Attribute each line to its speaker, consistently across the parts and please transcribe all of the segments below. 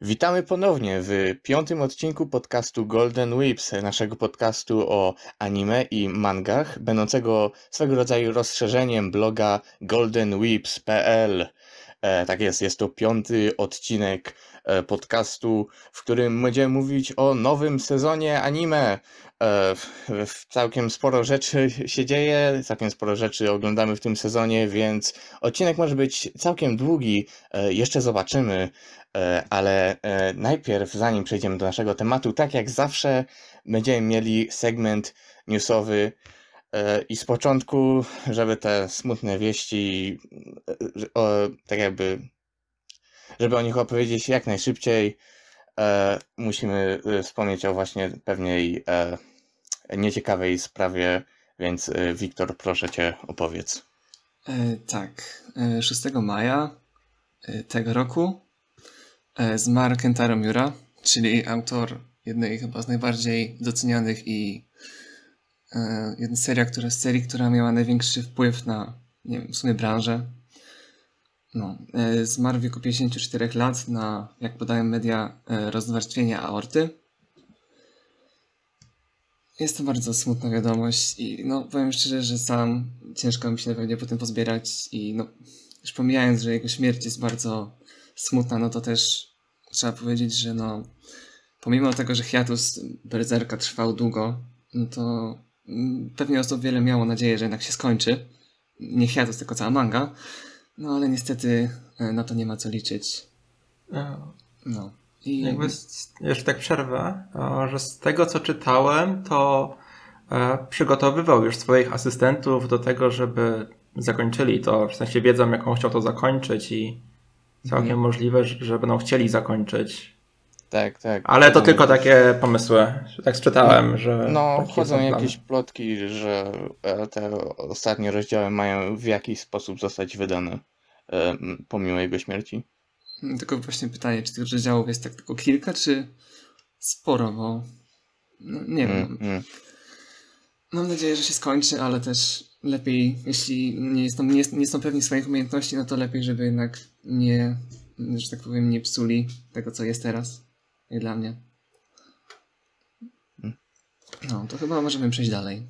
Speaker 1: Witamy ponownie w piątym odcinku podcastu Golden Whips, naszego podcastu o anime i mangach, będącego swego rodzaju rozszerzeniem bloga goldenwhips.pl. E, tak jest, jest to piąty odcinek e, podcastu, w którym będziemy mówić o nowym sezonie anime. E, całkiem sporo rzeczy się dzieje, całkiem sporo rzeczy oglądamy w tym sezonie, więc odcinek może być całkiem długi, e, jeszcze zobaczymy, e, ale najpierw, zanim przejdziemy do naszego tematu, tak jak zawsze, będziemy mieli segment newsowy. I z początku, żeby te smutne wieści, tak jakby, żeby o nich opowiedzieć jak najszybciej, musimy e, wspomnieć o właśnie pewnej e, nieciekawej sprawie, więc e, Wiktor, proszę cię opowiedz.
Speaker 2: E, tak, 6 maja tego roku zmarł Kentaro Miura, czyli autor jednej chyba z najbardziej docenianych i jedna seria, która, serii, która miała największy wpływ na nie wiem, w sumie branżę no, e, zmarł w wieku 54 lat na, jak podają media, e, rozwarstwienie aorty. Jest to bardzo smutna wiadomość i no, powiem szczerze, że sam ciężko mi się pewnie po tym pozbierać i no, już pomijając, że jego śmierć jest bardzo smutna, no to też trzeba powiedzieć, że no, pomimo tego, że hiatus Berserka trwał długo, no to mm, pewnie osób wiele miało nadzieję, że jednak się skończy. Nie hiatus, tylko cała manga. No ale niestety e, na to nie ma co liczyć.
Speaker 3: No. I... Jakby jeszcze tak przerwę, że z tego co czytałem, to e, przygotowywał już swoich asystentów do tego, żeby zakończyli to, w sensie wiedzą jaką chciał to zakończyć i całkiem mhm. możliwe, że będą chcieli zakończyć.
Speaker 1: Tak, tak.
Speaker 3: Ale to tylko takie pomysły, że tak czytałem, no, że...
Speaker 1: No, chodzą jakieś plotki, że e, te ostatnie rozdziały mają w jakiś sposób zostać wydane e, pomimo jego śmierci.
Speaker 2: Tylko właśnie pytanie, czy tych rozdziałów jest tak tylko kilka, czy sporo, bo no, nie wiem. Mm, mm. Mam nadzieję, że się skończy, ale też lepiej, jeśli nie, są, nie, nie są pewni swoich umiejętności, no to lepiej, żeby jednak nie, że tak powiem, nie psuli tego, co jest teraz i dla mnie. Hmm. No, to chyba możemy przejść dalej.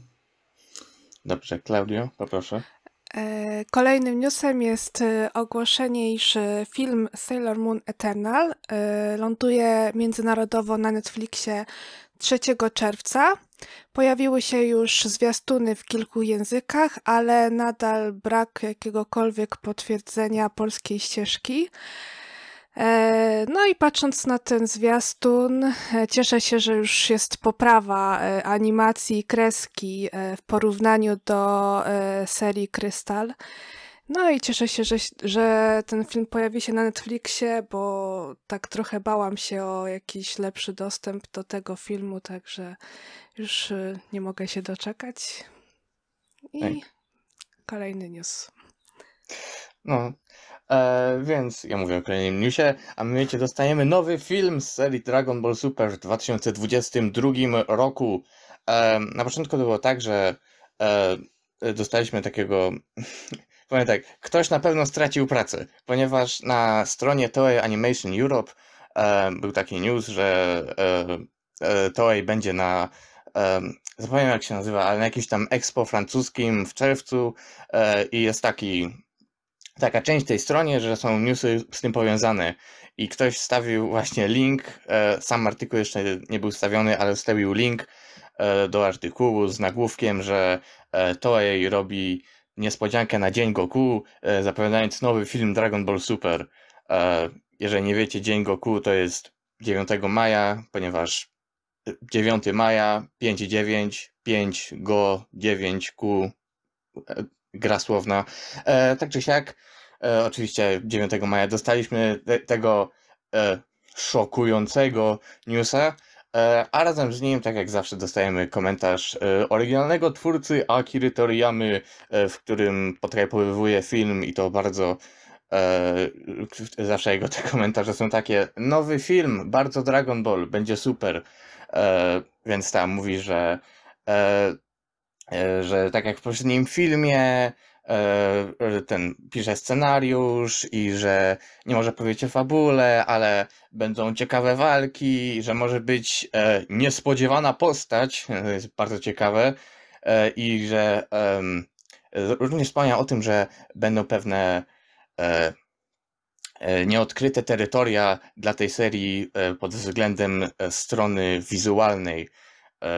Speaker 1: Dobrze, Claudio, poproszę.
Speaker 4: E, kolejnym newsem jest e, ogłoszenie, iż e, film Sailor Moon Eternal ląduje międzynarodowo na Netflixie 3 czerwca. Pojawiły się już zwiastuny w kilku językach, ale nadal brak jakiegokolwiek potwierdzenia polskiej ścieżki. E, no i patrząc na ten zwiastun, e, cieszę się, że już jest poprawa e, animacji kreski w porównaniu do serii Krystal. No i cieszę się, że, że ten film pojawi się na Netflixie, bo tak trochę bałam się o jakiś lepszy dostęp do tego filmu, także już nie mogę się doczekać. I Ej. kolejny news.
Speaker 1: No, E, więc ja mówię o kolejnym newsie, a my wiecie, dostajemy nowy film z serii Dragon Ball Super w 2022 roku. E, na początku to było tak, że e, dostaliśmy takiego. Powiem tak, ktoś na pewno stracił pracę, ponieważ na stronie Toei Animation Europe e, był taki news, że e, e, Toei będzie na zapomniałem jak się nazywa, ale na jakimś tam expo francuskim w czerwcu i jest taki taka część tej stronie, że są newsy z tym powiązane i ktoś wstawił właśnie link, e, sam artykuł jeszcze nie był wstawiony, ale wstawił link e, do artykułu z nagłówkiem, że e, Toei robi niespodziankę na Dzień Goku, zapowiadając nowy film Dragon Ball Super. Jeżeli nie wiecie, Dzień Goku to jest 9 maja, ponieważ 9 maja, 5 9, 5 Go, 9 Q, gra słowna. E, tak czy siak, e, oczywiście 9 maja dostaliśmy te, tego e, szokującego newsa, e, a razem z nim, tak jak zawsze, dostajemy komentarz e, oryginalnego twórcy Akiry Toriyamy, e, w którym potraktowuje film i to bardzo zawsze jego te komentarze są takie nowy film, bardzo Dragon Ball, będzie super. więc tam mówi, że że tak jak w poprzednim filmie, e, ten pisze scenariusz i że nie może powiedzieć o fabule, ale będą ciekawe walki, że może być e, niespodziewana postać, jest bardzo ciekawe, e, i że również wspomniał o tym, że będą pewne nieodkryte terytoria dla tej serii pod względem strony wizualnej. E,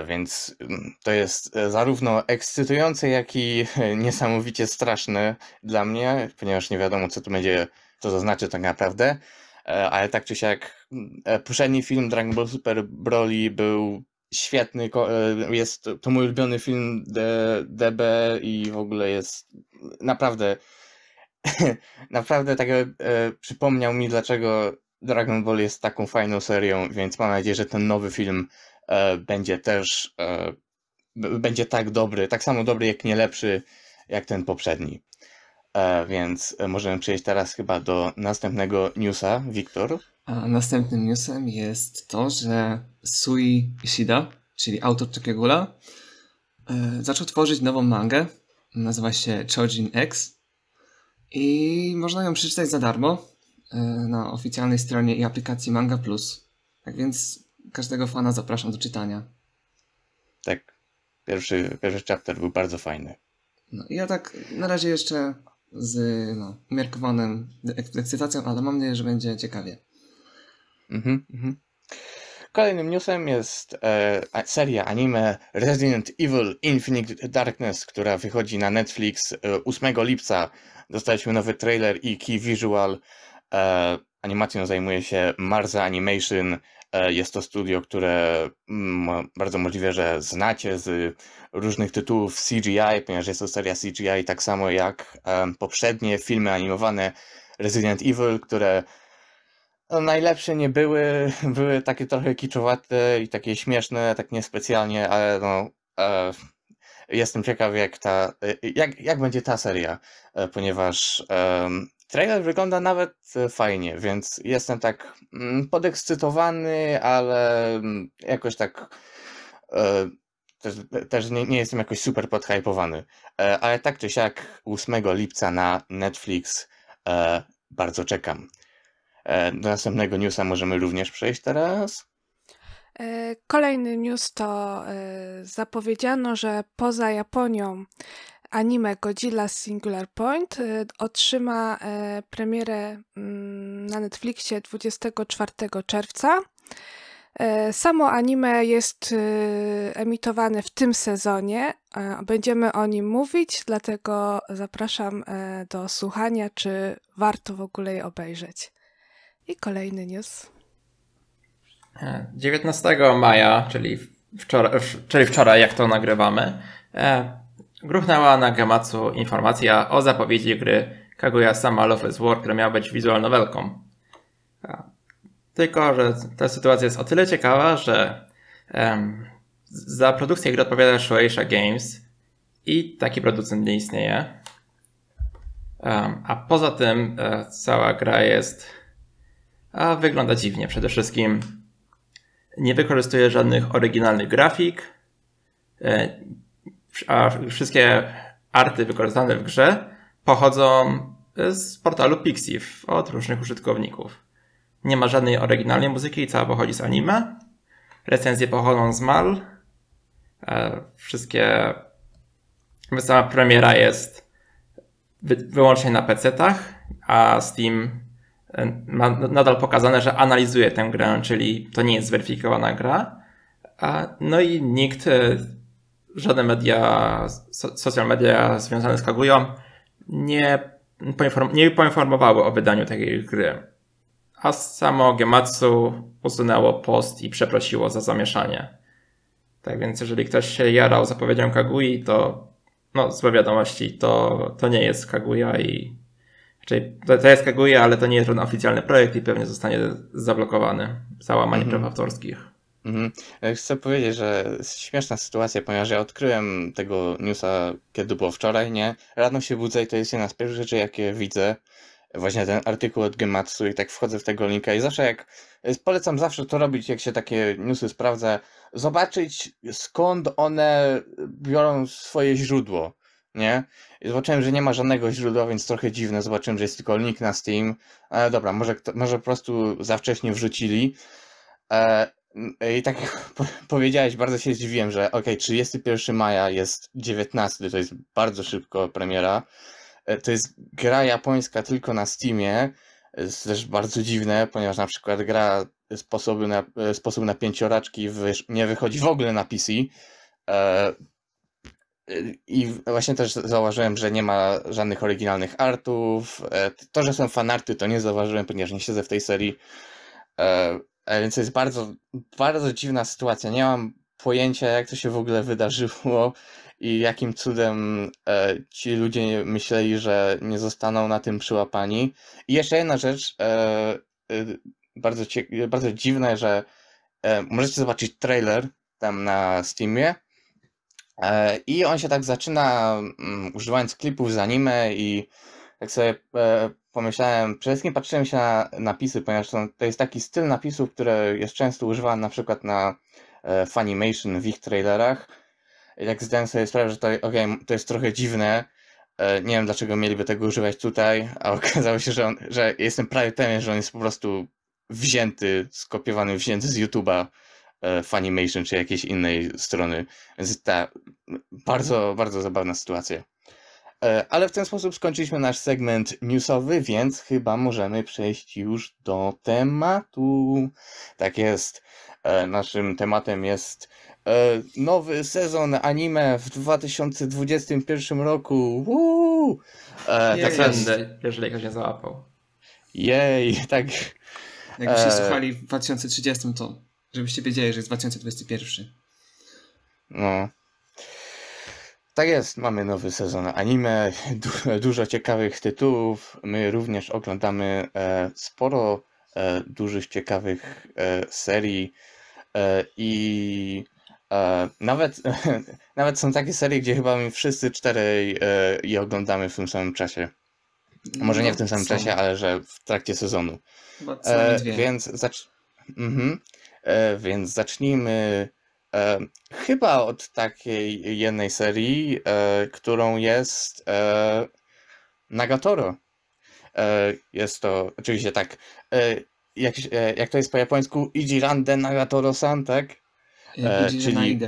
Speaker 1: więc mm, to jest e, zarówno ekscytujące, jak i niesamowicie straszne dla mnie, ponieważ nie wiadomo, co to będzie, co to znaczy tak naprawdę. E, ale tak czy siak, mm, poprzedni film Dragon Ball Super Broly był świetny. Jest to mój ulubiony film DB i w ogóle jest naprawdę, naprawdę tak przypomniał mi, dlaczego Dragon Ball jest taką fajną serią, więc mam nadzieję, że ten nowy film E, będzie też e, będzie tak dobry, tak samo dobry, jak nie lepszy, jak ten poprzedni. E, więc możemy przejść teraz chyba do następnego newsa. Wiktor?
Speaker 2: A następnym newsem jest to, że Sui Ishida, czyli autor Chokegula, zaczął tworzyć nową mangę. Nazywa się Chojin X i można ją przeczytać za darmo na oficjalnej stronie i aplikacji Manga Plus. Tak więc każdego fana zapraszam do czytania.
Speaker 1: Tak. Pierwszy, pierwszy chapter był bardzo fajny.
Speaker 2: No, ja tak na razie jeszcze z no, umiarkowaną ekscytacją, ale mam nadzieję, że będzie ciekawie.
Speaker 1: Mhm, mhm. Kolejnym newsem jest e, seria anime Resident Evil Infinite Darkness, która wychodzi na Netflix e, 8 lipca. Dostaliśmy nowy trailer i key visual. E, animacją zajmuje się Marza Animation. E, jest to studio, które mm, bardzo możliwe, że znacie z różnych tytułów CGI, ponieważ jest to seria CGI, tak samo jak poprzednie filmy animowane Resident Evil, które no, najlepsze nie były, były takie trochę kiczowate i takie śmieszne, tak niespecjalnie, ale no, e, jestem ciekaw jak ta, e, jak, jak będzie ta seria, ponieważ Trailer wygląda nawet e, fajnie, więc jestem tak mm, podekscytowany, ale mm, jakoś tak e, też, też nie, nie, jestem jakoś super podhypowany. E, ale tak czy siak 8 lipca na Netflix bardzo czekam. Do następnego newsa możemy również przejść teraz.
Speaker 4: Kolejny news to zapowiedziano, że poza Japonią anime Godzilla Singular Point y, otrzyma y, premierę mm, na Netflixie 24 czerwca. Y, samo anime jest emitowane w tym sezonie. Będziemy o nim mówić, dlatego zapraszam do słuchania, czy warto w ogóle je obejrzeć. I kolejny news.
Speaker 3: 19 maja, czyli wczoraj, czyli wczoraj jak to nagrywamy, e, Gruchnęła na Gematsu informacja o zapowiedzi gry Kaguya Sama Love is War, która miała być wizual nowelką. Tylko, że ta sytuacja jest o tyle ciekawa, że um, za produkcję gry odpowiada Shueisha Games i taki producent nie istnieje. Um, a poza tym e, cała gra jest a wygląda dziwnie. Przede wszystkim nie wykorzystuje żadnych oryginalnych grafik. E, a wszystkie arty wykorzystane w grze pochodzą z portalu Pixiv od różnych użytkowników. Nie ma żadnej oryginalnej muzyki, cała pochodzi z anime. Recenzje pochodzą z MAL. E, wszystkie. Sama premiera jest wyłącznie na PC-tach, a Steam e, ma nadal pokazane, że analizuje tę grę, czyli to nie jest zweryfikowana gra. No i nikt e, żadne media, social media związane z Kagują nie, poinform nie poinformowały o wydaniu takiej gry. A samo Gematsu usunęło post i przeprosiło za zamieszanie. Tak więc jeżeli ktoś się jarał zapowiedzią Kagui, to no, złe wiadomości, to, to nie jest Kaguya i czyli to, to jest Kaguya, ale to nie jest żaden oficjalny projekt i pewnie zostanie zablokowany za łamanie mhm. praw autorskich.
Speaker 1: Mhm. E, chcę powiedzieć, że śmieszna sytuacja, ponieważ ja odkryłem tego newsa, kiedy było wczoraj, nie? Rano się budzę i to jest jedna z pierwszych rzeczy, jakie widzę. Właśnie ten artykuł od Gematsu i tak wchodzę w tego linka i zawsze jak, e, polecam zawsze to robić, jak się takie newsy sprawdza, zobaczyć skąd one biorą swoje źródło. nie? I zobaczyłem, że nie ma żadnego źródła, więc trochę dziwne. Zobaczyłem, że jest tylko link na Steam. Ale dobra, może, może po prostu za wcześnie wrzucili. E, I tak jak powiedziałeś, bardzo się zdziwiłem, że ok, 31 maja jest 19, to jest bardzo szybko premiera. E, to jest gra japońska tylko na Steamie. Jest też bardzo dziwne, ponieważ na przykład gra sposoby na, sposób na pięcioraczki nie wychodzi w ogóle na PC. E, I właśnie też zauważyłem, że nie ma żadnych oryginalnych artów. E, to, że są fanarty, to nie zauważyłem, ponieważ nie siedzę w tej serii. Więc to jest bardzo, bardzo dziwna sytuacja. Nie mam pojęcia, jak to się w ogóle wydarzyło i jakim cudem e, ci ludzie myśleli, że nie zostaną na tym przyłapani. I jeszcze jedna rzecz, e, e, bardzo, bardzo dziwne, że e, możecie zobaczyć trailer tam na Steamie e, i on się tak zaczyna um, używając klipów z anime i jak sobie e, pomyślałem, przede wszystkim patrzyłem się na napisy, ponieważ to jest taki styl napisów, który jest często używany na przykład na Funimation w ich trailerach jak zdałem sobie sprawę, że to, okay, to jest trochę dziwne, e, nie wiem dlaczego mieliby tego używać tutaj, a okazało się, że, on, że jestem prawie pewien, że on jest po prostu wzięty, skopiowany, wzięty z YouTube'a e, Funimation czy jakiejś innej strony. Więc ta bardzo, bardzo zabawna sytuacja. E, ale w ten sposób skończyliśmy nasz segment newsowy, więc chyba możemy przejść już do tematu. Tak jest. Naszym tematem jest E, nowy sezon anime w 2021 roku. Woo!
Speaker 3: E, tak będę, jeżeli ktoś nie załapał.
Speaker 1: Jej, tak.
Speaker 2: Jakbyście e... słuchali w 2030, to żebyście wiedzieli, że jest 2021.
Speaker 1: No. Tak jest, mamy nowy sezon anime, du dużo ciekawych tytułów. My również oglądamy e, sporo e, dużych, ciekawych e, serii i E, nawet, nawet są takie serie, gdzie chyba my wszyscy cztery e, je oglądamy w tym samym czasie. Może nie w tym samym są. czasie, ale że w trakcie sezonu. E, więc, zacz... mhm. e, więc zacznijmy e, chyba od takiej jednej serii, e, którą jest e, Nagatoro. E, jest to oczywiście tak, e, jak, e, jak to jest po japońsku, Ijirande Nagatoro-san, tak?
Speaker 2: E, czyli...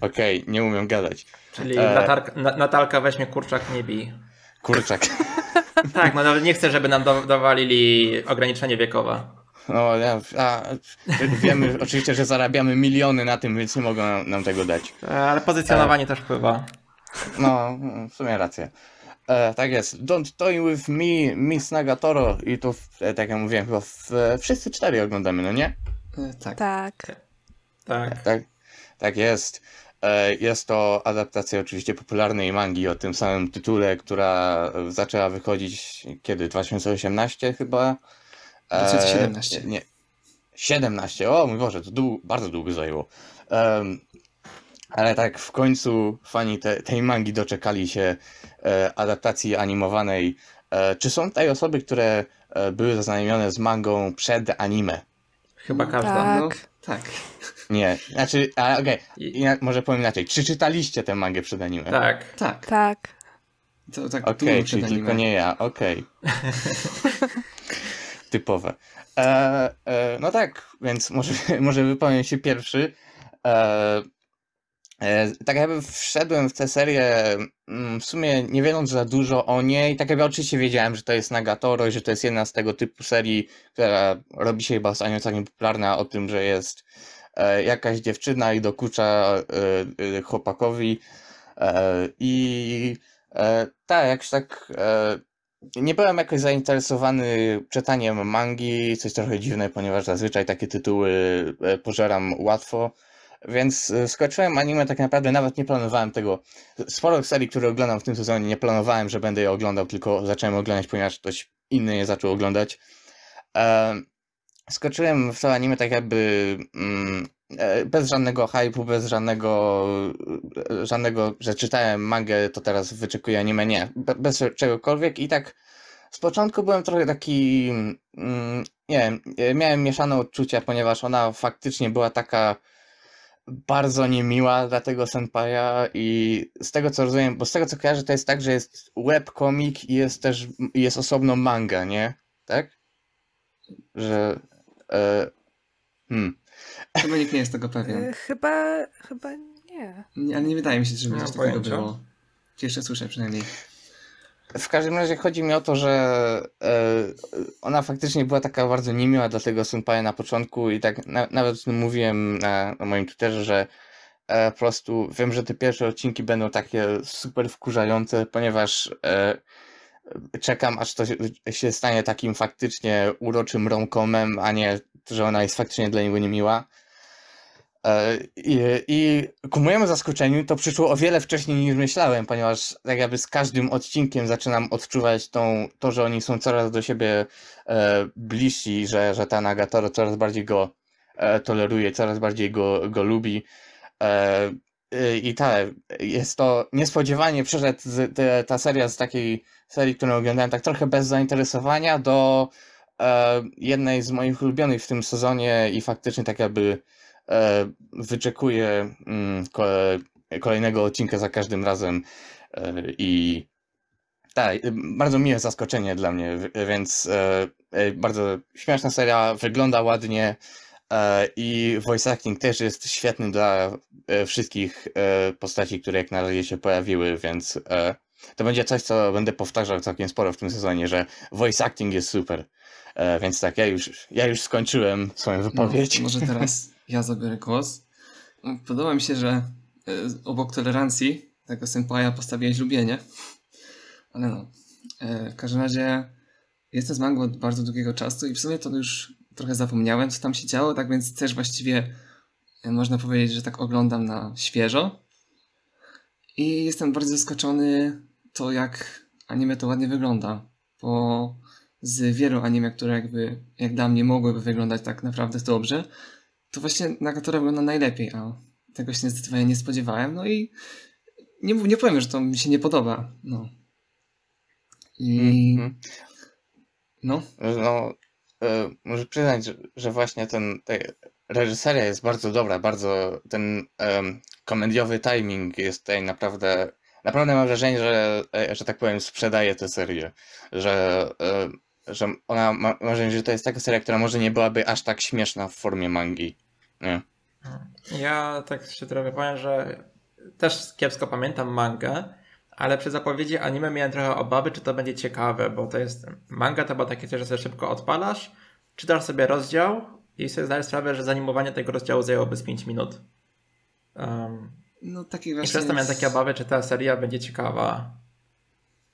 Speaker 1: Okej, okay, nie umiem gadać.
Speaker 3: Czyli e... Natarka, Natalka weźmie kurczak, nie bij.
Speaker 1: Kurczak.
Speaker 3: tak, no ale nie chcę, żeby nam dawali ograniczenie wiekowe.
Speaker 1: No, ja, a, wiemy oczywiście, że zarabiamy miliony na tym, więc nie mogą nam tego dać.
Speaker 3: E, ale pozycjonowanie e... też wpływa.
Speaker 1: No, w sumie rację. E, tak jest. Don't Toy With Me, Miss Nagatoro i to, e, tak jak mówiłem, chyba w, wszyscy cztery oglądamy, no nie?
Speaker 2: E, tak.
Speaker 4: Tak.
Speaker 3: Tak.
Speaker 1: tak. Tak jest. E, jest to adaptacja oczywiście popularnej mangi o tym samym tytule, która zaczęła wychodzić kiedy? 2018 chyba?
Speaker 2: 2017.
Speaker 1: E, nie, 17, o mój Boże, to dłu bardzo długo zajęło. Um, ale tak, w końcu fani te, tej mangi doczekali się e, adaptacji animowanej. E, czy są tutaj osoby, które e, były zaznajomione z mangą przed anime?
Speaker 3: Chyba każda.
Speaker 4: Tak.
Speaker 2: No, tak.
Speaker 1: Nie, znaczy, okej, okay. może powiem inaczej. Czy czytaliście tę mangę przed anime?
Speaker 3: Tak.
Speaker 2: Tak.
Speaker 4: Tak.
Speaker 2: To tak
Speaker 1: Okej, okay, czyli tylko nie ja, okej. Okay. Typowe. E, e, no tak, więc może, może wypowiem się pierwszy. E, e, tak jakby wszedłem w tę serię mm, w sumie nie wiedząc za dużo o niej. Tak jakby oczywiście wiedziałem, że to jest Nagatoro i że to jest jedna z tego typu serii, która robi się chyba ostatnio całkiem popularna o tym, że jest E, jakaś dziewczyna i dokucza e, chłopakowi i tak, jakoś tak nie byłem jakoś zainteresowany czytaniem mangi, coś trochę dziwne, ponieważ zazwyczaj takie tytuły pożeram łatwo, więc skończyłem anime tak naprawdę, nawet nie planowałem tego. Sporo serii, które oglądam w tym sezonie, nie planowałem, że będę je oglądał, tylko zacząłem oglądać, ponieważ ktoś inny je zaczął oglądać skoczyłem w to anime tak jakby mm, e, bez żadnego hype'u, bez żadnego, e, żadnego, że czytałem mangę, to teraz wyczekuję anime, nie, bez czegokolwiek i tak z początku byłem trochę taki, mm, nie wiem, e, miałem mieszane odczucia, ponieważ ona faktycznie była taka bardzo niemiła dla tego senpaja i z tego co rozumiem, bo z tego co kojarzę to jest tak, że jest webkomik i jest też jest osobno manga, nie? Tak? Że e, hmm.
Speaker 2: Chyba nikt nie jest tego pewien.
Speaker 4: Y, Chyba, chyba nie.
Speaker 2: Nie, ale nie wydaje mi się, żeby
Speaker 3: Nie
Speaker 2: coś takiego było. Pierwsze słyszę przynajmniej.
Speaker 1: W każdym razie chodzi mi o to, że e, ona faktycznie była taka bardzo niemiła dla tego senpaja na początku i tak na, nawet mówiłem na, na moim Twitterze, że e, po prostu wiem, że te pierwsze odcinki będą takie super wkurzające, ponieważ e, czekam aż to się, się stanie takim faktycznie uroczym romcomem, a nie, że ona jest faktycznie dla niego niemiła. E, I, I ku mojemu zaskoczeniu to przyszło o wiele wcześniej niż myślałem, ponieważ tak jakby z każdym odcinkiem zaczynam odczuwać tą, to, że oni są coraz do siebie e, bliżsi, że, że ta Nagatoro coraz bardziej go e, toleruje, coraz bardziej go, go lubi. E, y, I tak, jest to niespodziewanie przeszedł z, te, ta seria z takiej serii, którą oglądałem tak trochę bez zainteresowania do e, jednej z moich ulubionych w tym sezonie i faktycznie tak jakby e, wyczekuję mm, ko, kolejnego odcinka za każdym razem e, i tak, bardzo miłe zaskoczenie dla mnie, więc e, e, bardzo śmieszna seria, wygląda ładnie e, i voice acting też jest świetny dla e, wszystkich e, postaci, które jak na razie się pojawiły, więc e, to będzie coś, co będę powtarzał całkiem sporo w tym sezonie, że voice acting jest super. E, więc tak, ja już, ja już skończyłem swoją wypowiedź.
Speaker 2: No, może teraz ja zabiorę głos. Podoba mi się, że e, obok tolerancji tego senpaja postawiłeś lubienie. Ale no. E, W każdym razie jestem z mangą od bardzo długiego czasu i w sumie to już trochę zapomniałem, co tam się działo, tak więc też właściwie e, można powiedzieć, że tak oglądam na świeżo. I jestem bardzo zaskoczony to, jak anime to ładnie wygląda. Bo z wielu anime, które jakby, jak dla mnie mogłyby wyglądać tak naprawdę dobrze, to właśnie Nagatoro wygląda najlepiej, a tego się zdecydowanie nie spodziewałem. No i nie, nie powiem, że to mi się nie podoba. No. I
Speaker 1: Mhm.
Speaker 2: no,
Speaker 1: No, e, muszę przyznać, że, że właśnie ten, ta reżyseria jest bardzo dobra, bardzo ten em, komediowy timing jest tutaj naprawdę, naprawdę mam wrażenie, że, e, że tak powiem, sprzedaje tę serię, że, e, że ona, ma, mam wrażenie, że to jest taka seria, która może nie byłaby aż tak śmieszna w formie mangi. Nie?
Speaker 3: Ja tak się trochę powiem, że też kiepsko pamiętam mangę, ale przy zapowiedzi anime miałem trochę obawy, czy to będzie ciekawe, bo to jest manga to było takie coś, że sobie szybko odpalasz, czytasz sobie rozdział i sobie zdajesz sprawę, że zanimowanie tego rozdziału zajęłoby z 5 minut. Um,
Speaker 2: no taki
Speaker 3: I
Speaker 2: właśnie...
Speaker 3: przez to miałem takie obawy, czy ta seria będzie ciekawa.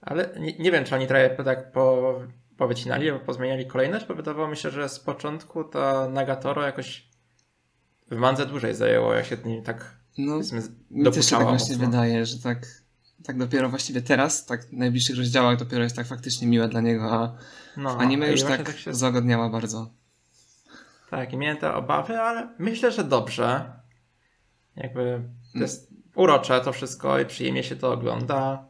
Speaker 3: Ale nie, nie wiem, czy oni trochę tak po, powycinali, pozmieniali kolejność, bo wydawało mi się, że z początku to Nagatoro jakoś w mandze dłużej zajęło, jak się nim tak
Speaker 2: No, mi też się tak właśnie
Speaker 3: mocno.
Speaker 2: wydaje, że tak, tak dopiero właściwie teraz, tak w najbliższych rozdziałach dopiero jest tak faktycznie miłe dla niego, a
Speaker 3: No,
Speaker 2: w anime już
Speaker 3: właśnie
Speaker 2: tak,
Speaker 3: się,
Speaker 2: zagodniała bardzo.
Speaker 3: tak, i miałem te obawy, ale myślę, że dobrze. Jakby
Speaker 2: Mm.
Speaker 3: to jest urocze to wszystko i przyjemnie się to ogląda.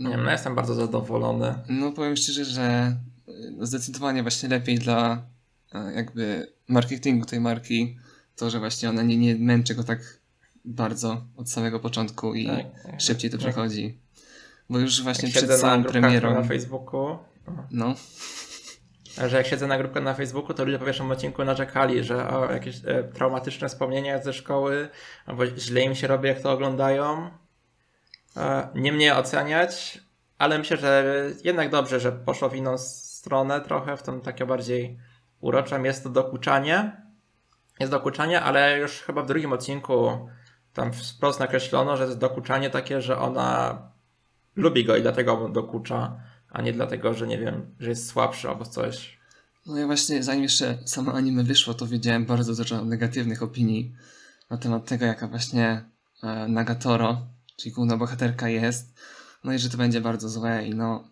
Speaker 3: Nie wiem, no jestem bardzo zadowolony.
Speaker 2: No powiem szczerze, że y, zdecydowanie właśnie lepiej dla e, jakby marketingu tej marki to, że właśnie ona nie, nie męczy go tak bardzo od samego początku i
Speaker 3: Tak.
Speaker 2: szybciej to
Speaker 3: Jak-
Speaker 2: przechodzi. Bo już właśnie przed samą premierą.
Speaker 3: na Facebooku,
Speaker 2: No,
Speaker 3: że jak siedzę na grupkę na Facebooku, to ludzie po pierwszym odcinku narzekali, że o, jakieś e, traumatyczne wspomnienia ze szkoły, albo źle im się robi, jak to oglądają. Nie mnie oceniać, ale myślę, że jednak dobrze, że poszło w inną stronę trochę, w tą takie bardziej uroczą. Jest to dokuczanie. Jest dokuczanie, ale już chyba w drugim odcinku tam wprost nakreślono, że jest dokuczanie takie, że ona lubi go i dlatego dokucza, a nie dlatego, że nie wiem, że jest słabszy albo coś.
Speaker 2: no ja właśnie zanim jeszcze samo anime wyszło, to wiedziałem bardzo dużo negatywnych opinii na temat tego, jaka właśnie e, Nagatoro, czyli główna bohaterka jest. No i że to będzie bardzo złe i no,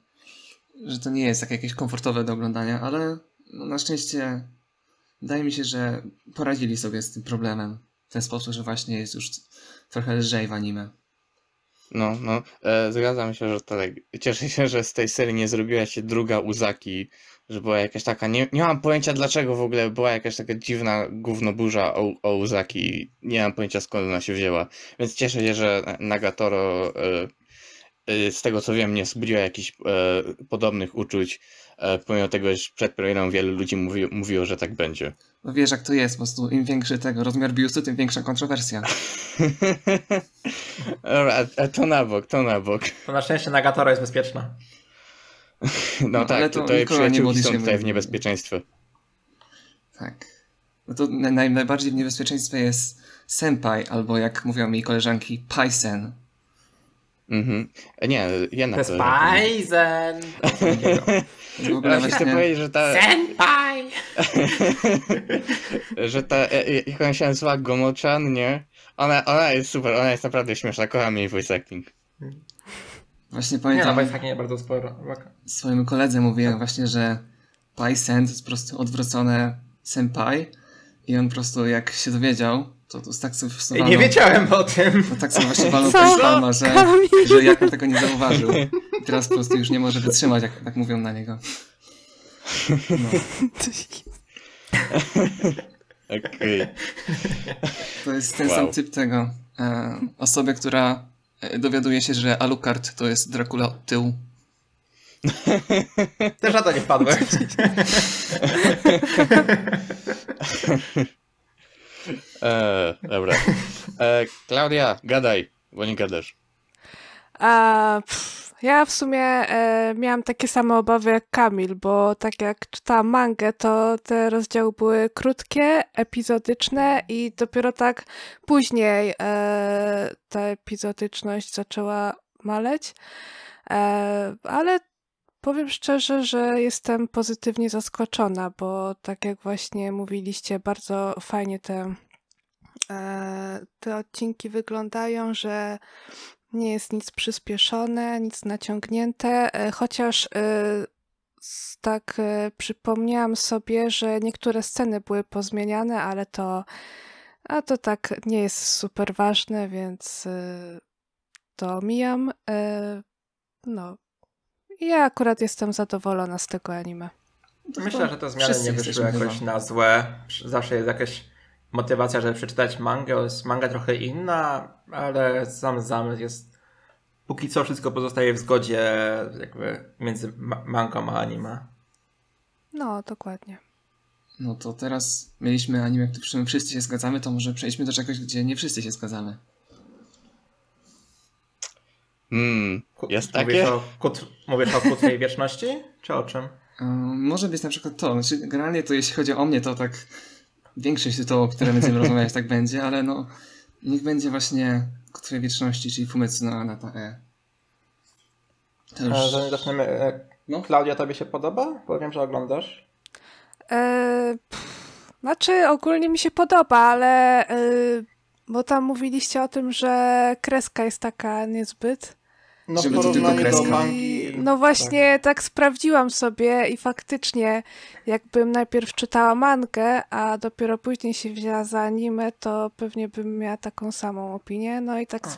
Speaker 2: że to nie jest takie jakieś komfortowe do oglądania, ale no, na szczęście wydaje mi się, że poradzili sobie z tym problemem w ten sposób, że właśnie jest już trochę lżej w anime.
Speaker 1: No, no, e, zgadzam się, że tak. Cieszę się, że z tej serii nie zrobiła się druga Uzaki, że była jakaś taka, nie, nie mam pojęcia dlaczego w ogóle była jakaś taka dziwna gównoburza o, o Uzaki, nie mam pojęcia skąd ona się wzięła, więc cieszę się, że Nagatoro e, e, z tego co wiem nie wzbudziła jakichś e, podobnych uczuć, pomimo tego, że przed premierą wielu ludzi mówi, mówiło, że tak będzie.
Speaker 2: No wiesz jak to jest, po prostu im większy tego rozmiar biustu, tym większa kontrowersja.
Speaker 1: Dobra, a, a to na bok, to na bok.
Speaker 3: To na szczęście Nagatoro jest bezpieczna.
Speaker 1: No,
Speaker 2: No, ale
Speaker 1: tak,
Speaker 2: to
Speaker 1: tutaj przyjaciółki są tutaj w niebezpieczeństwie.
Speaker 2: Tak. No to na- naj, najbardziej w niebezpieczeństwie jest senpai, albo jak mówią mi koleżanki, paisen.
Speaker 1: Mhm. Nie,
Speaker 3: To
Speaker 1: jednak
Speaker 3: jest
Speaker 1: to...
Speaker 3: Paizen!
Speaker 2: W ogóle
Speaker 1: Ja chcę
Speaker 2: właśnie...
Speaker 1: powiedzieć, że ta,
Speaker 3: Senpai!
Speaker 1: że ta, e, e, jak ona się nazywa, Gomochan, nie? Ona, ona jest super, ona jest naprawdę śmieszna, kocham jej voice acting.
Speaker 2: Właśnie
Speaker 3: Nie no,
Speaker 2: pamiętam,
Speaker 3: jest takie bardzo sporo.
Speaker 2: swojemu koledze mówiłem właśnie, że paisen to jest po prostu odwrócone senpai i on po prostu jak się dowiedział, to, to tak sobie walnął-
Speaker 3: nie wiedziałem o tym!
Speaker 2: To tak sobie właśnie walnął
Speaker 4: Co?
Speaker 2: facepalma, że, że jak on tego nie zauważył. I teraz po prostu już nie może wytrzymać, jak tak mówią na niego. No,
Speaker 1: Okej.
Speaker 2: to jest ten
Speaker 1: Wow.
Speaker 2: sam typ tego. E, osobie, która dowiaduje się, że Alucard to jest Dracula od tyłu.
Speaker 3: Też na to nie wpadłem.
Speaker 1: E, dobra. E, Klaudia, gadaj, bo nie gadasz.
Speaker 4: A, pff, ja w sumie e, miałam takie same obawy jak Kamil, bo tak jak czytałam mangę, to te rozdziały były krótkie, epizodyczne i dopiero tak później e, ta epizodyczność zaczęła maleć. E, ale powiem szczerze, że jestem pozytywnie zaskoczona, bo tak jak właśnie mówiliście, bardzo fajnie te, e, te odcinki wyglądają, że nie jest nic przyspieszone, nic naciągnięte, e, chociaż e, tak e, przypomniałam sobie, że niektóre sceny były pozmieniane, ale to, a to tak nie jest super ważne, więc to omijam. E, No, ja akurat jestem zadowolona z tego anime.
Speaker 3: Myślę, że te zmiany
Speaker 2: Wszyscy
Speaker 3: nie wyszły jakoś na złe. Zawsze jest jakaś motywacja, żeby przeczytać mangę. Jest manga trochę inna, ale sam zamysł jest. Póki co wszystko pozostaje w zgodzie jakby między ma- mangą a anime.
Speaker 4: No, dokładnie.
Speaker 2: No to teraz mieliśmy anime, w którym wszyscy się zgadzamy, to może przejdźmy do czegoś, gdzie nie wszyscy się zgadzamy.
Speaker 1: Hmm, jest
Speaker 3: Mówisz
Speaker 1: takie?
Speaker 3: o, kut, mówisz o kutwej wieczności? Czy o czym?
Speaker 2: Um, może być na przykład to. Znaczy, generalnie to jeśli chodzi o mnie, to tak większość tytułów, o które będziemy rozmawiać, tak będzie, ale no niech będzie właśnie Kutwie Wieczności, czyli Fumetsu no Anata E. To już...
Speaker 3: E, Zanim zaczniemy, e,
Speaker 2: No.
Speaker 3: Klaudia, tobie się podoba? Bo wiem, że oglądasz.
Speaker 4: E, pff, znaczy, ogólnie mi się podoba, ale e, bo tam mówiliście o tym, że kreska jest taka niezbyt.
Speaker 3: No
Speaker 2: Żeby to tylko kreska.
Speaker 4: No właśnie, tak. sprawdziłam sobie i faktycznie, jakbym najpierw czytała mangę, a dopiero później się wzięła za anime, to pewnie bym miała taką samą opinię. No i tak.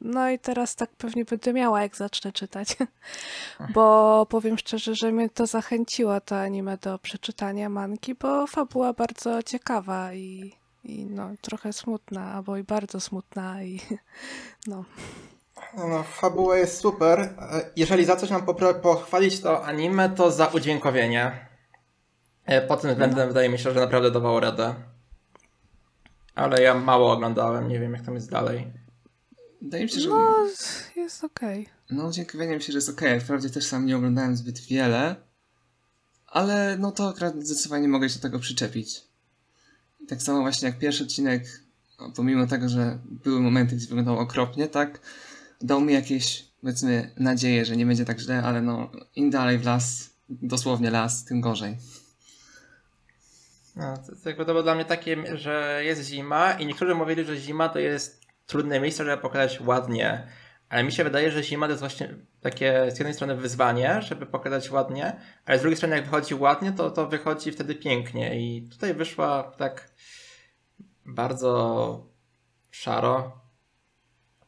Speaker 4: No i teraz tak pewnie będę miała, jak zacznę czytać. Bo powiem szczerze, że mnie to zachęciło to anime do przeczytania mangi, bo fabuła bardzo ciekawa i, i no, trochę smutna, albo i bardzo smutna i no.
Speaker 3: No, fabuła jest super. E, Jeżeli za coś mam pochwalić to anime, to za udźwiękowienie. E, Pod tym względem wydaje mi się, że naprawdę dawało radę. Ale ja mało oglądałem, nie wiem jak tam jest dalej.
Speaker 2: Wydaje mi się, że...
Speaker 4: No, jest okej.
Speaker 2: No, dziękuję mi się, że jest okej. Wprawdzie też sam nie oglądałem zbyt wiele, ale no to akurat zdecydowanie mogę się do tego przyczepić. I tak samo właśnie jak pierwszy odcinek, no, pomimo tego, że były momenty, gdzie wyglądał okropnie, tak, dał mi jakieś, powiedzmy, nadzieję, że nie będzie tak źle, ale no, im dalej w las, dosłownie las, tym gorzej.
Speaker 3: No, to, to to było dla mnie takie, że jest zima i niektórzy mówili, że zima to jest trudne miejsce, żeby pokazać ładnie. Ale mi się wydaje, że zima to jest właśnie takie z jednej strony wyzwanie, żeby pokazać ładnie, ale z drugiej strony jak wychodzi ładnie, to to wychodzi wtedy pięknie. I tutaj wyszła tak bardzo szaro.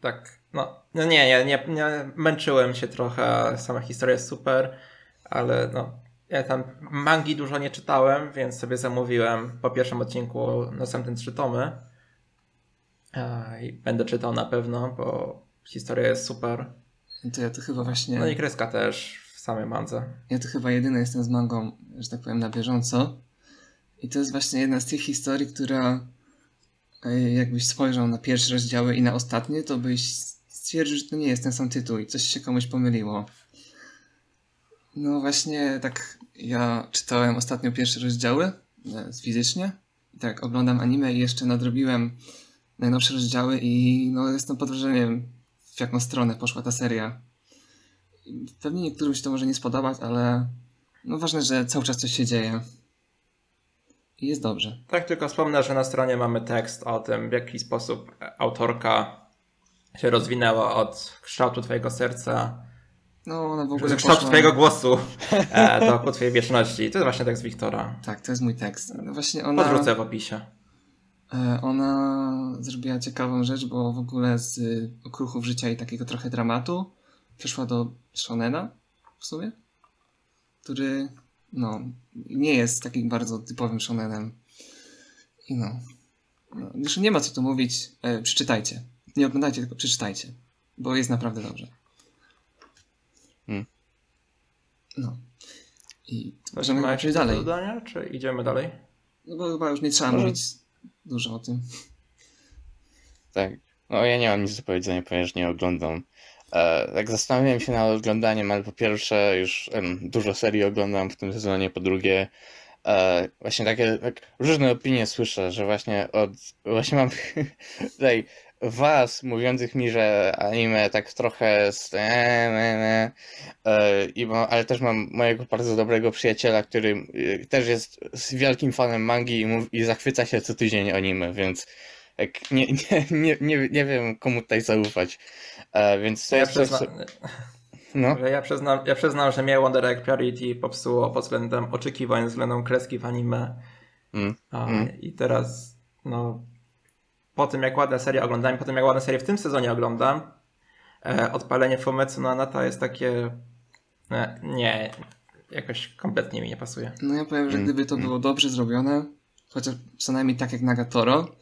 Speaker 3: Tak, no, no nie, nie, nie, nie, męczyłem się trochę, sama historia jest super, ale no, ja tam mangi dużo nie czytałem, więc sobie zamówiłem po pierwszym odcinku następne trzy tomy. I będę czytał na pewno, bo historia jest super.
Speaker 2: To ja to chyba właśnie.
Speaker 3: No i kreska też w samej mandze.
Speaker 2: Ja to chyba jedyny jestem z mangą, że tak powiem, na bieżąco. I to jest właśnie jedna z tych historii, która e, jakbyś spojrzał na pierwsze rozdziały i na ostatnie, to byś stwierdził, że to nie jest ten sam tytuł i coś się komuś pomyliło. No właśnie tak ja czytałem ostatnio pierwsze rozdziały e, fizycznie. Tak, oglądam anime i jeszcze nadrobiłem najnowsze rozdziały i no jestem pod wrażeniem w jaką stronę poszła ta seria. Pewnie niektórym się to może nie spodobać, ale no ważne, że cały czas coś się dzieje. I jest dobrze.
Speaker 3: Tak, tylko wspomnę, że na stronie mamy tekst o tym, w jaki sposób autorka się rozwinęła od kształtu twojego serca
Speaker 2: no, ona w ogóle
Speaker 3: kształt poszła... twojego głosu e, do ku twojej wieczności. To jest właśnie tekst Wiktora.
Speaker 2: Tak, to jest mój tekst. No właśnie ona...
Speaker 3: Podrzucę w opisie.
Speaker 2: E, ona zrobiła ciekawą rzecz, bo w ogóle z okruchów życia i takiego trochę dramatu przeszła do shonena w sumie, który no, nie jest takim bardzo typowym shonenem. I no, no już nie ma co tu mówić. E, przeczytajcie. Nie oglądajcie, tylko przeczytajcie, bo jest naprawdę dobrze.
Speaker 1: Hmm.
Speaker 2: No. I
Speaker 3: możemy przejść dalej. Dodania, czy idziemy dalej?
Speaker 2: No bo chyba już nie trzeba Może... mówić dużo o tym.
Speaker 1: Tak. No ja nie mam nic do powiedzenia, ponieważ nie oglądam. E, tak zastanawiałem się nad oglądaniem, ale po pierwsze już em, dużo serii oglądam w tym sezonie, po drugie e, właśnie takie tak, różne opinie słyszę, że właśnie od właśnie mam tutaj was mówiących mi, że anime tak trochę jest, e, e, e, i ale też mam mojego bardzo dobrego przyjaciela, który też jest wielkim fanem mangi i, mów, i zachwyca się co tydzień anime, więc nie, nie, nie, nie, nie wiem komu tutaj zaufać. Więc to
Speaker 3: ja
Speaker 1: jest
Speaker 3: przyzna... no. ja, przyznam, ja przyznam, że mnie Wonder Egg Priority popsuło pod względem oczekiwań względem kreski w anime. Mm. A, mm. I teraz no po tym jak ładne serie oglądam, po tym jak ładne serie w tym sezonie oglądam, e, odpalenie Fumetsu no Nata jest takie e, nie, jakoś kompletnie mi nie pasuje.
Speaker 2: No ja powiem, że mm, gdyby to mm. było dobrze zrobione, chociaż co najmniej tak jak Nagatoro,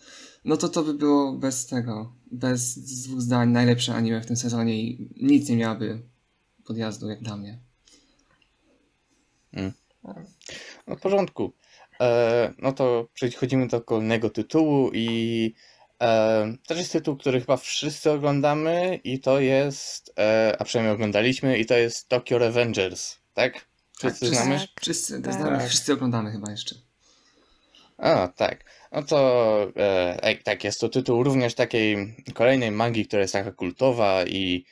Speaker 2: no to to by było bez tego, bez dwóch zdań najlepsze anime w tym sezonie i nic nie miałaby podjazdu jak dla mnie.
Speaker 1: Mm. No w porządku. E, no to przechodzimy do kolejnego tytułu i to jest tytuł, który chyba wszyscy oglądamy i to jest, e, a przynajmniej oglądaliśmy i to jest Tokyo Revengers, tak?
Speaker 2: Wszyscy tak, znamy? Wszyscy, tak. Znamy, wszyscy oglądamy chyba jeszcze.
Speaker 1: A, tak. No to e, tak, jest to tytuł również takiej kolejnej mangi, która jest taka kultowa i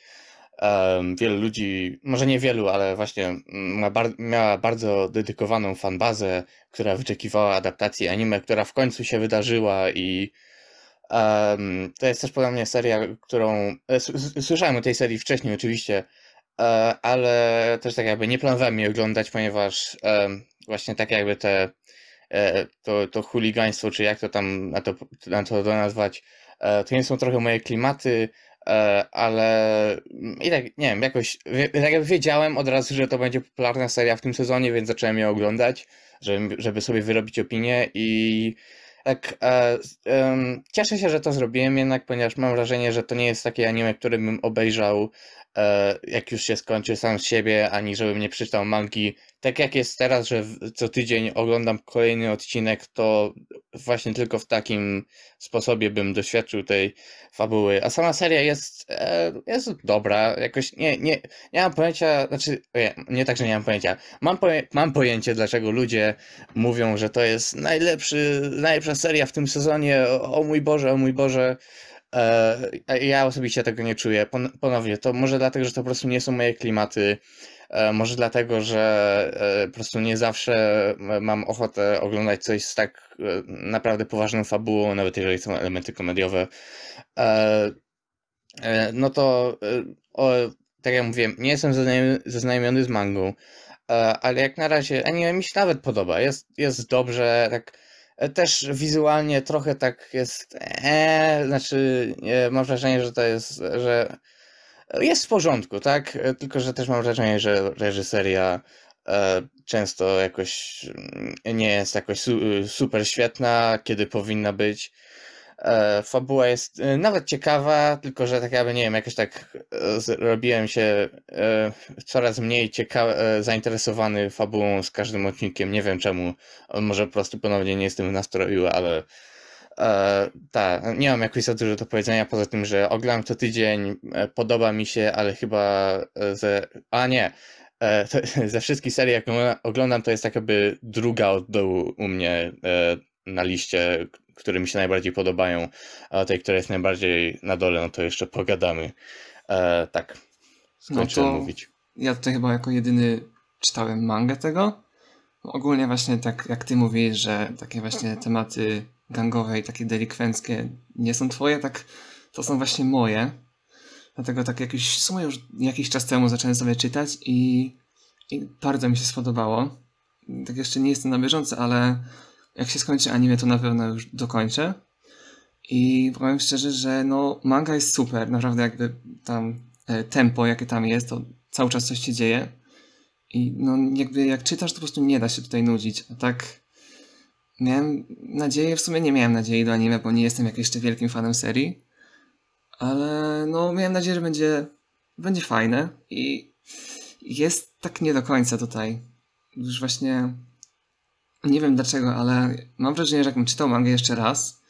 Speaker 1: e, wielu ludzi, może nie wielu, ale właśnie ma bar miała bardzo dedykowaną fanbazę, która wyczekiwała adaptacji anime, która w końcu się wydarzyła i e, to jest też podobnie seria, którą e, słyszałem o tej serii wcześniej oczywiście, e, ale też tak jakby nie planowałem jej oglądać, ponieważ właśnie tak jakby te E, to, to chuligaństwo, czy jak to tam na to, na to nazwać, to nie są trochę moje klimaty, ale mm, i tak, nie wiem, jakoś, tak jak wiedziałem od razu, że to będzie popularna seria w tym sezonie, więc zacząłem je oglądać, żeby, żeby sobie wyrobić opinię i tak e, e, cieszę się, że to zrobiłem jednak, ponieważ mam wrażenie, że to nie jest takie anime, które bym obejrzał jak już się skończy sam z siebie, ani żebym nie przeczytał mangi tak jak jest teraz, że co tydzień oglądam kolejny odcinek, to właśnie tylko w takim sposobie bym doświadczył tej fabuły. A sama seria jest, e, jest dobra, jakoś nie, nie, nie mam pojęcia, znaczy nie, nie tak, że nie mam pojęcia. Mam, poje, mam pojęcie, dlaczego ludzie mówią, że to jest najlepszy, najlepsza seria w tym sezonie. O mój Boże, o mój Boże. E, ja osobiście tego nie czuję. Ponownie, to może dlatego, że to po prostu nie są moje klimaty. E, może dlatego, że e, po prostu nie zawsze mam ochotę oglądać coś z tak e, naprawdę poważną fabułą, nawet jeżeli są elementy komediowe. No to, tak jak mówiłem, nie jestem zaznajomiony z mangą, ale jak na razie anime mi się nawet podoba. Jest, jest dobrze, tak też wizualnie trochę tak jest, ee, znaczy mam wrażenie, że to jest, że jest w porządku, tak? Tylko, że też mam wrażenie, że reżyseria e, często jakoś mm, nie jest jakoś su super świetna, kiedy powinna być. E, fabuła jest e, nawet ciekawa, tylko że tak jakby, nie wiem, jakoś tak e, zrobiłem się coraz mniej cieka- zainteresowany fabułą z każdym odcinkiem. Nie wiem czemu. Może po prostu ponownie nie jestem w nastroju, ale e, tak, nie mam jakoś za dużo do powiedzenia, poza tym, że oglądam to tydzień, podoba mi się, ale chyba ze... A nie, to, ze wszystkich serii, jak oglądam, to jest tak jakby druga od dołu u mnie e, na liście, które mi się najbardziej podobają, a tej, która jest najbardziej na dole, no to jeszcze pogadamy. E, tak, skończyłem
Speaker 2: No to-
Speaker 1: mówić.
Speaker 2: Ja tutaj chyba jako jedyny czytałem mangę tego. Ogólnie właśnie tak jak ty mówisz, że takie właśnie tematy gangowe i takie delikwenckie nie są twoje, tak to są właśnie moje. Dlatego tak jakiś, w sumie już jakiś czas temu zacząłem sobie czytać i, i bardzo mi się spodobało. Tak jeszcze nie jestem na bieżąco, ale jak się skończy anime, to na pewno już dokończę. I powiem szczerze, że no manga jest super, naprawdę jakby tam e, tempo, jakie tam jest, to cały czas coś się dzieje. I no jakby jak czytasz, to po prostu nie da się tutaj nudzić. A tak miałem nadzieję, w sumie nie miałem nadziei do anime, bo nie jestem jakimś jeszcze wielkim fanem serii. Ale no miałem nadzieję, że będzie, będzie fajne i jest tak nie do końca tutaj. Już właśnie nie wiem dlaczego, ale mam wrażenie, że jakbym czytał mangę jeszcze raz,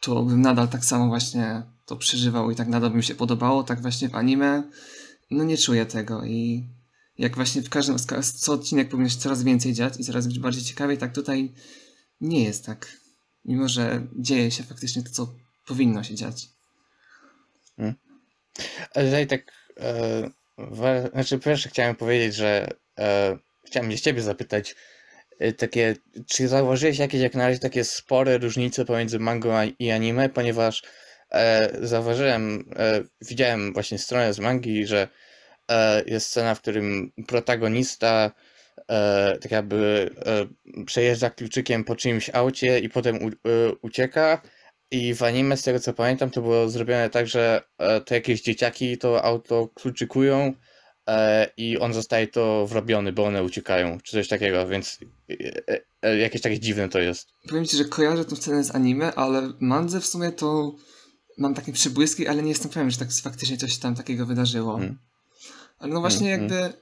Speaker 2: to bym nadal tak samo właśnie to przeżywał i tak nadal by mi się podobało, tak właśnie w anime no nie czuję tego i jak właśnie w każdym, co odcinek powinno się coraz więcej dziać i coraz być bardziej ciekawiej, tak tutaj nie jest tak. Mimo, że dzieje się faktycznie to, co powinno się dziać.
Speaker 1: Ale Tutaj tak, e, znaczy pierwsze chciałem powiedzieć, że e, chciałem się ciebie zapytać, takie, czy zauważyłeś jakieś jak na razie takie spore różnice pomiędzy mangą i anime, ponieważ e, zauważyłem, e, widziałem właśnie stronę z mangi, że e, jest scena, w którym protagonista e, tak jakby e, przejeżdża kluczykiem po czyimś aucie i potem u, e, ucieka. I w anime, z tego co pamiętam, to było zrobione tak, że e, to jakieś dzieciaki to auto kluczykują i on zostaje to wrobiony, bo one uciekają, czy coś takiego, więc e, e, jakieś takie dziwne to jest.
Speaker 2: Powiem ci, że kojarzę tę scenę z anime, ale mandze w sumie to mam takie przybłyski, ale nie jestem pewien, że tak faktycznie coś tam takiego wydarzyło.
Speaker 1: Mhm.
Speaker 2: Ale no właśnie
Speaker 1: Mhm,
Speaker 2: jakby,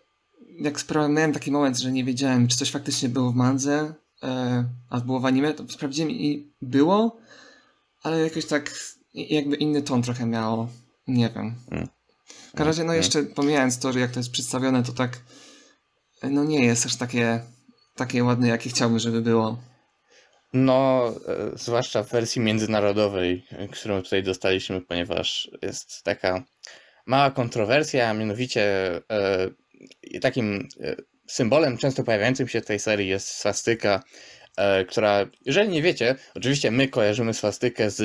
Speaker 2: jak spra- miałem taki moment, że nie wiedziałem, czy coś faktycznie było w mandze, e, a było w anime, to sprawdziłem i było, ale jakoś tak jakby inny ton trochę miało. Nie wiem.
Speaker 1: Mm.
Speaker 2: W każdym razie, no
Speaker 1: Mm.
Speaker 2: jeszcze pomijając to, że jak to jest przedstawione, to tak no nie jest aż takie, takie ładne, jakie chciałbym, żeby było.
Speaker 1: No, e, zwłaszcza w wersji międzynarodowej, którą tutaj dostaliśmy, ponieważ jest taka mała kontrowersja, a mianowicie e, takim e, symbolem często pojawiającym się w tej serii jest swastyka, e, która, jeżeli nie wiecie, oczywiście my kojarzymy swastykę z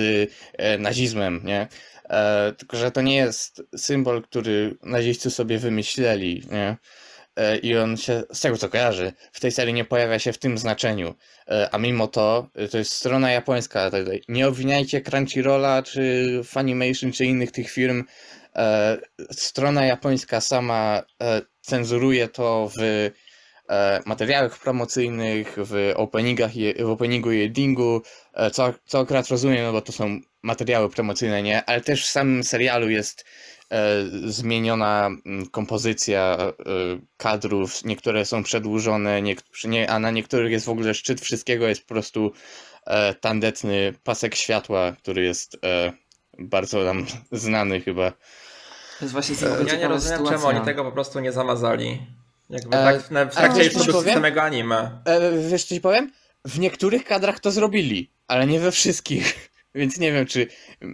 Speaker 1: e, nazizmem, nie? E, tylko, że to nie jest symbol, który naziści sobie wymyśleli, nie? E, I on się, z tego co kojarzy, w tej serii nie pojawia się w tym znaczeniu. E, A mimo to, e, to jest strona japońska. tutaj. Nie obwiniajcie Crunchyrolla, czy Funimation, czy innych tych firm. E, Strona japońska sama e, cenzuruje to w materiałach promocyjnych, w openingach, w openingu i endingu, e, co, co akurat rozumiem, no bo to są materiały promocyjne, nie? Ale też w samym serialu jest e, zmieniona mm, kompozycja e, kadrów, niektóre są przedłużone, nie, a na niektórych jest w ogóle szczyt wszystkiego, jest po prostu e, tandetny pasek światła, który jest e, bardzo nam znany chyba.
Speaker 2: To jest właśnie
Speaker 1: E,
Speaker 3: Ja nie rozumiem, czemu
Speaker 2: sytuacja.
Speaker 3: oni tego po prostu nie zamazali. Jakby
Speaker 1: E,
Speaker 3: tak w
Speaker 1: a
Speaker 3: trakcie już produkcji samego anime.
Speaker 1: E, wiesz co ci powiem? W niektórych kadrach to zrobili, ale nie we wszystkich. Więc nie wiem, czy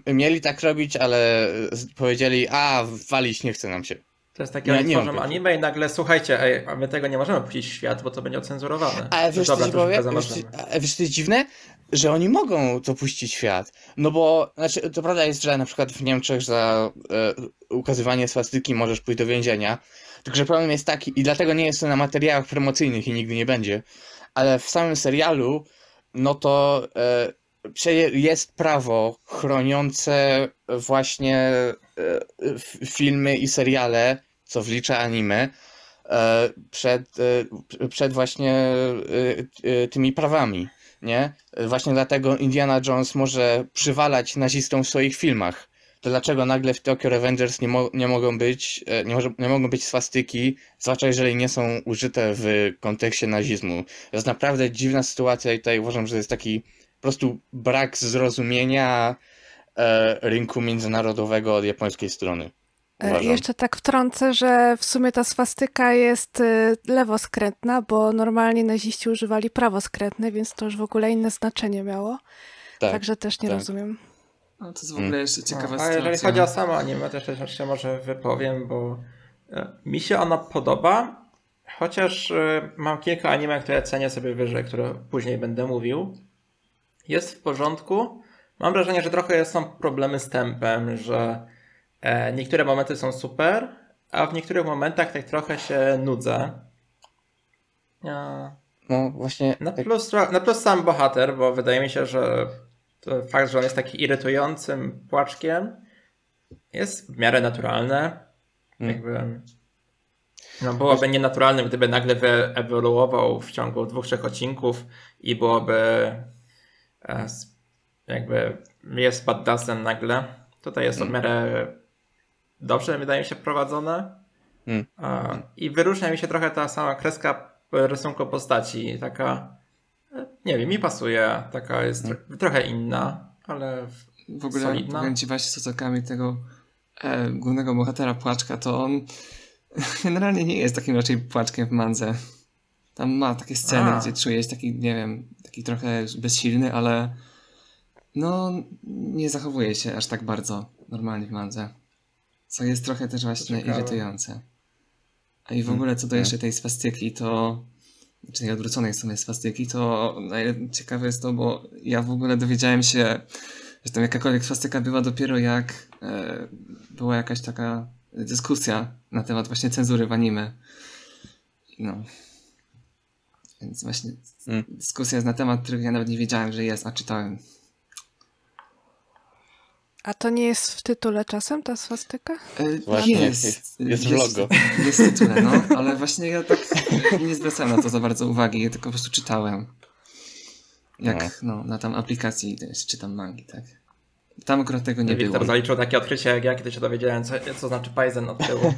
Speaker 1: mieli tak robić, ale powiedzieli, a walić nie chce nam się.
Speaker 3: To jest takie, oni
Speaker 1: nie
Speaker 3: tworzą anime i nagle, słuchajcie, ej, a my tego nie możemy puścić w świat, bo to będzie ocenzurowane.
Speaker 1: Ale wiesz, co
Speaker 3: Dobra, to
Speaker 1: powiem? Wiesz, a wiesz, co jest dziwne? Że oni mogą to puścić w świat. No bo, znaczy, to prawda jest, że na przykład w Niemczech za e, ukazywanie swastyki możesz pójść do więzienia. Tylko, że problem jest taki, i dlatego nie jest to na materiałach promocyjnych i nigdy nie będzie. Ale w samym serialu, no to e, jest prawo chroniące właśnie e, filmy i seriale, co wlicza anime, e, przed, przed właśnie tymi prawami, nie? Właśnie dlatego Indiana Jones może przywalać nazistom w swoich filmach. To dlaczego nagle w Tokyo Revengers nie, mo nie mogą być, e, nie, może, nie mogą być swastyki, zwłaszcza jeżeli nie są użyte w kontekście nazizmu. To jest naprawdę dziwna sytuacja i tutaj uważam, że jest taki po prostu brak zrozumienia e, rynku międzynarodowego od japońskiej strony.
Speaker 4: E,
Speaker 1: Uważam.
Speaker 4: Jeszcze tak wtrącę, że w sumie ta swastyka jest y, lewoskrętna, bo normalnie naziści używali prawoskrętne, więc to już w ogóle inne znaczenie miało.
Speaker 1: Tak,
Speaker 4: Także też nie
Speaker 1: tak.
Speaker 4: rozumiem.
Speaker 2: No, to jest w ogóle jeszcze ciekawa
Speaker 3: No, a jeżeli chodzi o samo anime, to jeszcze się może wypowiem, bo e, mi się ono podoba, chociaż e, mam kilka anime, które cenię sobie wyżej, które później będę mówił. Jest w porządku. Mam wrażenie, że trochę są problemy z tempem, że e, niektóre momenty są super, a w niektórych momentach tak trochę się nudzę.
Speaker 1: No właśnie,
Speaker 3: na plus, na plus sam bohater, bo wydaje mi się, że to fakt, że on jest taki irytującym płaczkiem, jest w miarę naturalny.
Speaker 1: Mm.
Speaker 3: Jakby. No byłoby nienaturalnym, gdyby nagle wyewoluował w ciągu dwóch, trzech odcinków i byłoby e, jakby jest badassem nagle. Tutaj jest to w
Speaker 1: Mm.
Speaker 3: miarę dobrze, wydaje mi się, prowadzone.
Speaker 1: Mm.
Speaker 3: I wyróżnia mi się trochę ta sama kreska rysunku postaci, taka nie wiem, mi pasuje, taka jest tro- trochę inna, ale w-
Speaker 2: ogóle
Speaker 3: solidna.
Speaker 2: powiem ci właśnie z ocekami tego e, głównego bohatera Płaczka, to on generalnie nie jest takim raczej płaczkiem w mandze. Tam ma takie sceny,
Speaker 3: A.
Speaker 2: gdzie czuje się taki, nie wiem, taki trochę bezsilny, ale no nie zachowuje się aż tak bardzo normalnie w mandze. Co jest trochę też właśnie irytujące. A i w
Speaker 1: Mm,
Speaker 2: ogóle co do
Speaker 1: mm.
Speaker 2: jeszcze tej swastyki, to czy tej odwróconej strony swastyki, to ciekawe jest to, bo ja w ogóle dowiedziałem się, że tam jakakolwiek swastyka była dopiero jak e, była jakaś taka dyskusja na temat właśnie cenzury w anime. No. Więc właśnie
Speaker 1: Mm.
Speaker 2: dyskusja jest na temat, których ja nawet nie wiedziałem, że jest, a czytałem.
Speaker 4: A to nie jest w tytule czasem ta swastyka?
Speaker 2: E,
Speaker 1: Właśnie,
Speaker 2: jest,
Speaker 1: jest- jest w logo.
Speaker 2: Jest w tytule, no, ale właśnie ja tak nie zwracałem na to za bardzo uwagi, ja tylko po prostu czytałem. Jak, no, na tam aplikacji czytam mangi, tak. Tam akurat tego nie
Speaker 3: Wiktor
Speaker 2: było.
Speaker 3: zaliczył takie odkrycie jak ja, kiedy się dowiedziałem, co, co znaczy Paizen od tyłu.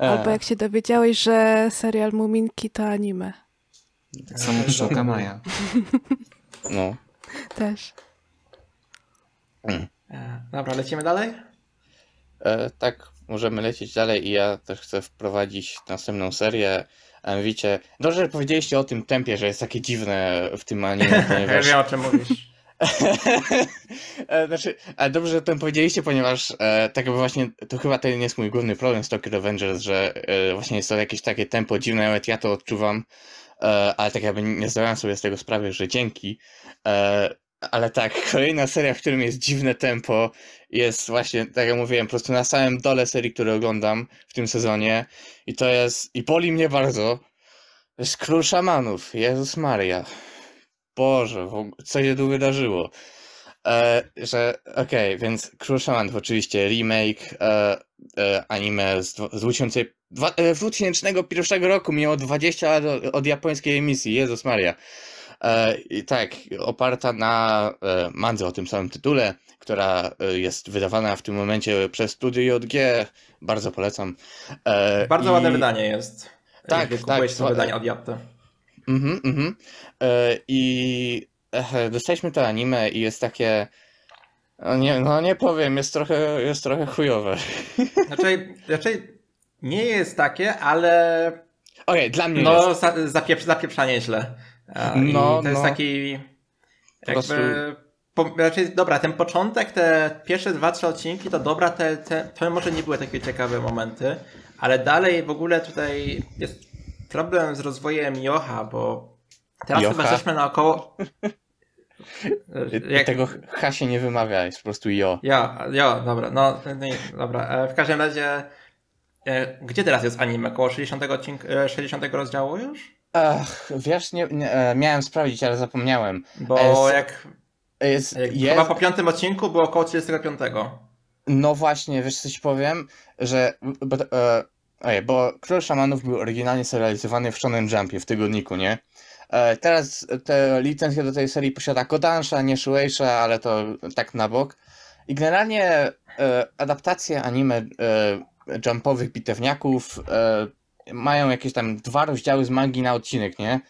Speaker 1: E,
Speaker 4: Albo jak się dowiedziałeś, że serial Muminki to anime.
Speaker 2: Tak samo Pszczółka Maja.
Speaker 1: no.
Speaker 4: Też.
Speaker 3: E, Dobra, lecimy dalej?
Speaker 1: E, tak, możemy lecieć dalej i ja też chcę wprowadzić następną serię. A mianowicie, dobrze, że powiedzieliście o tym tempie, że jest takie dziwne w tym anime,
Speaker 3: Ja
Speaker 1: ponieważ...
Speaker 3: wiem o czym mówisz.
Speaker 1: E, znaczy, ale dobrze, że o tym powiedzieliście, ponieważ e, tak jakby właśnie, to chyba ten jest mój główny problem z Tokyo Revengers, że e, właśnie jest to jakieś takie tempo dziwne, nawet ja to odczuwam, e, ale tak jakby nie zdawałem sobie z tego sprawy, że dzięki. E, ale tak, kolejna seria, w którym jest dziwne tempo, jest właśnie, tak jak mówiłem, po prostu na samym dole serii, które oglądam w tym sezonie i to jest, i boli mnie bardzo, to jest Król Szamanów, Jezus Maria. Boże, co się tu wydarzyło? E, że okej, więc Król Szamanów oczywiście remake e, e, anime z, z 2000, dwa, e, 2001 roku, miało 20 lat od, od japońskiej emisji, Jezus Maria. E, I tak, oparta na e, mandze o tym samym tytule, która jest wydawana w tym momencie przez Studio JG, bardzo polecam.
Speaker 3: Bardzo
Speaker 1: i-
Speaker 3: ładne wydanie jest.
Speaker 1: Tak,
Speaker 3: Jakby kupujesz
Speaker 1: tak,
Speaker 3: to wydanie od Japty.
Speaker 1: Mhm, mhm. I dostaliśmy to anime i jest takie. No nie, no nie powiem, jest trochę, jest trochę chujowe.
Speaker 3: Raczej, raczej nie jest takie, ale
Speaker 1: Okej, dla mnie
Speaker 3: no
Speaker 1: jest.
Speaker 3: za, zapieprz, zapieprza nieźle. A,
Speaker 1: No,
Speaker 3: I to jest
Speaker 1: no.
Speaker 3: taki
Speaker 1: Po prostu-
Speaker 3: jakby... Po, raczej, dobra, ten początek, te pierwsze dwa, trzy odcinki, to dobra, te, te, to może nie były takie ciekawe momenty, ale dalej w ogóle tutaj jest problem z rozwojem Jocha, bo teraz
Speaker 1: Jocha?
Speaker 3: chyba jesteśmy na około... Jak,
Speaker 1: Tego H się nie wymawia, jest po prostu jo.
Speaker 3: Ja, ja, dobra, no, nie, dobra. E, W każdym razie, e, gdzie teraz jest anime? Koło 60, odcink, e, 60 rozdziału już?
Speaker 1: Ach, wiesz, nie, nie, e, miałem sprawdzić, ale zapomniałem.
Speaker 3: Bo
Speaker 1: E,
Speaker 3: jak,
Speaker 1: Jest,
Speaker 3: jak
Speaker 1: jest,
Speaker 3: chyba po piątym odcinku było około 35.
Speaker 1: No właśnie, wiesz co ci powiem, że bo, e, ojej, bo Król Szamanów był oryginalnie serializowany w Shonen Jumpie, w tygodniku, nie? E, teraz te licencje do tej serii posiada Kodansha, nie Shueisha, ale to tak na bok. I generalnie e, adaptacje anime e, jumpowych bitewniaków mają jakieś tam dwa rozdziały z mangi na odcinek, nie?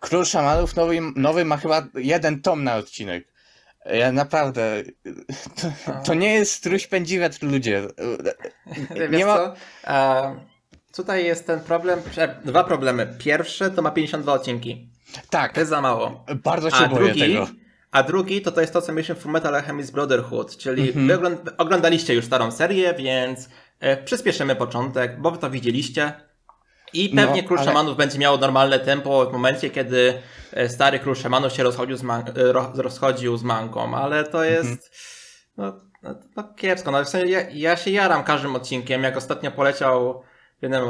Speaker 1: Król Szamanów nowy, nowy ma chyba jeden tom na odcinek. Ja naprawdę. To, to nie jest struś pędziwiatr, ludzie.
Speaker 3: Wiesz
Speaker 1: Nie ma-
Speaker 3: co? Tutaj jest ten problem, dwa problemy. Pierwszy to ma 52 odcinki.
Speaker 1: Tak,
Speaker 3: To jest za mało.
Speaker 1: bardzo się
Speaker 3: A
Speaker 1: boję
Speaker 3: drugi,
Speaker 1: tego.
Speaker 3: a drugi to to jest to, co mieliśmy w Fullmetal Alchemist Brotherhood, czyli
Speaker 1: Mhm.
Speaker 3: wy ogląd- oglądaliście już starą serię, więc e, przyspieszymy początek, bo wy to widzieliście. I
Speaker 1: No,
Speaker 3: pewnie Król
Speaker 1: ale-
Speaker 3: Szamanów będzie miał normalne tempo w momencie, kiedy e, stary Król Szamanów się rozchodził z, man- e, ro- rozchodził z manką, ale to jest
Speaker 1: Mhm.
Speaker 3: no, no, no kiepsko. No, w sensie ja, ja się jaram każdym odcinkiem. Jak ostatnio poleciał w jednym,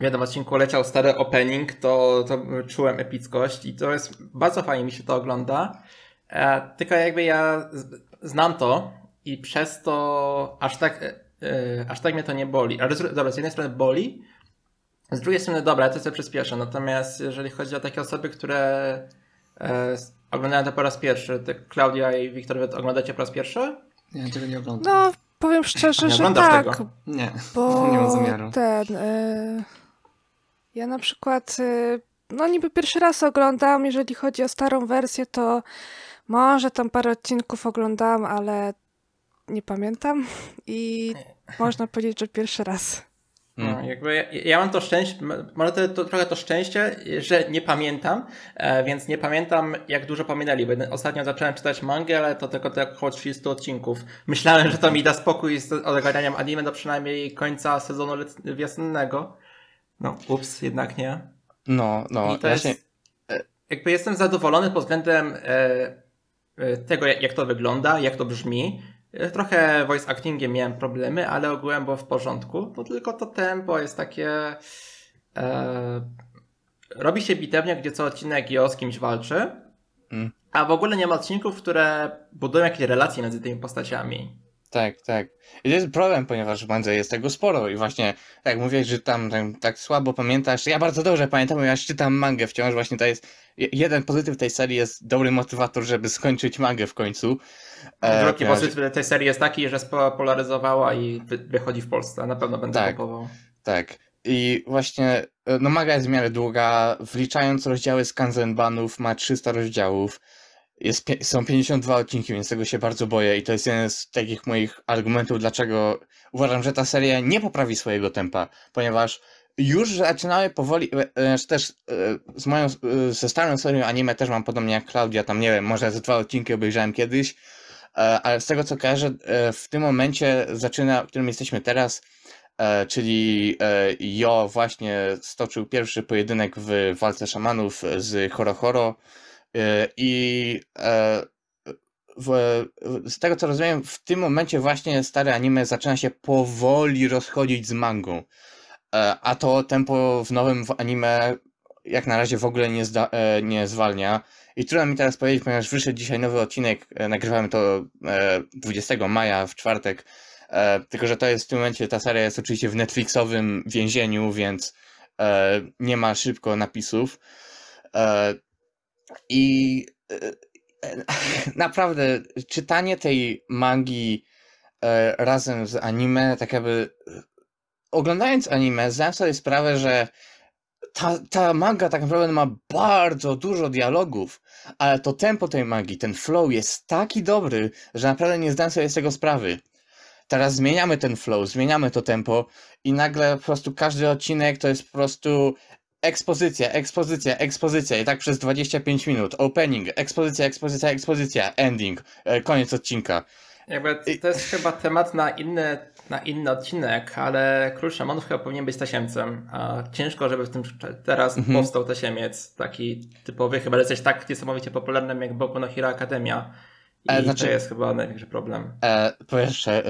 Speaker 3: w jednym odcinku leciał stary opening, to, to czułem epickość i to jest bardzo fajnie mi się to ogląda. E, tylko jakby ja znam to i przez to aż tak, e, e, aż tak mnie to nie boli. Ale z, dobra, z jednej strony boli, z drugiej strony dobra, ja to sobie przyspieszę. Natomiast jeżeli chodzi o takie osoby, które e, oglądają to po raz pierwszy, to Klaudia i Wiktor, wy to oglądacie po raz pierwszy?
Speaker 2: Ja tego nie oglądam.
Speaker 4: No, powiem szczerze,
Speaker 3: Nie
Speaker 4: że tak,
Speaker 3: tego?
Speaker 2: Nie,
Speaker 4: bo
Speaker 2: nie mam zamiaru.
Speaker 4: ten... Y, ja na przykład, y, no niby pierwszy raz oglądam, jeżeli chodzi o starą wersję, to może tam parę odcinków oglądam, ale nie pamiętam i można powiedzieć, że pierwszy raz.
Speaker 3: No, jakby ja, ja mam to szczęście, może to, to, trochę to szczęście, że nie pamiętam, e, więc nie pamiętam jak dużo pominęli, bo ostatnio zacząłem czytać mangę, ale to tylko tak około 30 odcinków. Myślałem, że to mi da spokój z ogarnianiem anime do przynajmniej końca sezonu wiosennego. No, ups, jednak nie.
Speaker 1: No, no,
Speaker 3: I to
Speaker 1: ja
Speaker 3: jest,
Speaker 1: się,
Speaker 3: jakby jestem zadowolony pod względem e, e, tego, jak to wygląda, jak to brzmi. E, Trochę voice actingiem miałem problemy, ale ogółem było w porządku. To tylko to tempo jest takie. E, robi się bitewnia, gdzie co odcinek Jo z kimś walczy.
Speaker 1: Mm.
Speaker 3: A w ogóle nie ma odcinków, które budują jakieś relacje między tymi postaciami.
Speaker 1: Tak, tak. I to jest problem, ponieważ w mandze jest tego sporo i właśnie, tak jak mówiłeś, że tam, tam tak słabo pamiętasz, ja bardzo dobrze pamiętam, ja czytam mangę wciąż, właśnie to jest, je- jeden pozytyw tej serii jest dobry motywator, żeby skończyć mangę w końcu. E,
Speaker 3: Drugi
Speaker 1: ponieważ-
Speaker 3: pozytyw tej serii jest taki, że spopularyzowała i wy, wychodzi w Polsce. Na pewno będę
Speaker 1: Tak.
Speaker 3: kupował.
Speaker 1: Tak. I właśnie, e, no maga jest w miarę długa, wliczając rozdziały z Kanzenbanów, ma 300 rozdziałów. Jest, są 52 odcinki, więc tego się bardzo boję i to jest jeden z takich moich argumentów, dlaczego uważam, że ta seria nie poprawi swojego tempa, ponieważ już zaczynały powoli, e, e, też e, z moją, ze starą serią anime też mam podobnie jak Klaudia, tam nie wiem, może ze dwa odcinki obejrzałem kiedyś, ale z tego co kojarzę, w tym momencie zaczyna, w którym jesteśmy teraz, czyli Jo właśnie stoczył pierwszy pojedynek w walce szamanów z Horo Horo i e, w, z tego co rozumiem, w tym momencie właśnie stare anime zaczyna się powoli rozchodzić z mangą. E, A to tempo w nowym anime jak na razie w ogóle nie, zda, e, nie zwalnia. I trudno mi teraz powiedzieć, ponieważ wyszedł dzisiaj nowy odcinek, e, nagrywamy to e, 20 maja w czwartek, e, tylko że to jest w tym momencie, ta seria jest oczywiście w Netflixowym więzieniu, więc e, nie ma szybko napisów. I e, e, naprawdę czytanie tej mangi e, razem z anime, tak jakby oglądając anime, zdałem sobie sprawę, że ta, ta manga tak naprawdę ma bardzo dużo dialogów, ale to tempo tej magii, ten flow jest taki dobry, że naprawdę nie zdałem sobie z tego sprawy. Teraz zmieniamy ten flow, zmieniamy to tempo i nagle po prostu każdy odcinek to jest po prostu ekspozycja, ekspozycja, ekspozycja i tak przez 25 minut. Opening, ekspozycja, ekspozycja, ekspozycja, ending, e, koniec odcinka.
Speaker 3: Jakby to jest chyba temat na inny, na inny odcinek, ale Król Szamanów chyba powinien być tasiemcem. A ciężko, żeby w tym teraz
Speaker 1: Mhm.
Speaker 3: powstał tasiemiec, taki typowy, chyba że jesteś tak niesamowicie popularnym jak Boku no Hero Academia. I
Speaker 1: Ale znaczy-
Speaker 3: to jest chyba największy problem.
Speaker 1: E, po pierwsze,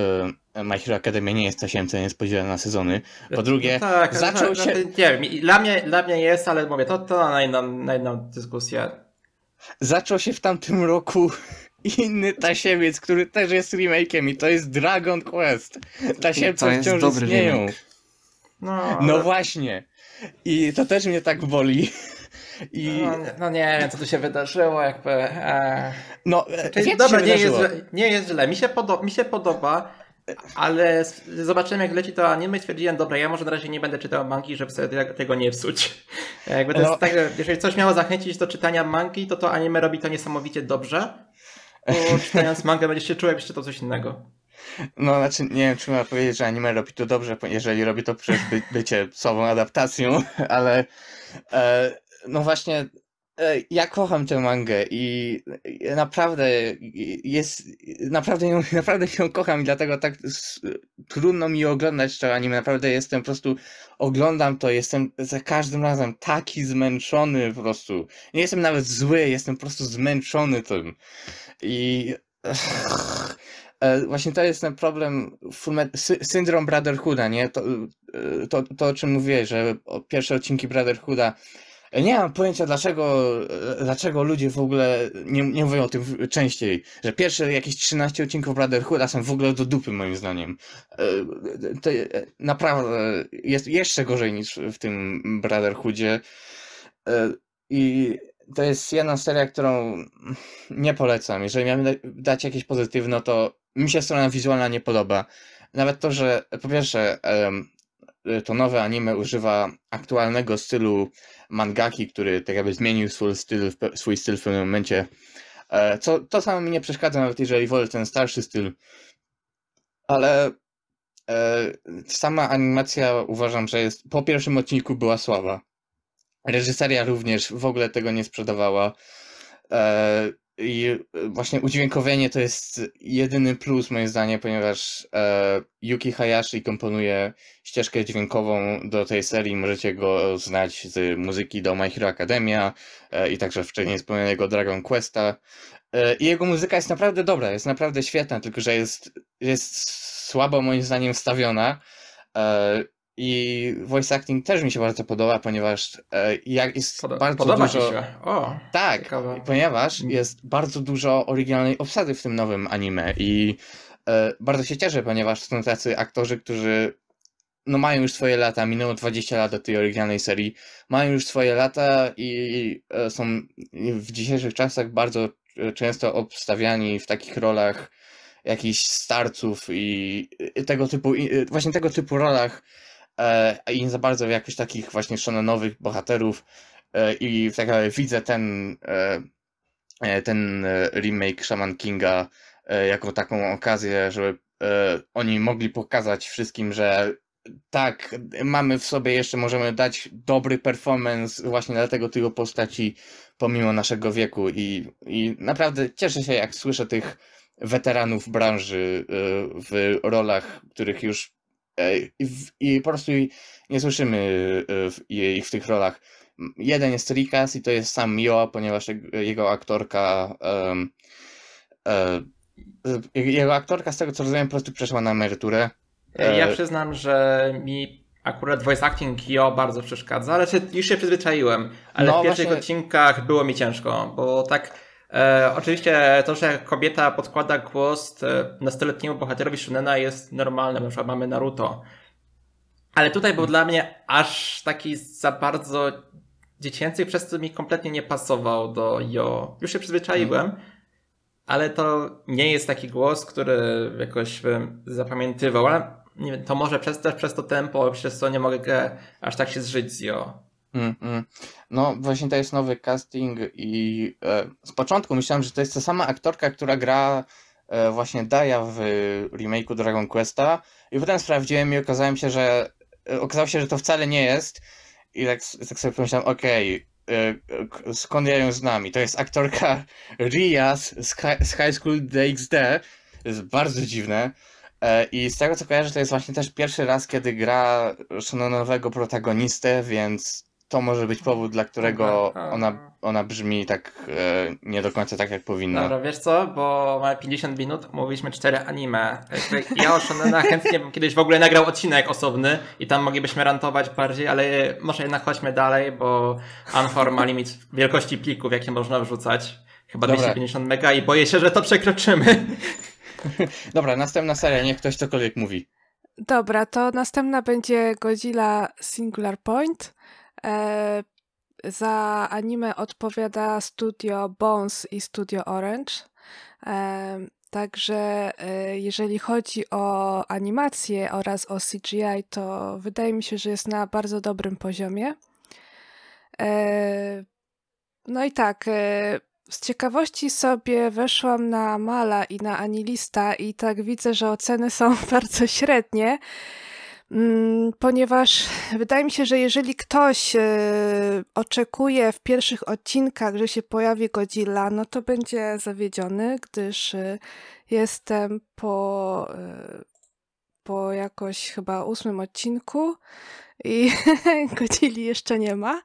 Speaker 1: e, My Hero Academia nie jest tasiemcem, jest podzielona na sezony. Po drugie,
Speaker 3: No tak,
Speaker 1: zaczął
Speaker 3: no,
Speaker 1: się-
Speaker 3: no, Nie wiem, i dla mnie, dla mnie jest, ale mówię, to, to na, inną, na inną dyskusję.
Speaker 1: zaczął się w tamtym roku inny tasiemiec, który też jest remake'iem i to jest Dragon Quest. Tasiemce wciąż
Speaker 2: dobry
Speaker 1: istnieją.
Speaker 2: remake.
Speaker 3: No,
Speaker 1: No
Speaker 3: ale-
Speaker 1: właśnie. I to też mnie tak boli. I
Speaker 3: no, nie- no nie wiem, co tu się wydarzyło, jakby... E...
Speaker 1: no, e,
Speaker 3: Czyli, dobra, nie jest, nie jest źle. Mi się, podo- mi się podoba, ale zobaczyłem jak leci to anime i stwierdziłem, dobra, ja może na razie nie będę czytał mangi, żeby sobie te- tego nie psuć. Jakby to
Speaker 1: No.
Speaker 3: jest tak, że jeżeli coś miało zachęcić do czytania mangi, to to anime robi to niesamowicie dobrze. Bo czytając mangę będziesz się czuł, jakbyś czytał coś innego.
Speaker 1: No, znaczy, nie wiem, czy można powiedzieć, że anime robi to dobrze, jeżeli robi to przez by, bycie słabą adaptacją, ale e, no właśnie, e, ja kocham tę mangę i naprawdę jest, naprawdę ją, naprawdę ją kocham i dlatego tak trudno mi oglądać to anime, naprawdę jestem po prostu, oglądam to, jestem za każdym razem taki zmęczony po prostu, nie jestem nawet zły, jestem po prostu zmęczony tym i E, Właśnie to jest ten problem, syndrom Brotherhooda, nie? To, e, to, to, o czym mówiłeś, że pierwsze odcinki Brotherhooda. E, Nie mam pojęcia, dlaczego, e, dlaczego ludzie w ogóle nie, nie mówią o tym częściej. Że pierwsze jakieś 13 odcinków Brotherhooda są w ogóle do dupy, moim zdaniem. E, To naprawdę jest jeszcze gorzej niż w tym Brotherhoodzie. I to jest jedna seria, którą nie polecam. Jeżeli miałem da- dać jakieś pozytywne, to mi się strona wizualna nie podoba. Nawet to, że po pierwsze to nowe anime używa aktualnego stylu mangaki, który tak jakby zmienił swój styl, swój styl w pewnym momencie. E, Co, to samo mi nie przeszkadza, nawet jeżeli wolę ten starszy styl. Ale e, sama animacja uważam, że jest po pierwszym odcinku była słaba. Reżyseria również w ogóle tego nie sprzedawała. E, I właśnie udźwiękowienie to jest jedyny plus moim zdaniem, ponieważ e, Yuki Hayashi komponuje ścieżkę dźwiękową do tej serii. Możecie go znać z muzyki do My Hero Academia e, i także wcześniej wspomnianego Dragon Questa. E, I jego muzyka jest naprawdę dobra, jest naprawdę świetna, tylko że jest, jest słabo moim zdaniem wstawiona. I voice acting też mi się bardzo podoba, ponieważ e, jak jest
Speaker 3: Poda-
Speaker 1: bardzo
Speaker 3: podoba
Speaker 1: dużo...
Speaker 3: się. O,
Speaker 1: Tak,
Speaker 3: Ciekawe.
Speaker 1: ponieważ jest bardzo dużo oryginalnej obsady w tym nowym anime i e, bardzo się cieszę, ponieważ są tacy aktorzy, którzy no mają już swoje lata, minęło 20 lat do tej oryginalnej serii, mają już swoje lata i e, są w dzisiejszych czasach bardzo często obstawiani w takich rolach jakichś starców i, tego typu, właśnie tego typu rolach i nie za bardzo jakichś takich właśnie shonenowych bohaterów e, i tak jakby widzę ten e, e, ten e, remake Shaman Kinga e, jako taką okazję, żeby e, oni mogli pokazać wszystkim, że tak, mamy w sobie jeszcze, możemy dać dobry performance właśnie dla tego typu postaci pomimo naszego wieku. I, i naprawdę cieszę się jak słyszę tych weteranów branży e, w rolach, których już e, i, w- i po prostu nie słyszymy e, w- ich w tych rolach. Jeden jest Rikas i to jest sam Mio, ponieważ jego- aktorka e, e, jego aktorka z tego co rozumiem po prostu przeszła na emeryturę.
Speaker 3: Ja
Speaker 1: E,
Speaker 3: przyznam, że mi akurat voice acting Kyo bardzo przeszkadza, ale już się przyzwyczaiłem. Ale
Speaker 1: No
Speaker 3: w pierwszych
Speaker 1: właśnie-
Speaker 3: odcinkach było mi ciężko, bo tak. E, oczywiście to, że kobieta podkłada głos e, nastoletniemu bohaterowi Shunena jest normalne, na przykład mamy Naruto. Ale tutaj był dla mnie aż taki za bardzo dziecięcy, przez co mi kompletnie nie pasował do Jo. Już się przyzwyczaiłem, ale to nie jest taki głos, który jakoś bym zapamiętywał, ale nie wiem, to może przez, też przez to tempo, przez co nie mogę aż tak się zżyć z Jo.
Speaker 1: Mm, mm. No właśnie to jest nowy casting i e, z początku myślałem, że to jest ta sama aktorka, która gra e, właśnie Daya w remake'u Dragon Questa i potem sprawdziłem i okazałem się, że e, okazało się, że to wcale nie jest i tak, tak sobie pomyślałem, okej, k- skąd ja ją znam? I to jest aktorka Rias z, z High School DxD, to jest bardzo dziwne. I z tego co kojarzę, to jest właśnie też pierwszy raz, kiedy gra shonenowego protagonistę, więc to może być powód, dla którego ona, ona brzmi tak e, nie do końca tak, jak powinna.
Speaker 3: Dobra, wiesz co, bo mamy 50 minut, mówiliśmy 4 anime. Ja o Shonena chętnie bym kiedyś w ogóle nagrał odcinek osobny i tam moglibyśmy rantować bardziej, ale może jednak chodźmy dalej, bo Anchor ma limit wielkości plików, jakie można wrzucać. chyba
Speaker 1: Dobra.
Speaker 3: 250 mega i boję się, że to przekroczymy.
Speaker 1: Dobra, następna seria, niech ktoś cokolwiek mówi.
Speaker 4: Dobra, to następna będzie Godzilla Singular Point. E, za anime odpowiada studio Bones i studio Orange. E, także e, jeżeli chodzi o animację oraz o CGI, to wydaje mi się, że jest na bardzo dobrym poziomie. No i tak, z ciekawości sobie weszłam na Mala i na Anilista i tak widzę, że oceny są bardzo średnie, ponieważ wydaje mi się, że jeżeli ktoś e, oczekuje w pierwszych odcinkach, że się pojawi Godzilla, no to będzie zawiedziony, gdyż e, jestem po, e, po jakoś chyba ósmym odcinku i Godzilli jeszcze nie ma.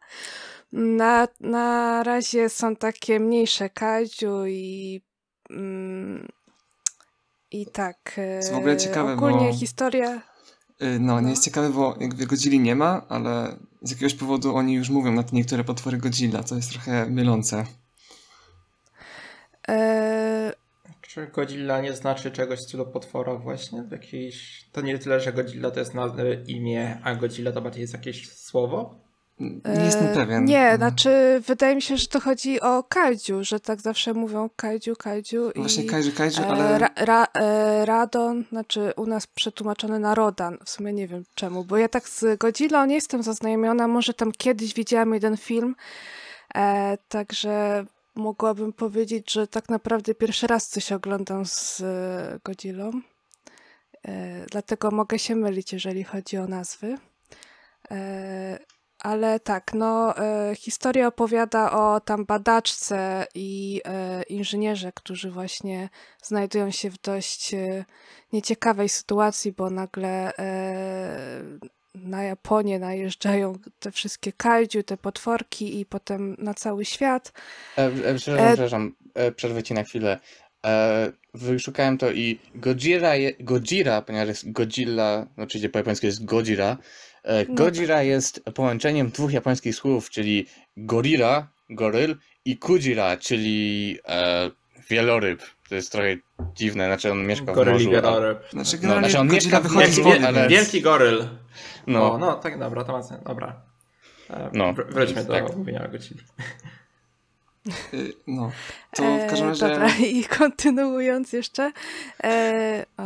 Speaker 4: Na, na razie są takie mniejsze kaiju i mm, i tak.
Speaker 2: jest w ogóle ciekawe,
Speaker 4: Ogólnie
Speaker 2: bo-
Speaker 4: historia.
Speaker 2: Y, No,
Speaker 4: No.
Speaker 2: nie jest ciekawe, bo jakby Godzilli nie ma, ale z jakiegoś powodu oni już mówią na te niektóre potwory Godzilla, to jest trochę mylące.
Speaker 4: E,
Speaker 3: Czy Godzilla nie znaczy czegoś w stylu potwora właśnie? Jakiś... To nie tyle, że Godzilla to jest na imię, a Godzilla to bardziej jest jakieś słowo?
Speaker 2: Nie jestem
Speaker 4: e,
Speaker 2: pewien.
Speaker 4: Nie,
Speaker 2: No.
Speaker 4: znaczy wydaje mi się, że to chodzi o kaiju, że tak zawsze mówią kaiju, kaiju i
Speaker 2: Właśnie kaiju, kaiju,
Speaker 4: e,
Speaker 2: ale
Speaker 4: ra, ra, e, Radon, znaczy u nas przetłumaczony na Rodan, w sumie nie wiem czemu, bo ja tak z Godzilla nie jestem zaznajomiona, może tam kiedyś widziałam jeden film, e, także mogłabym powiedzieć, że tak naprawdę pierwszy raz coś oglądam z Godzillą, e, dlatego mogę się mylić, jeżeli chodzi o nazwy. E, ale tak, no, e, historia opowiada o tam badaczce i e, inżynierze, którzy właśnie znajdują się w dość e, nieciekawej sytuacji, bo nagle e, na Japonię najeżdżają te wszystkie kaiju, te potworki i potem na cały świat.
Speaker 1: E, e, przepraszam,
Speaker 4: E-
Speaker 1: przepraszam, e, przerwę ci na chwilę. E, wyszukałem to i Godzilla, je, Godzilla, ponieważ jest Godzilla, oczywiście po japońsku jest Godzilla. E,
Speaker 4: No
Speaker 1: Godzilla jest połączeniem dwóch japońskich słów, czyli gorilla, goryl i Kujira, czyli e, wieloryb. To jest trochę dziwne, znaczy on mieszka w morzu. a-
Speaker 3: Wieloreb.
Speaker 2: znaczy
Speaker 1: no, znaczy on mieszka w morzu.
Speaker 3: Wielki,
Speaker 1: ale-
Speaker 3: wielki goryl.
Speaker 1: No,
Speaker 3: O, no tak, dobra, to ma sens. Dobra. E,
Speaker 1: No,
Speaker 3: wr- Wróćmy do
Speaker 1: tak.
Speaker 3: mówienia o Godzilli.
Speaker 2: Y, No, to w każdym
Speaker 4: E,
Speaker 2: razie...
Speaker 4: Dobra, i kontynuując jeszcze. E, o,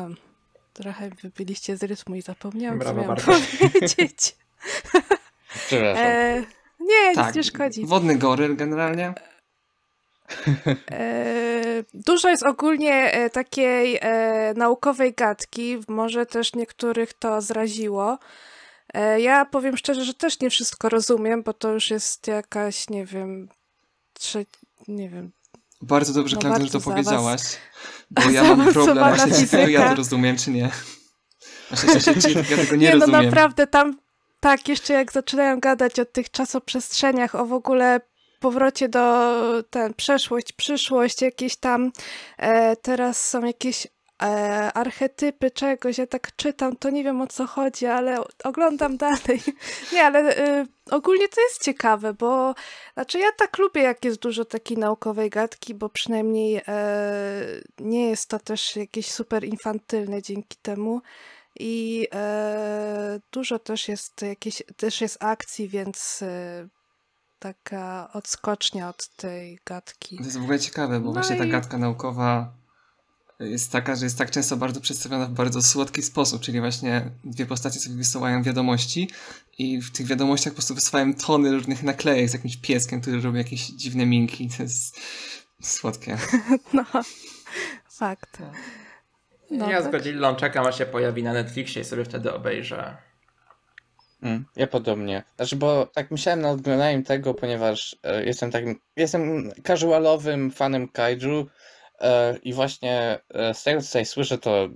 Speaker 4: trochę wybiliście z rytmu i zapomniałam,
Speaker 3: Brawo,
Speaker 4: co miałam powiedzieć.
Speaker 1: przepraszam.
Speaker 4: E, nie,
Speaker 2: Tak,
Speaker 4: nic nie szkodzi.
Speaker 2: wodny goryl generalnie.
Speaker 4: E, Dużo jest ogólnie e, takiej e, naukowej gadki, może też niektórych to zraziło. E, Ja powiem szczerze, że też nie wszystko rozumiem, bo to już jest jakaś, nie wiem, trze... nie wiem.
Speaker 2: Bardzo dobrze,
Speaker 4: No
Speaker 2: Klaudia, że to powiedziałaś, bo ja mam problem właśnie, czy tego ja to rozumiem, czy nie. Właśnie, czy, czy ja tego nie,
Speaker 4: Nie, no
Speaker 2: rozumiem.
Speaker 4: naprawdę tam, tak, jeszcze jak zaczynają gadać o tych czasoprzestrzeniach, o w ogóle powrocie do ten, przeszłość, przyszłość, jakieś tam, e, teraz są jakieś e, archetypy czegoś, ja tak czytam, to nie wiem o co chodzi, ale oglądam dalej. Nie, ale e, ogólnie to jest ciekawe, bo znaczy ja tak lubię, jak jest dużo takiej naukowej gadki, bo przynajmniej e, nie jest to też jakieś super infantylne dzięki temu. I e, dużo też jest jakieś, też jest akcji, więc taka odskocznia od tej gadki.
Speaker 2: To jest w ogóle ciekawe, bo
Speaker 4: No
Speaker 2: właśnie ta
Speaker 4: i-
Speaker 2: gadka naukowa jest taka, że jest tak często bardzo przedstawiona w bardzo słodki sposób, czyli właśnie dwie postacie sobie wysyłają wiadomości i w tych wiadomościach po prostu wysyłają tony różnych naklejek z jakimś pieskiem, który robi jakieś dziwne minki. To jest słodkie.
Speaker 4: No, fakt. No,
Speaker 3: ja z
Speaker 4: tak.
Speaker 3: Godzillą czekam, aż się pojawi na Netflixie i sobie wtedy obejrzę.
Speaker 1: Mm, ja podobnie. Znaczy, bo tak myślałem nad oglądaniem tego, ponieważ e, jestem takim, jestem casualowym fanem kaiju i właśnie e, z tego, co tutaj słyszę, to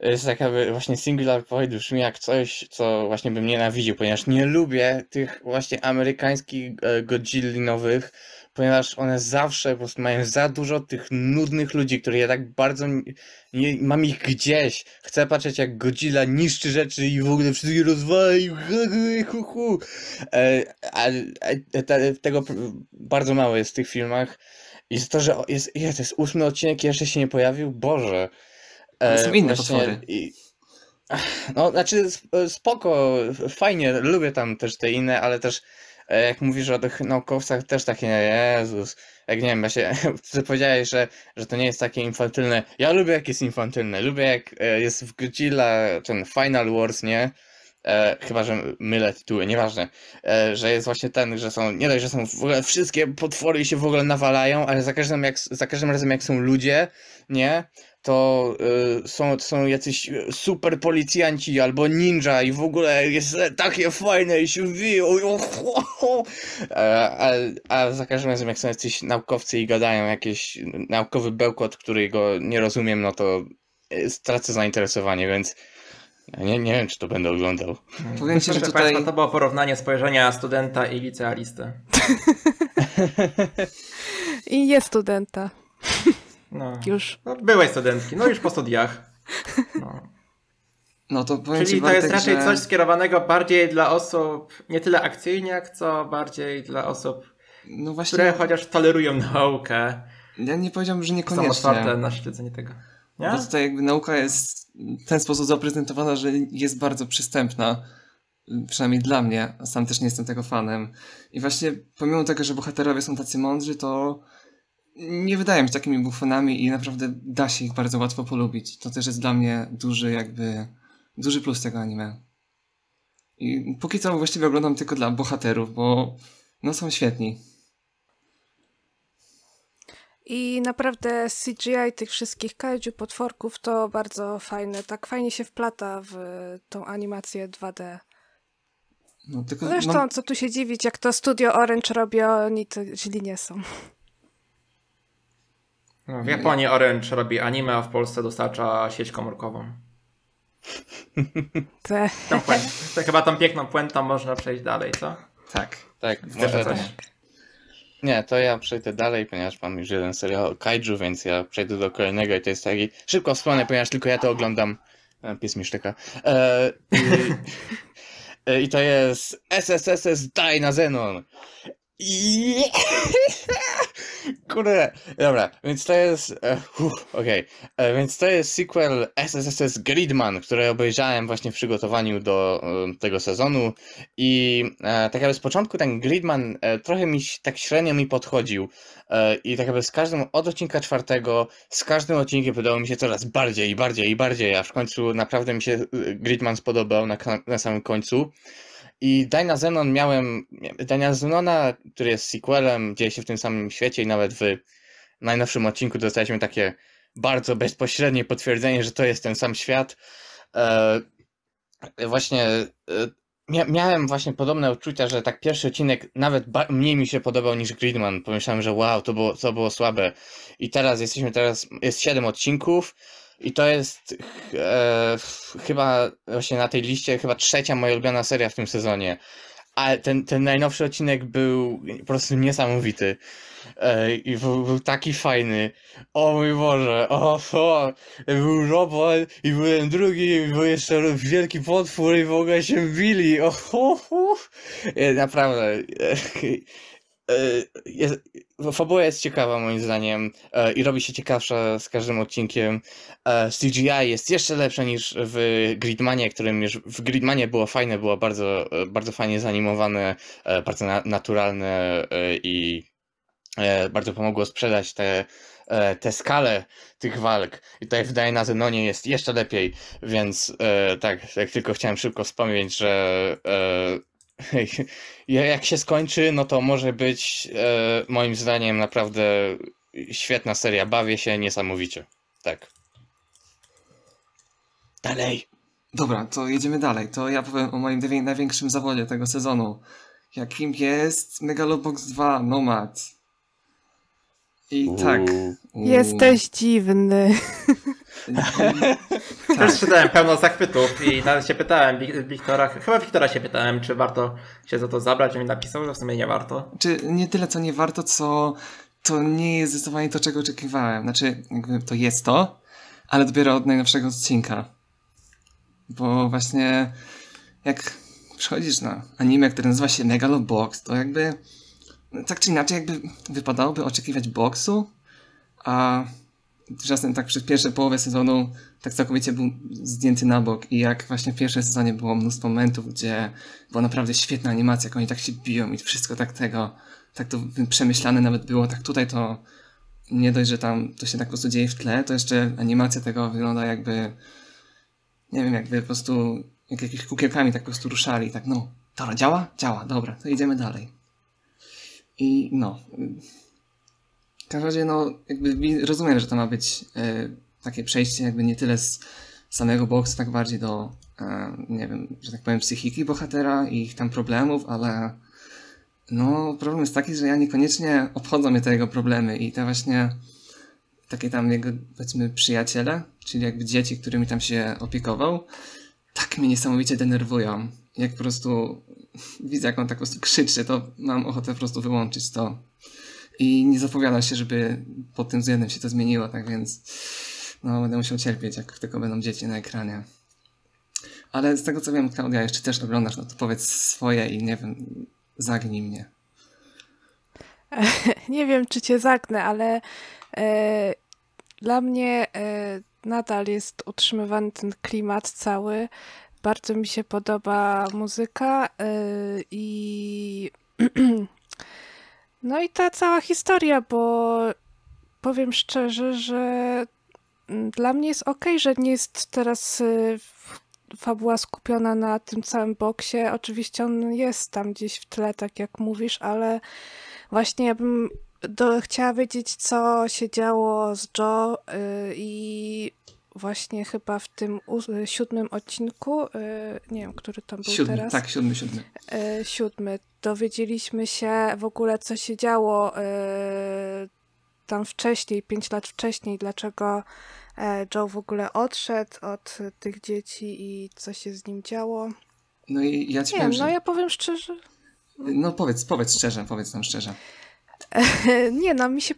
Speaker 1: jest taka właśnie Singular Point brzmi jak coś, co właśnie bym nienawidził, ponieważ nie lubię tych właśnie amerykańskich e, Godzilli nowych, ponieważ one zawsze po prostu mają za dużo tych nudnych ludzi, które ja tak bardzo nie, mam ich gdzieś. Chcę patrzeć jak Godzilla niszczy rzeczy i w ogóle wszystkie rozwala i hu, hu, hu. E, a, a te, tego bardzo mało jest w tych filmach jest to, że jest, jest, jest ósmy odcinek i jeszcze się nie pojawił, Boże.
Speaker 2: E, są inne właśnie, potwory.
Speaker 1: I, no, znaczy spoko, fajnie, lubię tam też te inne, ale też e, jak mówisz o tych naukowcach, też takie, Jezus, jak nie wiem, właśnie, ty powiedziałeś, że, że to nie jest takie infantylne. Ja lubię jak jest infantylne, lubię jak e, jest w Godzilla ten Final Wars, nie? E, chyba, że mylę tytuły, nieważne, e, że jest właśnie ten, że są, nie dość, że są w ogóle wszystkie potwory się w ogóle nawalają, ale za każdym, jak, za każdym razem jak są ludzie, nie, to y, są, są jacyś super policjanci albo ninja i w ogóle jest takie fajne i się wieją. A, a, za każdym razem jak są jacyś naukowcy i gadają jakiś naukowy bełkot, którego nie rozumiem, no to stracę zainteresowanie, więc nie, nie wiem, czy to będę oglądał.
Speaker 3: Powiem ci, że tutaj... Państwa, to było porównanie spojrzenia studenta i licealisty.
Speaker 4: I jest studenta.
Speaker 3: No. Już. No, byłeś studentki, no już po studiach. No.
Speaker 2: No to powiem
Speaker 3: Czyli to jest raczej że... coś skierowanego bardziej dla osób, nie tyle akcyjniak, co bardziej dla osób, no właśnie... które chociaż tolerują naukę.
Speaker 2: Ja nie powiedziałbym, że niekoniecznie.
Speaker 3: Są otwarte na śledzenie tego.
Speaker 2: Nie? Bo tutaj jakby nauka jest w ten sposób zaprezentowana, że jest bardzo przystępna. Przynajmniej dla mnie. Sam też nie jestem tego fanem. I właśnie pomimo tego, że bohaterowie są tacy mądrzy, to nie wydają się takimi bufonami i naprawdę da się ich bardzo łatwo polubić. To też jest dla mnie duży jakby, duży plus tego anime. I póki co właściwie oglądam tylko dla bohaterów, bo no są świetni.
Speaker 4: I naprawdę CGI tych wszystkich kaiju potworków to bardzo fajne. Tak fajnie się wplata w tą animację 2D. No, tylko, Zresztą, no... co tu się dziwić, jak to Studio Orange robi, oni to źli nie są.
Speaker 3: No, w Japonii Orange robi anime, a w Polsce dostarcza sieć komórkową.
Speaker 4: Te.
Speaker 3: To chyba tą piękną puentą można przejść dalej, co?
Speaker 2: Tak.
Speaker 1: Tak, może coś. Nie, to ja przejdę dalej, ponieważ mam już jeden serial o kaiju, więc ja przejdę do kolejnego i to jest taki... Szybko wspomnę, ponieważ tylko ja to oglądam. E, pies mi sztyka. E, i, e, I to jest SSSS Die na Zenon. Kurde, dobra, więc to jest. Uh, Okej, okay. E, więc to jest sequel SSSS Gridman, który obejrzałem właśnie w przygotowaniu do um, tego sezonu. I tak jakby z początku ten Gridman trochę mi tak średnio mi podchodził. I tak jakby z każdym od odcinka czwartego, z każdym odcinkiem podobał mi się coraz bardziej i bardziej i bardziej, a w końcu naprawdę mi się Gridman spodobał na, na samym końcu. I Dina Zenon miałem, Dina Zenona, który jest sequelem, dzieje się w tym samym świecie i nawet w najnowszym odcinku dostaliśmy takie bardzo bezpośrednie potwierdzenie, że to jest ten sam świat. E, właśnie e, mia miałem właśnie podobne uczucia, że tak pierwszy odcinek nawet mniej mi się podobał niż Gridman. Pomyślałem, że wow, to było, to było słabe. I teraz jesteśmy, teraz jest 7 odcinków i to jest e, chyba właśnie na tej liście chyba trzecia moja ulubiona seria w tym sezonie. A ten, ten najnowszy odcinek był po prostu niesamowity. E, I był, był, taki fajny. O mój Boże, o, o, był robot i byłem drugi i był jeszcze wielki potwór i w ogóle się bili. O. E, naprawdę. E, E, jest, fabuła jest ciekawa moim zdaniem e, i robi się ciekawsza z każdym odcinkiem. E, CGI jest jeszcze lepsze niż w Gridmanie, którym już w Gridmanie było fajne, było bardzo, bardzo fajnie zanimowane, bardzo naturalne i bardzo pomogło sprzedać te, te skale tych walk. I tutaj wydaje na Zenonie jest jeszcze lepiej, więc tak, jak tylko chciałem szybko wspomnieć, że jak się skończy, no to może być e, moim zdaniem naprawdę świetna seria. Bawię się niesamowicie. Tak. Dalej.
Speaker 2: Dobra, to jedziemy dalej. To ja powiem o moim największym zawodzie tego sezonu. Jakim jest Megalobox 2 Nomad. I Uuu. tak.
Speaker 4: Jesteś dziwny.
Speaker 3: tak. Też czytałem pełno zachwytów i nawet się pytałem Wiktora, chyba Wiktora się pytałem, czy warto się za to zabrać. On mi napisał, że w sumie nie warto.
Speaker 2: Czy nie tyle co nie warto, co to nie jest zdecydowanie to, czego oczekiwałem. Znaczy, jakby to jest to, ale dopiero od najnowszego odcinka. Bo właśnie jak przychodzisz na anime, który nazywa się Megalobox, to jakby tak czy inaczej jakby wypadałoby oczekiwać boksu, a czasem tak przez pierwsze połowę sezonu tak całkowicie był zdjęty na bok i jak właśnie w pierwszym sezonie było mnóstwo momentów, gdzie była naprawdę świetna animacja, jak oni tak się biją i wszystko tak tego, tak to przemyślane nawet było, tak tutaj to nie dość, że tam to się tak po prostu dzieje w tle, to jeszcze animacja tego wygląda jakby nie wiem, jakby po prostu jak jakimiś kukiełkami tak po prostu ruszali, tak no, dobra, działa? Działa, dobra, to idziemy dalej. I no, każdym razie no, jakby rozumiem, że to ma być e, takie przejście jakby nie tyle z samego boksu, tak bardziej do, e, nie wiem, że tak powiem, psychiki bohatera i ich tam problemów, ale no, problem jest taki, że ja niekoniecznie obchodzą mnie te jego problemy i te właśnie takie tam jego, powiedzmy, przyjaciele, czyli jakby dzieci, którymi tam się opiekował, tak mnie niesamowicie denerwują. Jak po prostu widzę, jak on tak po prostu krzyczy, to mam ochotę po prostu wyłączyć to. I nie zapowiada się, żeby pod tym względem się to zmieniło, tak więc no, będę musiał cierpieć, jak tylko będą dzieci na ekranie. Ale z tego co wiem, Klaudia, jeszcze też oglądasz, no to powiedz swoje i nie wiem, zagnij mnie.
Speaker 4: Nie wiem, czy cię zagnę, ale e, dla mnie e, nadal jest utrzymywany ten klimat cały. Bardzo mi się podoba muzyka e, i no i ta cała historia, bo powiem szczerze, że dla mnie jest ok, że nie jest teraz e, fabuła skupiona na tym całym boksie. Oczywiście on jest tam gdzieś w tle, tak jak mówisz, ale właśnie ja bym do, chciała wiedzieć, co się działo z Joe yy, i właśnie chyba w tym u, siódmym odcinku, yy, nie wiem, który tam był
Speaker 2: siódmy,
Speaker 4: teraz.
Speaker 2: Tak, siódmy, siódmy.
Speaker 4: Yy, siódmy. Dowiedzieliśmy się w ogóle, co się działo tam wcześniej, pięć lat wcześniej, dlaczego e, Joe w ogóle odszedł od tych dzieci i co się z nim działo.
Speaker 2: No i ja ci
Speaker 4: nie
Speaker 2: powiem,
Speaker 4: wiem,
Speaker 2: że...
Speaker 4: no ja powiem szczerze.
Speaker 2: No powiedz, powiedz szczerze, powiedz nam szczerze.
Speaker 4: nie no, mi się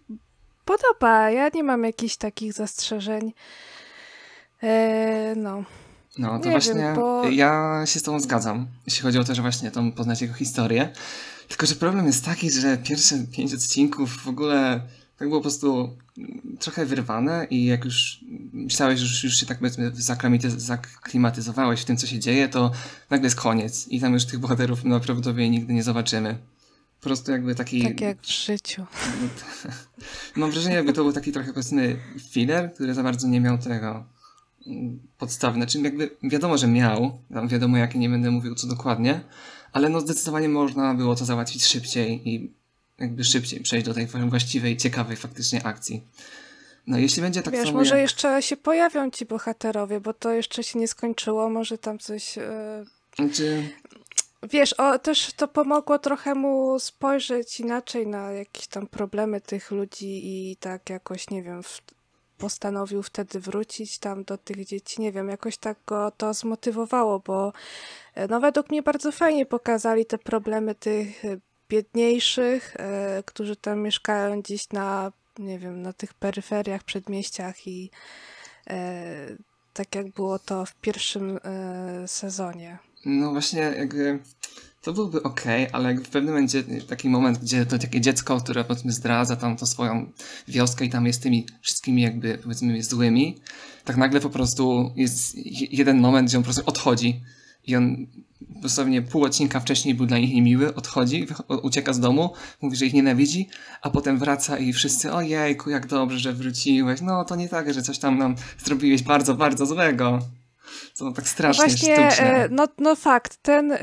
Speaker 4: podoba. Ja nie mam jakichś takich zastrzeżeń. E, no.
Speaker 2: No, to
Speaker 4: nie
Speaker 2: właśnie
Speaker 4: wiem, bo...
Speaker 2: ja się z tobą zgadzam, jeśli chodzi o to, że właśnie tą poznać jego historię. Tylko, że problem jest taki, że pierwsze pięć odcinków w ogóle tak było po prostu trochę wyrwane i jak już myślałeś, że już, już się tak powiedzmy zaklimatyzowałeś w tym, co się dzieje, to nagle jest koniec i tam już tych bohaterów prawdopodobnie nigdy nie zobaczymy. Po prostu jakby taki...
Speaker 4: Tak jak w życiu.
Speaker 2: Mam wrażenie, jakby to był taki trochę powiedzmy filler, który za bardzo nie miał tego podstawy. Znaczy jakby wiadomo, że miał, wiadomo jakie, nie będę mówił co dokładnie, ale no zdecydowanie można było to załatwić szybciej i jakby szybciej przejść do tej właściwej, ciekawej faktycznie akcji. No jeśli będzie tak
Speaker 4: Wiesz,
Speaker 2: samo
Speaker 4: może
Speaker 2: jak...
Speaker 4: jeszcze się pojawią ci bohaterowie, bo to jeszcze się nie skończyło, może tam coś... Yy...
Speaker 2: Znaczy...
Speaker 4: Wiesz, o, też to pomogło trochę mu spojrzeć inaczej na jakieś tam problemy tych ludzi i tak jakoś, nie wiem, w... postanowił wtedy wrócić tam do tych dzieci. Nie wiem, jakoś tak go to zmotywowało, bo e, no według mnie bardzo fajnie pokazali te problemy tych biedniejszych, e, którzy tam mieszkają gdzieś na, nie wiem, na tych peryferiach, przedmieściach i e, tak jak było to w pierwszym e, sezonie.
Speaker 2: No właśnie, jakby to byłby ok, ale w pewnym momencie taki moment, gdzie to takie dziecko, które powiedzmy zdradza tam to swoją wioskę i tam jest tymi wszystkimi jakby powiedzmy złymi, tak nagle po prostu jest jeden moment, gdzie on po prostu odchodzi i on dosłownie pół odcinka wcześniej był dla nich niemiły, odchodzi, ucieka z domu, mówi, że ich nienawidzi, a potem wraca i wszyscy, ojejku, jak dobrze, że wróciłeś. No to nie tak, że coś tam nam zrobiłeś bardzo, bardzo złego. To tak strasznie
Speaker 4: Właśnie,
Speaker 2: sztuczne.
Speaker 4: No, no fakt, ten, e,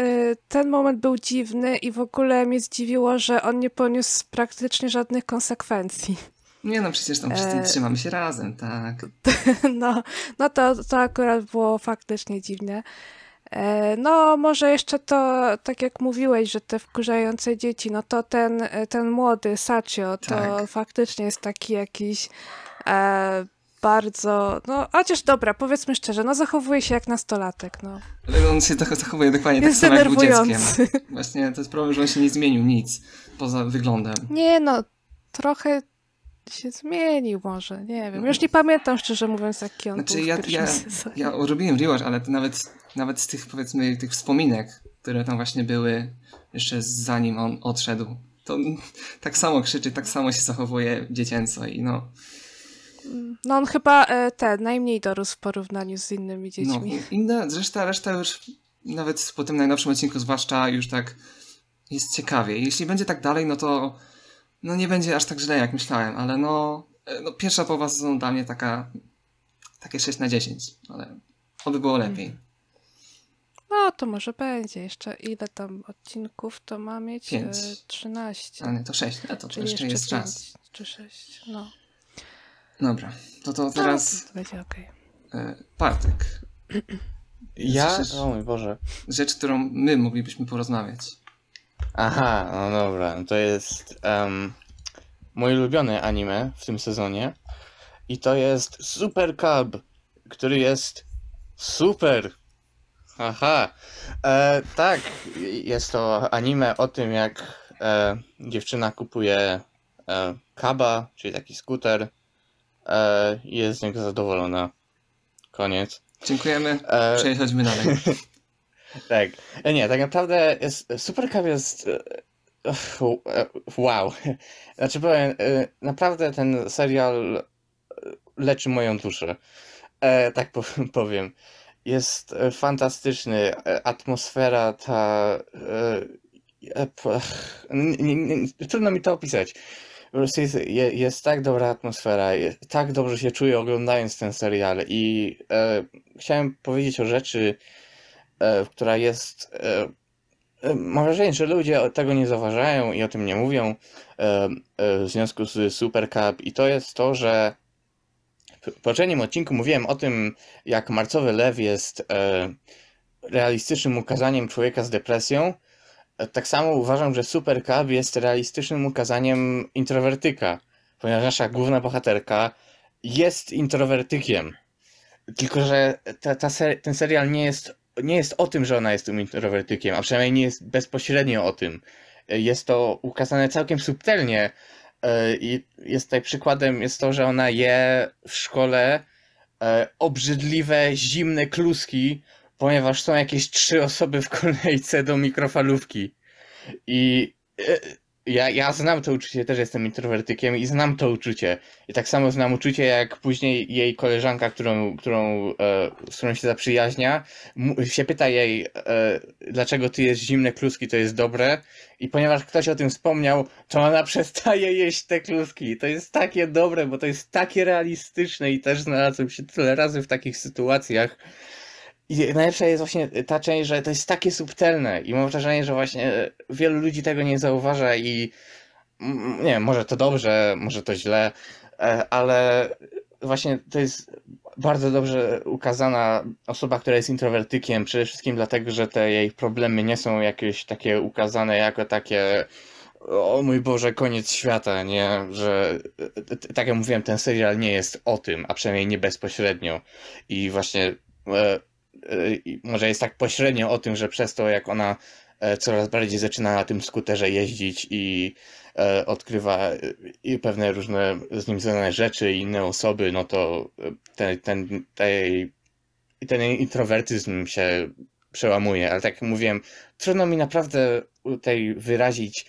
Speaker 4: ten moment był dziwny i w ogóle mnie zdziwiło, że on nie poniósł praktycznie żadnych konsekwencji.
Speaker 2: Nie no, przecież tam wszyscy e... trzymamy się razem, tak.
Speaker 4: no, no to, to akurat było faktycznie dziwne. E, no, może jeszcze to, tak jak mówiłeś, że te wkurzające dzieci, no to ten, e, ten młody Sacio, to tak. faktycznie jest taki jakiś e, bardzo, no chociaż dobra, powiedzmy szczerze, no zachowuje się jak nastolatek, no.
Speaker 2: Ale on się zachowuje dokładnie jest tak samo jak był dzieckiem. Właśnie to jest problem, że on się nie zmienił nic poza wyglądem.
Speaker 4: Nie no, trochę się zmienił może, nie wiem. Już nie pamiętam szczerze mówiąc, jaki on znaczy, był w ja,
Speaker 2: ja,
Speaker 4: sezonie.
Speaker 2: ja robiłem rewatch, ale to nawet, nawet z tych powiedzmy tych wspominek, które tam właśnie były jeszcze zanim on odszedł, to tak samo krzyczy, tak samo się zachowuje dziecięco i no...
Speaker 4: No on chyba e, ten, najmniej dorósł w porównaniu z innymi dziećmi.
Speaker 2: No, inne, reszta, reszta już nawet po tym najnowszym odcinku zwłaszcza już tak jest ciekawie. Jeśli będzie tak dalej, no to no nie będzie aż tak źle, jak myślałem, ale no, e, no pierwsza połowa sezonu dla mnie taka takie 6 na 10, ale oby było lepiej.
Speaker 4: Mhm. No, to może będzie. Jeszcze ile tam odcinków to ma mieć?
Speaker 2: Pięć.
Speaker 4: E, 13.
Speaker 2: A nie, to 6, a to, to jeszcze
Speaker 4: jeszcze
Speaker 2: jest czas.
Speaker 4: 5 czy 6. No.
Speaker 2: Dobra, to to
Speaker 4: No,
Speaker 2: teraz
Speaker 4: to będzie okej.
Speaker 2: e, Bartek.
Speaker 1: Ja? O mój Boże.
Speaker 2: Rzecz, którą my moglibyśmy porozmawiać.
Speaker 1: Aha, no dobra. To jest um, mój ulubiony anime w tym sezonie. I to jest Super Cub, który jest super. Aha. E, tak, jest to anime o tym, jak e, dziewczyna kupuje e, kaba, czyli taki skuter. E, i jest z niego zadowolona. Koniec.
Speaker 2: Dziękujemy,
Speaker 1: E,
Speaker 2: przechodźmy dalej.
Speaker 1: tak. E, Nie, tak naprawdę jest, Super Cup jest. e, e, Wow. Znaczy powiem, e, naprawdę ten serial e, leczy moją duszę. E, tak po- powiem. Jest e, fantastyczny. E, Atmosfera ta. e, e, Trudno mi to opisać. Jest, je- jest tak dobra atmosfera, jest, tak dobrze się czuję oglądając ten serial i e, chciałem powiedzieć o rzeczy, e, która jest. E, e, mam wrażenie, że ludzie tego nie zauważają i o tym nie mówią e, e, w związku z Super Cup, i to jest to, że w poprzednim odcinku mówiłem o tym, jak Marcowy Lew jest e, realistycznym ukazaniem człowieka z depresją. Tak samo uważam, że Super Cup jest realistycznym ukazaniem introwertyka, ponieważ nasza główna bohaterka jest introwertykiem. Tylko, że ta, ta ser ten serial nie jest, nie jest o tym, że ona jest tym introwertykiem, a przynajmniej nie jest bezpośrednio o tym. Jest to ukazane całkiem subtelnie e, i jest tutaj przykładem jest to, że ona je w szkole e, obrzydliwe, zimne kluski, ponieważ są jakieś trzy osoby w kolejce do mikrofalówki. I e, ja, ja znam to uczucie, też jestem introwertykiem i znam to uczucie. I tak samo znam uczucie, jak później jej koleżanka, którą, którą, e, z którą się zaprzyjaźnia, się pyta jej, e, dlaczego ty jesz zimne kluski, to jest dobre. I ponieważ ktoś o tym wspomniał, to ona przestaje jeść te kluski. To jest takie dobre, bo to jest takie realistyczne i też znalazłem się tyle razy w takich sytuacjach. I najlepsza jest właśnie ta część, że to jest takie subtelne i mam wrażenie, że właśnie wielu ludzi tego nie zauważa i nie wiem, może to dobrze, może to źle, e, ale właśnie to jest bardzo dobrze ukazana osoba, która jest introwertykiem, przede wszystkim dlatego, że te jej problemy nie są jakieś takie ukazane jako takie o mój Boże, koniec świata, nie? Że t- tak jak mówiłem, ten serial nie jest o tym, a przynajmniej nie bezpośrednio. I właśnie e, e, może jest tak pośrednio o tym, że przez to, jak ona e, coraz bardziej zaczyna na tym skuterze jeździć i e, odkrywa pewne różne z nim związane rzeczy i inne osoby, no to e, ten, ten, tej, ten introwertyzm się przełamuje. Ale tak jak mówiłem, trudno mi naprawdę tutaj wyrazić,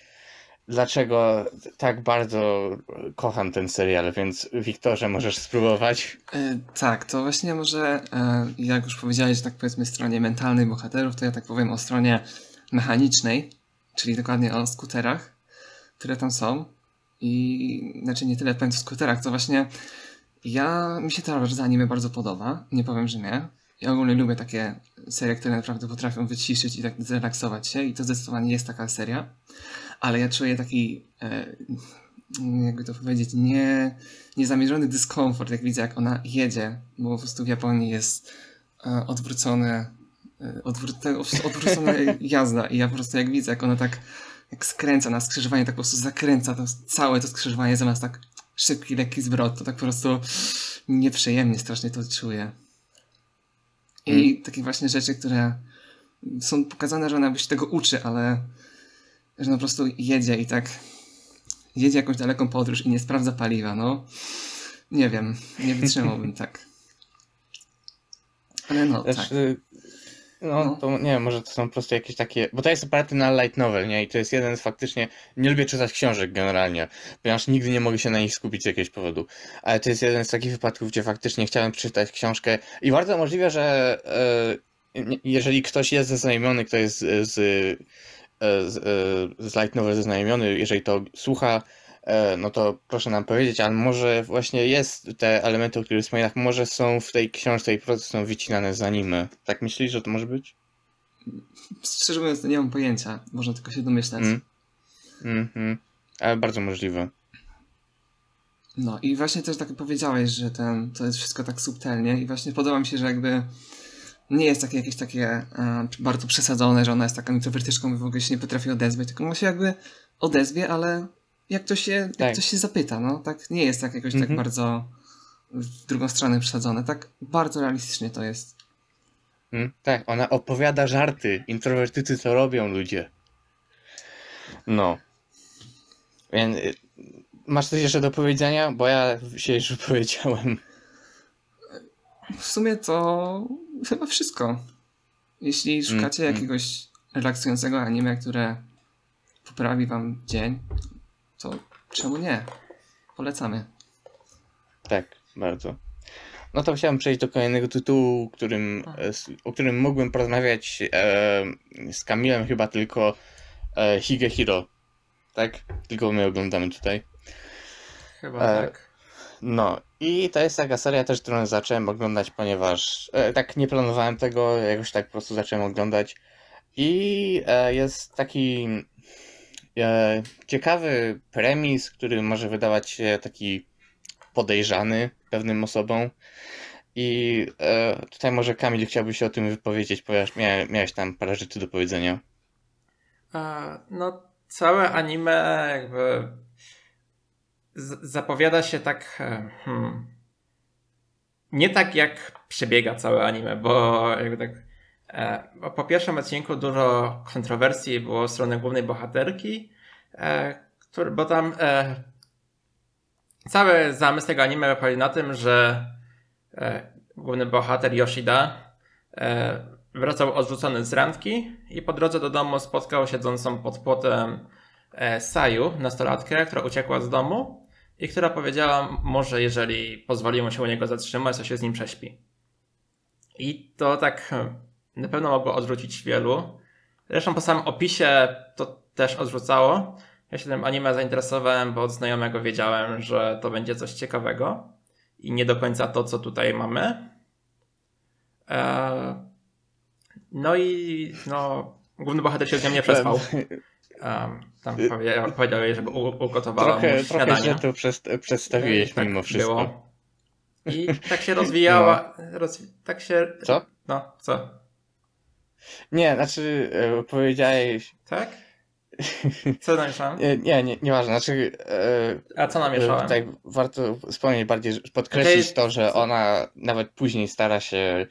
Speaker 1: dlaczego tak bardzo kocham ten serial, więc Wiktorze, możesz spróbować.
Speaker 2: E, tak, to właśnie może, e, jak już powiedziałeś, tak powiedzmy stronie mentalnej bohaterów, to ja tak powiem o stronie mechanicznej, czyli dokładnie o skuterach, które tam są. I znaczy nie tyle powiem o skuterach, to właśnie ja, mi się ta bardzo anime bardzo podoba, nie powiem, że nie. Ja ogólnie lubię takie serie, które naprawdę potrafią wyciszyć i tak zrelaksować się i to zdecydowanie jest taka seria. Ale ja czuję taki, e, jakby to powiedzieć, nie, niezamierzony dyskomfort, jak widzę, jak ona jedzie, bo po prostu w Japonii jest e, odwrócone, e, odwró- odwrócona jazda i ja po prostu jak widzę, jak ona tak jak skręca na skrzyżowanie, tak po prostu zakręca to całe to skrzyżowanie zamiast tak szybki, lekki zwrot, to tak po prostu nieprzyjemnie strasznie to czuję. I takie właśnie rzeczy, które są pokazane, że ona jakby się tego uczy, ale że po prostu jedzie i tak jedzie jakąś daleką podróż i nie sprawdza paliwa, no. Nie wiem, nie wytrzymałbym tak. Ale no,
Speaker 1: Też,
Speaker 2: tak.
Speaker 1: y, No,
Speaker 2: No.
Speaker 1: to nie wiem, może to są po prostu jakieś takie. Bo to jest oparty na light novel, nie? I to jest jeden z faktycznie. Nie lubię czytać książek generalnie, ponieważ nigdy nie mogę się na nich skupić z jakiegoś powodu. Ale to jest jeden z takich wypadków, gdzie faktycznie chciałem przeczytać książkę. I bardzo możliwe, że e, jeżeli ktoś jest zaznajomiony, kto jest z, z, e, e, z light novel zaznajomiony, jeżeli to słucha, e, no to proszę nam powiedzieć, ale może właśnie jest te elementy, o których wspominach, może są w tej książce i po prostu są wycinane z anime. Tak myślisz, że to może być?
Speaker 2: Szczerze mówiąc, nie mam pojęcia. Można tylko się domyślać.
Speaker 1: Mm. Mhm. Ale bardzo możliwe.
Speaker 2: No i właśnie też tak powiedziałeś, że ten, to jest wszystko tak subtelnie i właśnie podoba mi się, że jakby nie jest takie jakieś takie e, bardzo przesadzone, że ona jest taką introwertyczką i w ogóle się nie potrafi odezwać, tylko ona się jakby odezwie, ale jak ktoś się, jak
Speaker 1: Tak.
Speaker 2: ktoś się zapyta, no tak nie jest tak jakoś tak
Speaker 1: Mhm.
Speaker 2: bardzo w drugą stronę przesadzone, tak bardzo realistycznie to jest.
Speaker 1: Mm, tak, ona opowiada żarty. Introwertycy co robią ludzie. No. Więc y, masz coś jeszcze do powiedzenia? Bo ja się już wypowiedziałem.
Speaker 2: W sumie to chyba wszystko. Jeśli szukacie
Speaker 1: mm.
Speaker 2: jakiegoś relaksującego anime, które poprawi wam dzień, to czemu nie? Polecamy.
Speaker 1: Tak, bardzo. No to chciałem przejść do kolejnego tytułu, którym, e, s- o którym mógłbym porozmawiać e, z Kamilem chyba tylko e, Higehiro. Tak? Tylko my oglądamy tutaj.
Speaker 3: Chyba
Speaker 1: E,
Speaker 3: tak.
Speaker 1: No i to jest taka seria też, którą zacząłem oglądać, ponieważ e, tak nie planowałem tego, jakoś tak po prostu zacząłem oglądać. I e, jest taki e, ciekawy premis, który może wydawać się taki podejrzany pewnym osobom. I e, tutaj może Kamil chciałby się o tym wypowiedzieć, ponieważ mia, miałeś tam parę rzeczy do powiedzenia.
Speaker 3: No, całe anime jakby zapowiada się tak. e, Hmm, nie tak jak przebiega całe anime, bo jakby tak. e, Po pierwszym odcinku dużo kontrowersji było w stronę głównej bohaterki, e, który, bo tam e, cały zamysł tego anime polega na tym, że e, główny bohater Yoshida e, wracał odrzucony z randki i po drodze do domu spotkał siedzącą pod płotem Saju, nastolatkę, która uciekła z domu i która powiedziała mu, że jeżeli pozwoli mu się u niego zatrzymać, to się z nim prześpi. I to tak hmm, na pewno mogło odrzucić wielu. Zresztą po samym opisie to też odrzucało. Ja się tym anime zainteresowałem, bo od znajomego wiedziałem, że to będzie coś ciekawego i nie do końca to, co tutaj mamy. Eee, no i no, główny bohater się z nią nie przespał. Um, tam powiedział, powiedział jej, żeby ugotowała
Speaker 1: Trochę, trochę
Speaker 3: śniadanie.
Speaker 1: źle to przez, przedstawiłeś
Speaker 3: Tak
Speaker 1: mimo wszystko.
Speaker 3: było. I tak się rozwijała. Roz, tak się.
Speaker 1: Co?
Speaker 3: No, co?
Speaker 1: Nie, znaczy e, powiedziałeś...
Speaker 3: Tak? Co namieszałem?
Speaker 1: Nie, nie, nie, nieważne. Znaczy, e,
Speaker 3: A co
Speaker 1: e,
Speaker 3: namieszałem?
Speaker 1: tutaj warto wspomnieć bardziej, podkreślić
Speaker 3: Okej.
Speaker 1: to, że ona nawet później stara się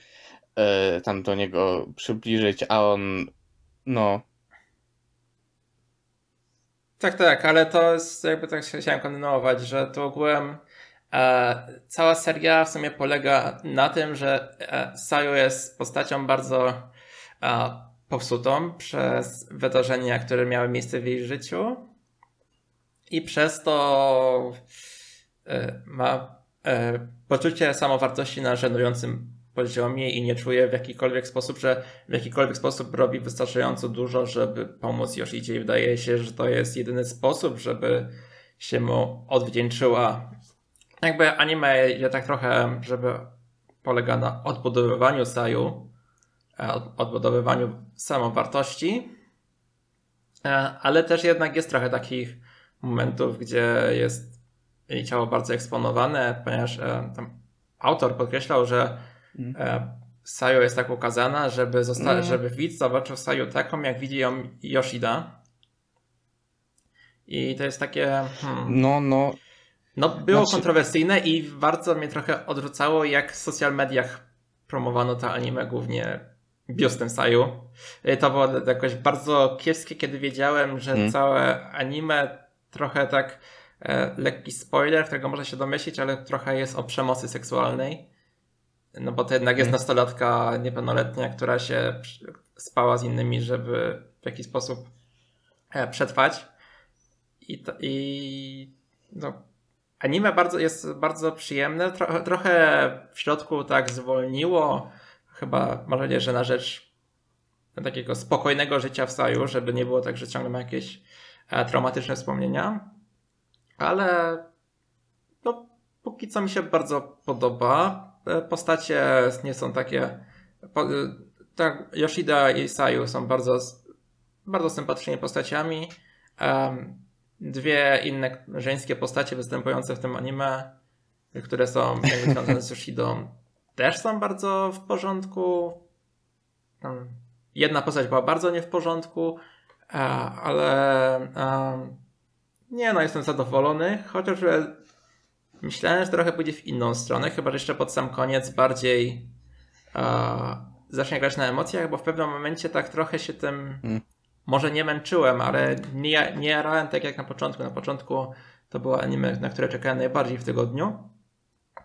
Speaker 1: e, tam do niego przybliżyć, a on, no,
Speaker 3: Tak, tak, ale to jest jakby tak chciałem kontynuować, że to ogółem e, cała seria w sumie polega na tym, że e, Sayu jest postacią bardzo e, przez wydarzenia, które miały miejsce w jej życiu i przez to e, ma e, poczucie samowartości na żenującym poziomie i nie czuje w jakikolwiek sposób, że w jakikolwiek sposób robi wystarczająco dużo, żeby pomóc Yoshidzie i wydaje się, że to jest jedyny sposób, żeby się mu odwdzięczyła. Jakby anime tak trochę, żeby polega na odbudowywaniu Saju, e, od- odbudowywaniu samowartości, e, ale też jednak jest trochę takich momentów, gdzie jest ciało bardzo eksponowane, ponieważ e, autor podkreślał, że e, Sayo jest tak ukazana, żeby, zosta-
Speaker 1: Mm.
Speaker 3: żeby widz zobaczył Sayo taką, jak widzi ją Yoshida. I to jest takie. Hmm,
Speaker 1: no, no,
Speaker 3: no, było
Speaker 1: Znaczy-
Speaker 3: kontrowersyjne i bardzo mnie trochę odrzucało, jak w social mediach promowano to anime, głównie biustem Saju. Y, To było jakoś bardzo kiepskie, kiedy wiedziałem, że
Speaker 1: Mm.
Speaker 3: całe anime trochę tak e, lekki spoiler, którego można się domyślić, ale trochę jest o przemocy seksualnej. No bo to jednak jest
Speaker 1: Mm.
Speaker 3: nastolatka niepełnoletnia, która się spała z innymi, żeby w jakiś sposób e, przetrwać. I, to, i no, anime bardzo, jest bardzo przyjemne. Trochę, trochę w środku tak zwolniło. Chyba mam nadzieję, że na rzecz takiego spokojnego życia w Saju, żeby nie było tak, że ciągle ma jakieś e, traumatyczne wspomnienia. Ale no, póki co mi się bardzo podoba. E, Postacie nie są takie. E, tak, Yoshida i Sayu są bardzo, bardzo sympatycznymi postaciami. Dwie inne żeńskie postacie występujące w tym anime, które są związane z Yoshidą, też są bardzo w porządku. Jedna postać była bardzo nie w porządku, e, ale nie no, jestem zadowolony, chociaż myślałem, że trochę pójdzie w inną stronę, chyba że jeszcze pod sam koniec bardziej e, zacznie grać na emocjach, bo w pewnym momencie tak trochę się tym
Speaker 1: Mm.
Speaker 3: może nie męczyłem, ale nie, nie jarałem tak jak na początku. Na początku to było anime, na które czekałem najbardziej w tygodniu.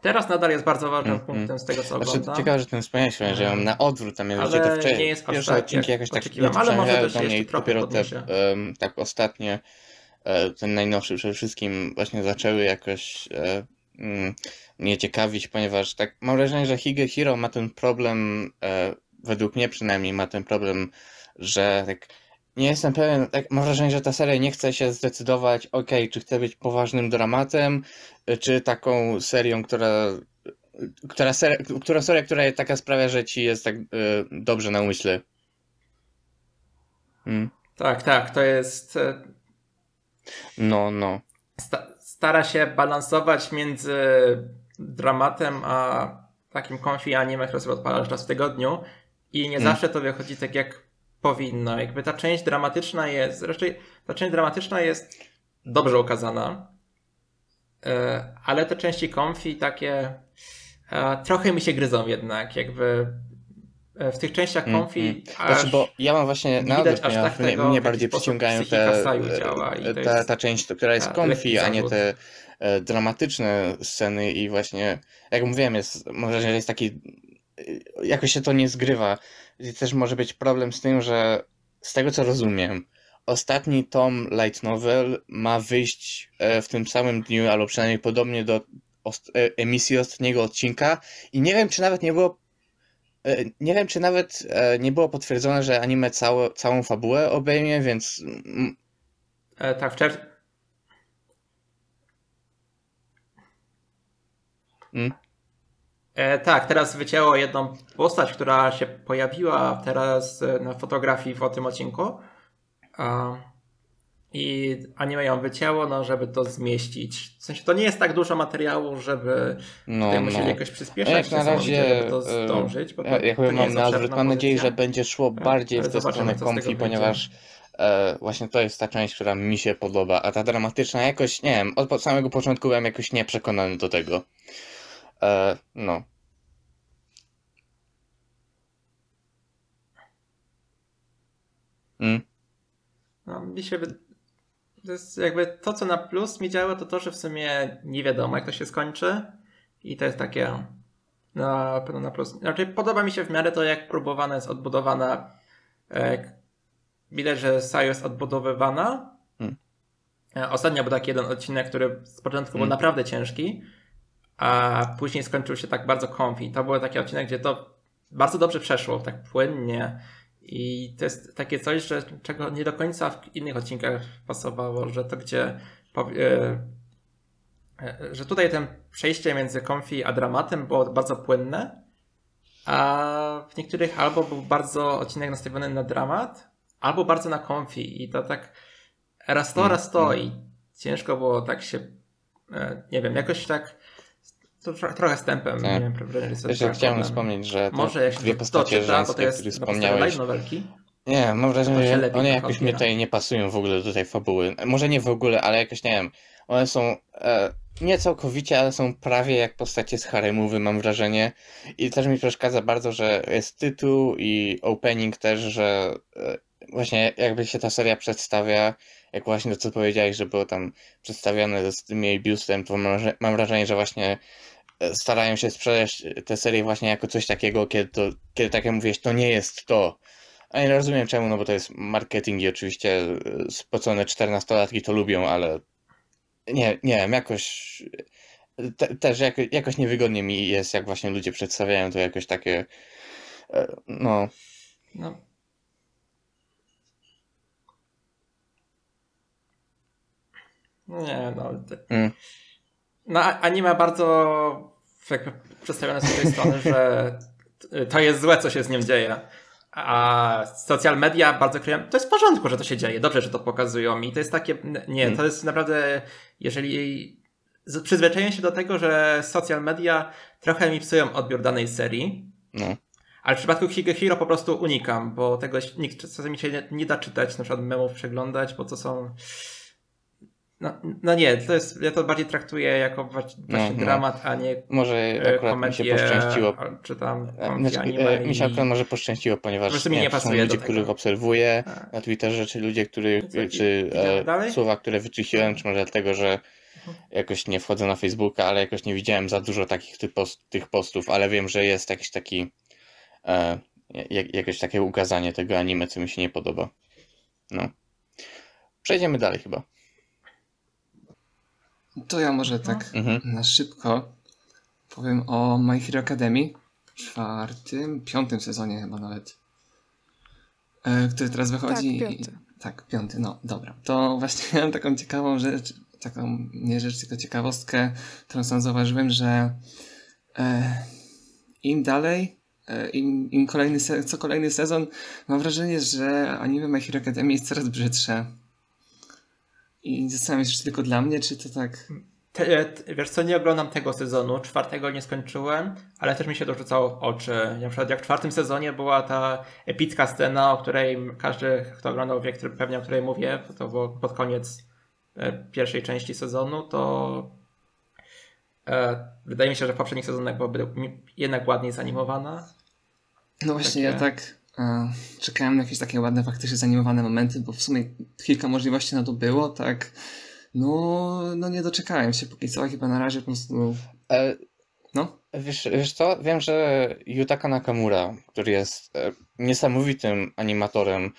Speaker 3: Teraz nadal jest bardzo ważnym
Speaker 1: Mm,
Speaker 3: punktem
Speaker 1: mm.
Speaker 3: z tego, co
Speaker 1: Znaczy,
Speaker 3: oglądam.
Speaker 1: ciekawe, że ten wspomniałeś, że ja na odwrót, a mianowicie
Speaker 3: Ale
Speaker 1: te wcze-
Speaker 3: nie jest aż tak,
Speaker 1: jakoś tak
Speaker 3: ale może też jeszcze trochę
Speaker 1: dopiero te em, tak ostatnie, ten najnowszy przede wszystkim właśnie zaczęły jakoś e, mm, mnie ciekawić, ponieważ tak mam wrażenie, że Higehiro ma ten problem, e, według mnie przynajmniej ma ten problem, że tak nie jestem pewien, tak mam wrażenie, że ta seria nie chce się zdecydować, ok, czy chce być poważnym dramatem, e, czy taką serią, która która seria, która seria, która taka sprawia, że ci jest tak e, dobrze na umyśle. Mm.
Speaker 3: Tak, tak, to jest.
Speaker 1: No, no.
Speaker 3: sta- stara się balansować między dramatem a takim comfy anime, które sobie odpalasz raz w tygodniu i nie
Speaker 1: Mm.
Speaker 3: zawsze to wychodzi tak jak powinno. Jakby ta część dramatyczna jest, raczej ta część dramatyczna jest dobrze ukazana, e, ale te części comfy takie e, trochę mi się gryzą jednak, jakby w tych częściach
Speaker 1: Mm,
Speaker 3: comfy
Speaker 1: mm.
Speaker 3: aż
Speaker 1: Znaczy, bo ja mam właśnie
Speaker 3: nie
Speaker 1: na
Speaker 3: widać aż tak
Speaker 1: mnie,
Speaker 3: tego,
Speaker 1: mnie bardziej przyciągają te,
Speaker 3: to
Speaker 1: ta,
Speaker 3: jest-
Speaker 1: ta część, która jest
Speaker 3: lekki
Speaker 1: a nie te e, dramatyczne sceny i właśnie, jak mówiłem, jest, może że jest taki, e, jakoś się to nie zgrywa. I też może być problem z tym, że z tego co rozumiem, ostatni tom light novel ma wyjść e, w tym samym dniu, albo przynajmniej podobnie do e, emisji ostatniego odcinka i nie wiem, czy nawet nie było e, nie wiem, czy nawet e, nie było potwierdzone, że anime całe, całą fabułę obejmie, więc
Speaker 3: E, tak, w czerwcu.
Speaker 1: Mm.
Speaker 3: E, tak, teraz wycięło jedną postać, która się pojawiła teraz e, na fotografii w tym odcinku. A, I anime ją wycięło, no, żeby to zmieścić. W sensie to nie jest tak dużo materiału, żeby
Speaker 1: no,
Speaker 3: tutaj
Speaker 1: no.
Speaker 3: musieli jakoś przyspieszać
Speaker 1: Jak na razie,
Speaker 3: żeby to
Speaker 1: e,
Speaker 3: zdążyć. Bo to,
Speaker 1: Ja, jak
Speaker 3: to
Speaker 1: mam na mam nadzieję, że będzie szło bardziej
Speaker 3: ale
Speaker 1: w tę stronę
Speaker 3: wyjdzie.
Speaker 1: ponieważ e, właśnie to jest ta część, która mi się podoba, a ta dramatyczna jakoś, nie wiem, od samego początku byłem jakoś nieprzekonany do tego. E, no. Mm.
Speaker 3: No, mi się. To jest jakby to, co na plus mi działa, to to, że w sumie nie wiadomo, jak to się skończy. I to jest takie na pewno na plus. Znaczy, podoba mi się w miarę to, jak próbowana jest odbudowana. Jak widać, że Sayo jest odbudowywana.
Speaker 1: Hmm.
Speaker 3: E, Ostatnio był taki jeden odcinek, który z początku był
Speaker 1: Hmm.
Speaker 3: naprawdę ciężki, a później skończył się tak bardzo comfy. To był taki odcinek, gdzie to bardzo dobrze przeszło, tak płynnie. I to jest takie coś, że, czego nie do końca w innych odcinkach pasowało, że to gdzie powie, e, że tutaj ten przejście między comfy a dramatem było bardzo płynne, a w niektórych albo był bardzo odcinek nastawiony na dramat, albo bardzo na comfy i to tak raz to,
Speaker 1: Mm,
Speaker 3: raz to
Speaker 1: mm.
Speaker 3: i ciężko było tak się, e, nie wiem, jakoś tak to tro, trochę z tempem,
Speaker 1: Tak.
Speaker 3: nie wiem, wrażenie, że to
Speaker 1: Jeszcze chciałem wspomnieć, że
Speaker 3: Może jak
Speaker 1: dwie
Speaker 3: to
Speaker 1: postacie
Speaker 3: to
Speaker 1: żeńskie,
Speaker 3: jest
Speaker 1: które wspomniałeś, Nie, mam
Speaker 3: To
Speaker 1: wrażenie, że one jakoś mnie tutaj nie pasują w ogóle do tej fabuły. Może nie w ogóle, ale jakoś nie wiem. One są e, nie całkowicie, ale są prawie jak postacie z haremowy, mam wrażenie. I też mi przeszkadza bardzo, że jest tytuł i opening też, że e, właśnie jakby się ta seria przedstawia, jak właśnie to co powiedziałeś, że było tam przedstawione z tym jej biustem, to mam, wraże- mam wrażenie, że właśnie starają się sprzedać tę serię właśnie jako coś takiego, kiedy, to, kiedy tak jak mówiłeś, to nie jest to. A nie rozumiem czemu, no bo to jest marketing i oczywiście e, spocone 14-latki to lubią, ale nie, nie wiem, jakoś te, też jako, jakoś niewygodnie mi jest, jak właśnie ludzie przedstawiają to jakoś takie, e, no,
Speaker 3: No. Nie, no.
Speaker 1: Mm.
Speaker 3: No, anime bardzo jakby przedstawione z tej strony, że to jest złe, co się z nim dzieje. A social media bardzo kryją. To jest w porządku, że to się dzieje. Dobrze, że to pokazują. I to jest takie. Nie, to jest naprawdę. Jeżeli. Przyzwyczaję się do tego, że social media trochę mi psują odbiór danej serii.
Speaker 1: no.
Speaker 3: Ale w przypadku Higehiro po prostu unikam, bo tego nikt czasami się nie, nie da czytać, na przykład memów przeglądać, bo to są. No, no nie, to jest, ja to bardziej traktuję jako właśnie
Speaker 1: No, no.
Speaker 3: dramat, a nie
Speaker 1: Może
Speaker 3: e,
Speaker 1: akurat mi się
Speaker 3: komedię,
Speaker 1: poszczęściło.
Speaker 3: czy tam
Speaker 1: E,
Speaker 3: komedię
Speaker 1: Znaczy,
Speaker 3: anime.
Speaker 1: e, mi się
Speaker 3: i-
Speaker 1: akurat może poszczęściło, ponieważ nie
Speaker 3: nie
Speaker 1: są
Speaker 3: do
Speaker 1: ludzie, których obserwuję
Speaker 3: A.
Speaker 1: na Twitterze, czy ludzie, których,
Speaker 3: Co,
Speaker 1: czy e, słowa, które wyczyściłem, czy może dlatego, że jakoś nie wchodzę na Facebooka, ale jakoś nie widziałem za dużo takich tych, post, tych postów, ale wiem, że jest jakiś taki e, jak, jakieś takie ukazanie tego anime, co mi się nie podoba. No. Przejdziemy dalej chyba.
Speaker 2: To ja może tak
Speaker 1: Mhm.
Speaker 2: na szybko powiem o My Hero Academy. Czwartym, piątym sezonie chyba nawet. E, który teraz wychodzi.
Speaker 4: Tak, piąty.
Speaker 2: Tak, piąty, no dobra. To właśnie miałem taką ciekawą rzecz, taką nie rzecz, tylko ciekawostkę, którą sam zauważyłem, że e, im dalej, e, im, im kolejny se- co kolejny sezon, mam wrażenie, że anime My Hero Academy jest coraz brzydsze. I zastanawiam się, czy tylko dla mnie, czy to tak.
Speaker 3: Te, te, wiesz co, nie oglądam tego sezonu, czwartego nie skończyłem, ale też mi się to rzucało w oczy. Na przykład jak w czwartym sezonie była ta epicka scena, o której każdy, kto oglądał wie, który, pewnie o której mówię, to było pod koniec e, pierwszej części sezonu, to e, wydaje mi się, że w poprzednich sezonach byłaby jednak ładniej zanimowana.
Speaker 2: No właśnie, ja
Speaker 3: Takie-
Speaker 2: tak e, czekałem na jakieś takie ładne, faktycznie zanimowane momenty, bo w sumie kilka możliwości na to było, tak. No, no nie doczekałem się póki co, chyba na razie po prostu.
Speaker 1: E,
Speaker 2: No,
Speaker 1: Wiesz, wiesz co? Wiem, że Yutaka Nakamura, który jest e, niesamowitym animatorem,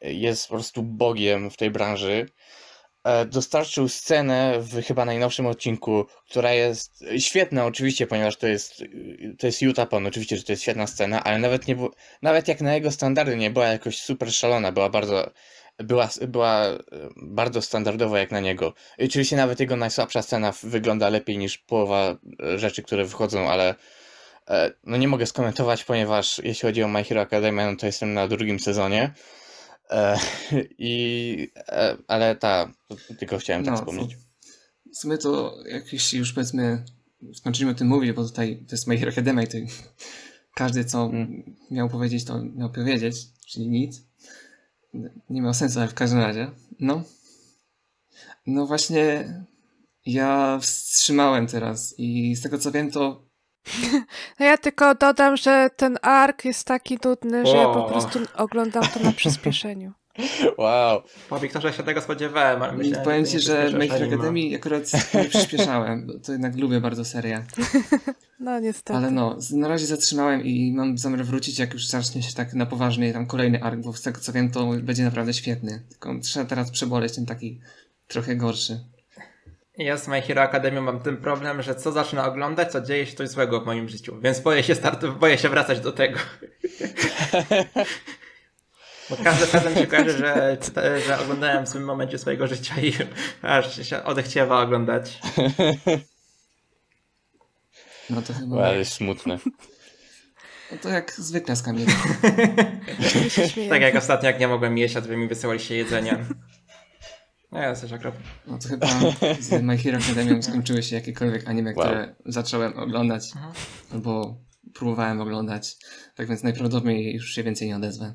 Speaker 1: e, jest po prostu bogiem w tej branży, e, dostarczył scenę w chyba najnowszym odcinku, która jest świetna oczywiście, ponieważ to jest, to jest Utapon, oczywiście, że to jest świetna scena, ale nawet nie było, nawet jak na jego standardy nie była jakoś super szalona, była bardzo, była, była e, bardzo standardowa jak na niego. Oczywiście nawet jego najsłabsza scena wygląda lepiej niż połowa e, rzeczy, które wychodzą, ale e, no nie mogę skomentować, ponieważ jeśli chodzi o My Hero Academia, no to jestem na drugim sezonie. E, I, e, ale ta, tylko chciałem tak
Speaker 2: no
Speaker 1: wspomnieć.
Speaker 2: w sumie to jak jeśli już powiedzmy skończyliśmy o tym mówić, bo tutaj to jest My Hero Academy, to każdy co
Speaker 1: Mm.
Speaker 2: miał powiedzieć, to miał powiedzieć, czyli nic. Nie miał sensu, ale w każdym razie. No. No właśnie ja wstrzymałem teraz i z tego co wiem, to
Speaker 4: No ja tylko dodam, że ten ark jest taki nudny, że ja po prostu oglądam to na przyspieszeniu.
Speaker 1: Wow.
Speaker 3: Po Wiktorze się tego spodziewałem, myślałem,
Speaker 2: powiem ci, że
Speaker 3: anime.
Speaker 2: Academy akurat nie przyspieszałem, bo to jednak lubię bardzo serię.
Speaker 4: No niestety.
Speaker 2: Ale no, na razie zatrzymałem i mam zamiar wrócić, jak już zacznie się tak na poważnie tam kolejny ark, bo z tego co wiem, to będzie naprawdę świetny. Tylko trzeba teraz przeboleć ten taki trochę gorszy.
Speaker 3: Ja z My Hero Academy mam ten problem, że co zacznę oglądać, to dzieje się coś złego w moim życiu, więc boję się start, boję się wracać do tego. Bo każdy sezon się kojarzy, że, że oglądałem w złym momencie swojego życia i aż się odechciewa oglądać.
Speaker 2: No to chyba.
Speaker 1: Ale smutne.
Speaker 2: No to jak zwykle z Kamilem.
Speaker 3: Tak jak ostatnio, jak nie mogłem jeść, a wy mi wysyłaliście jedzenie. No ja jesteś akurat.
Speaker 2: No to chyba z My Hero Academy skończyły się jakiekolwiek anime,
Speaker 1: Wow.
Speaker 2: które zacząłem oglądać
Speaker 3: Mhm.
Speaker 2: albo próbowałem oglądać. Tak więc najprawdopodobniej już się więcej nie odezwę.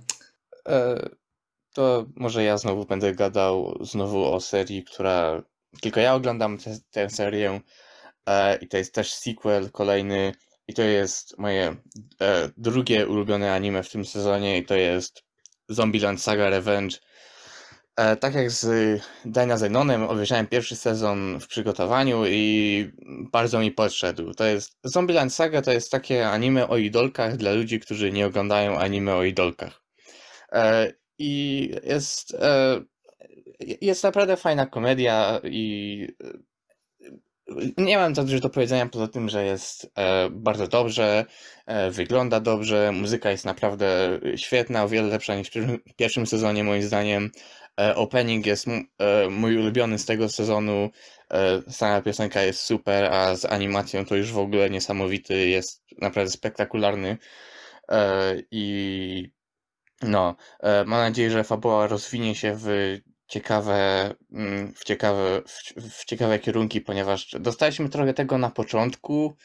Speaker 1: E, to może ja znowu będę gadał znowu o serii, która tylko ja oglądam tę- tę serię e, i to jest też sequel kolejny i to jest moje e, drugie ulubione anime w tym sezonie i to jest Zombieland Saga Revenge. E, tak jak z Dana Zenonem, obejrzałem pierwszy sezon w przygotowaniu i bardzo mi podszedł. To jest Zombieland Saga to jest takie anime o idolkach dla ludzi, którzy nie oglądają anime o idolkach. E, I jest, e, jest naprawdę fajna komedia i nie mam za dużo do powiedzenia poza tym, że jest bardzo dobrze, wygląda dobrze, muzyka jest naprawdę świetna, o wiele lepsza niż w pierwszym sezonie moim zdaniem. E, opening jest e, mój ulubiony z tego sezonu, e, sama piosenka jest super, a z animacją to już w ogóle niesamowity, jest naprawdę spektakularny. I no, mam nadzieję, że fabuła rozwinie się w ciekawe, w ciekawe, w, ciekawe kierunki, ponieważ dostaliśmy trochę tego na początku,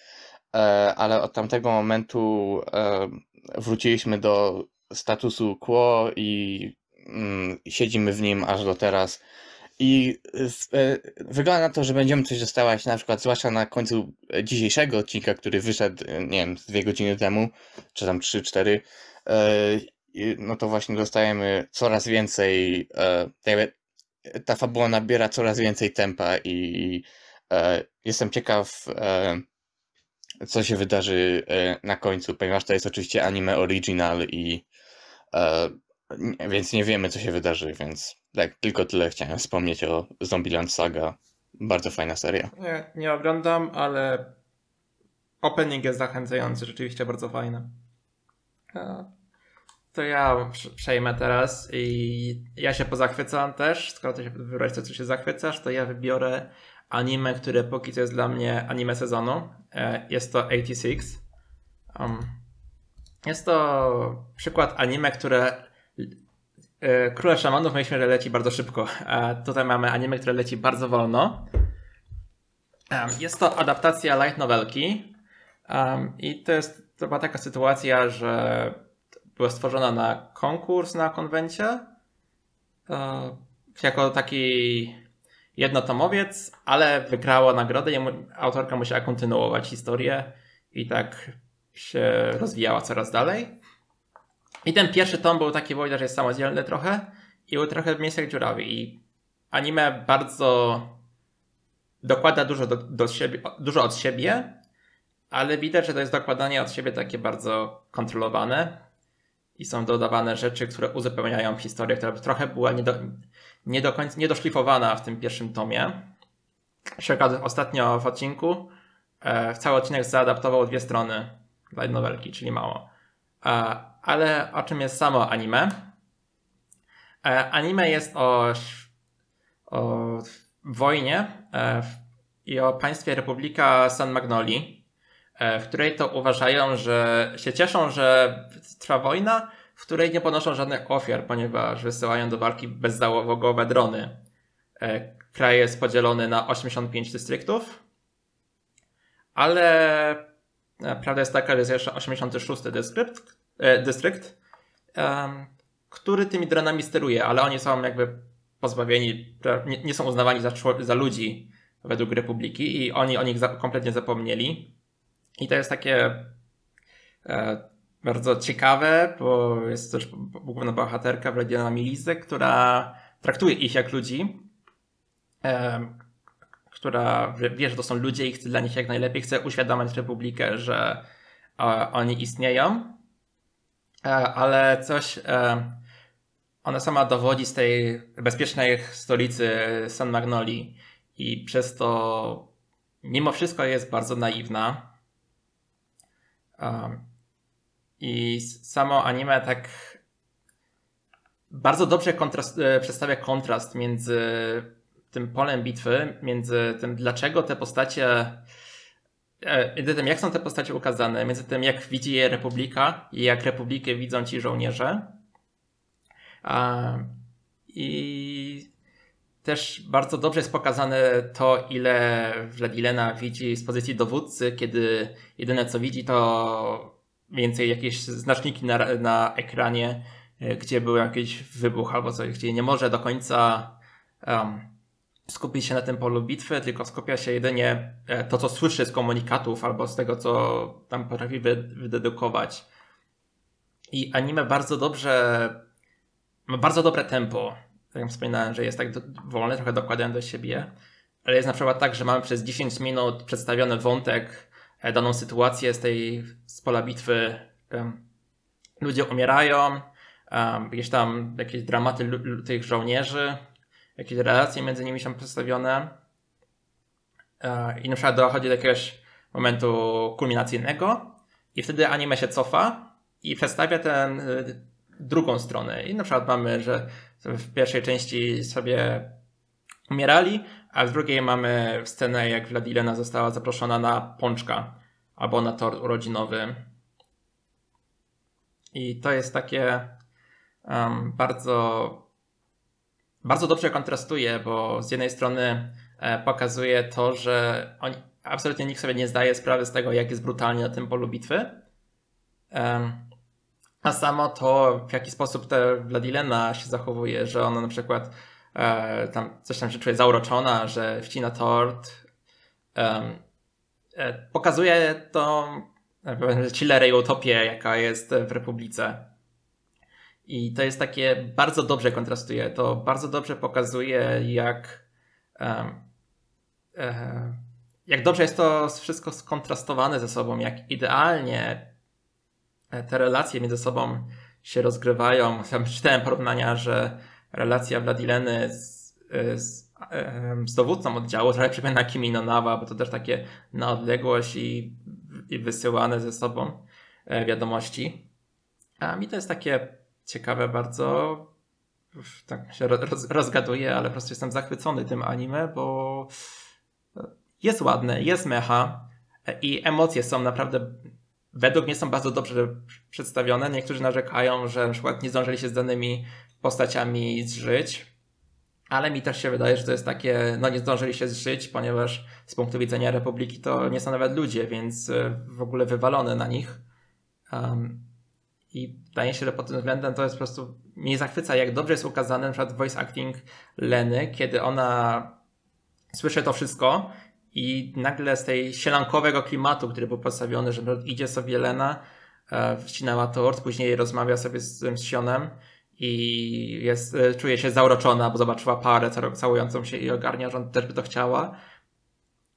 Speaker 1: ale od tamtego momentu wróciliśmy do statusu quo i siedzimy w nim aż do teraz. I e, wygląda na to, że będziemy coś dostawać, na przykład, zwłaszcza na końcu dzisiejszego odcinka, który wyszedł, nie wiem, dwie godziny temu, czy tam trzy, cztery no to właśnie dostajemy coraz więcej, ta fabuła nabiera coraz więcej tempa i e, jestem ciekaw, e, co się wydarzy e, na końcu, ponieważ to jest oczywiście anime original i więc nie wiemy, co się wydarzy, więc tak, tylko tyle chciałem wspomnieć o Zombieland Saga. Bardzo fajna seria.
Speaker 3: Nie, nie oglądam, ale opening jest zachęcający, rzeczywiście bardzo fajny to ja przejmę teraz i ja się pozachwycam też. Skoro ty się wybrałeś to, co się zachwycasz, to ja wybiorę anime, które póki co jest dla mnie anime sezonu. E, jest to 86. Um, jest to przykład anime, które e, Króle Szamanów myślę, że leci bardzo szybko. A tutaj mamy anime, które leci bardzo wolno. Jest to adaptacja light novelki i to jest to była taka sytuacja, że była stworzona na konkurs na konwencie. E, jako taki jednotomowiec, ale wygrała nagrodę i autorka musiała kontynuować historię i tak się rozwijała coraz dalej. I ten pierwszy tom był taki, że jest samodzielny trochę i był trochę miejscach dziurawy i anime bardzo dokłada dużo, do, do siebie, dużo od siebie, ale widać, że to jest dokładanie od siebie takie bardzo kontrolowane i są dodawane rzeczy, które uzupełniają historię, która trochę była nie do, nie do końca niedoszlifowana w tym pierwszym tomie. Przykład ostatnio w odcinku e, cały odcinek zaadaptował dwie strony light novelki, czyli mało. E, ale o czym jest samo anime? E, anime jest o, o wojnie e, i o państwie Republika San Magnoli, E, w której to uważają, że się cieszą, że trwa wojna, w której nie ponoszą żadnych ofiar, ponieważ wysyłają do walki bezzałogowe drony. Kraj jest podzielony na 85 dystryktów, ale prawda jest taka, że jest jeszcze 86 dystrykt, dystrykt który tymi dronami steruje, ale oni są jakby pozbawieni, nie, są uznawani za, za ludzi według Republiki i oni o nich kompletnie zapomnieli. I to jest takie e, bardzo ciekawe, bo jest też główna bohaterka Wladiana Milizy, która traktuje ich jak ludzi, e, która wie, że to są ludzie i chce dla nich jak najlepiej, chce uświadamiać Republikę, że e, oni istnieją, e, ale coś e, ona sama dowodzi z tej bezpiecznej stolicy San Magnoli i przez to mimo wszystko jest bardzo naiwna. I samo anime tak bardzo dobrze kontrast, e, przedstawia kontrast między tym polem bitwy, między tym, dlaczego te postacie, e, między tym, jak są te postacie ukazane, między tym, jak widzi je Republika i jak Republikę widzą ci żołnierze. I też bardzo dobrze jest pokazane to, ile Wladilena widzi z pozycji dowódcy, kiedy jedyne co widzi to więcej jakieś znaczniki na, na ekranie, e, gdzie był jakiś wybuch albo coś, gdzie nie może do końca um, skupić się na tym polu bitwy, tylko skupia się jedynie e, to, co słyszy z komunikatów albo z tego, co tam potrafi wydedukować. I anime bardzo dobrze, ma bardzo dobre tempo tak jak wspominałem, że jest tak wolny, trochę dokładają do siebie, ale jest na przykład tak, że mamy przez 10 minut przedstawiony wątek, e, daną sytuację z tej z pola bitwy. Ludzie umierają, jakieś tam jakieś dramaty tych żołnierzy, jakieś relacje między nimi są przedstawione. E, I na przykład dochodzi do jakiegoś momentu kulminacyjnego i wtedy anime się cofa i przedstawia tę drugą stronę. I na przykład mamy, że w pierwszej części sobie umierali, a w drugiej mamy scenę, jak Wladilena została zaproszona na pączka albo na tort urodzinowy. I to jest takie um, bardzo bardzo dobrze kontrastuje, bo z jednej strony e, pokazuje to, że absolutnie nikt sobie nie zdaje sprawy z tego, jak jest brutalnie na tym polu bitwy. A samo to, w jaki sposób ta Vladilena się zachowuje, że ona na przykład e, tam coś tam się czuje zauroczona, że wcina tort. E, pokazuje to chillerę i utopię, jaka jest w Republice. I to jest takie, bardzo dobrze kontrastuje. To bardzo dobrze pokazuje, jak, um, e, jak dobrze jest to wszystko skontrastowane ze sobą, jak idealnie E, te relacje między sobą się rozgrywają. Ja czytałem porównania, że relacja Vladileny z, e, z, z dowódcą oddziału trochę przypomina Kimi no Nawa, bo to też takie na odległość i, i wysyłane ze sobą e, wiadomości. A mi to jest takie ciekawe bardzo. Tak się roz, rozgaduję, ale po prostu jestem zachwycony tym anime, bo jest ładne, jest mecha i emocje są naprawdę według mnie są bardzo dobrze przedstawione. Niektórzy narzekają, że na przykład nie zdążyli się z danymi postaciami zżyć, ale mi też się wydaje, że to jest takie, no nie zdążyli się zżyć, ponieważ z punktu widzenia Republiki to nie są nawet ludzie, więc e, w ogóle wywalone na nich. Um, I wydaje się, że pod tym względem to jest po prostu, mnie zachwyca, jak dobrze jest ukazany na przykład voice acting Leny, kiedy ona słyszy to wszystko i nagle z tej sielankowego klimatu, który był postawiony, że idzie sobie Lena, e, wcinała tort, później rozmawia sobie z, z Sionem i jest, e, czuje się zauroczona, bo zobaczyła parę całującą się i ogarnia, że on też by to chciała.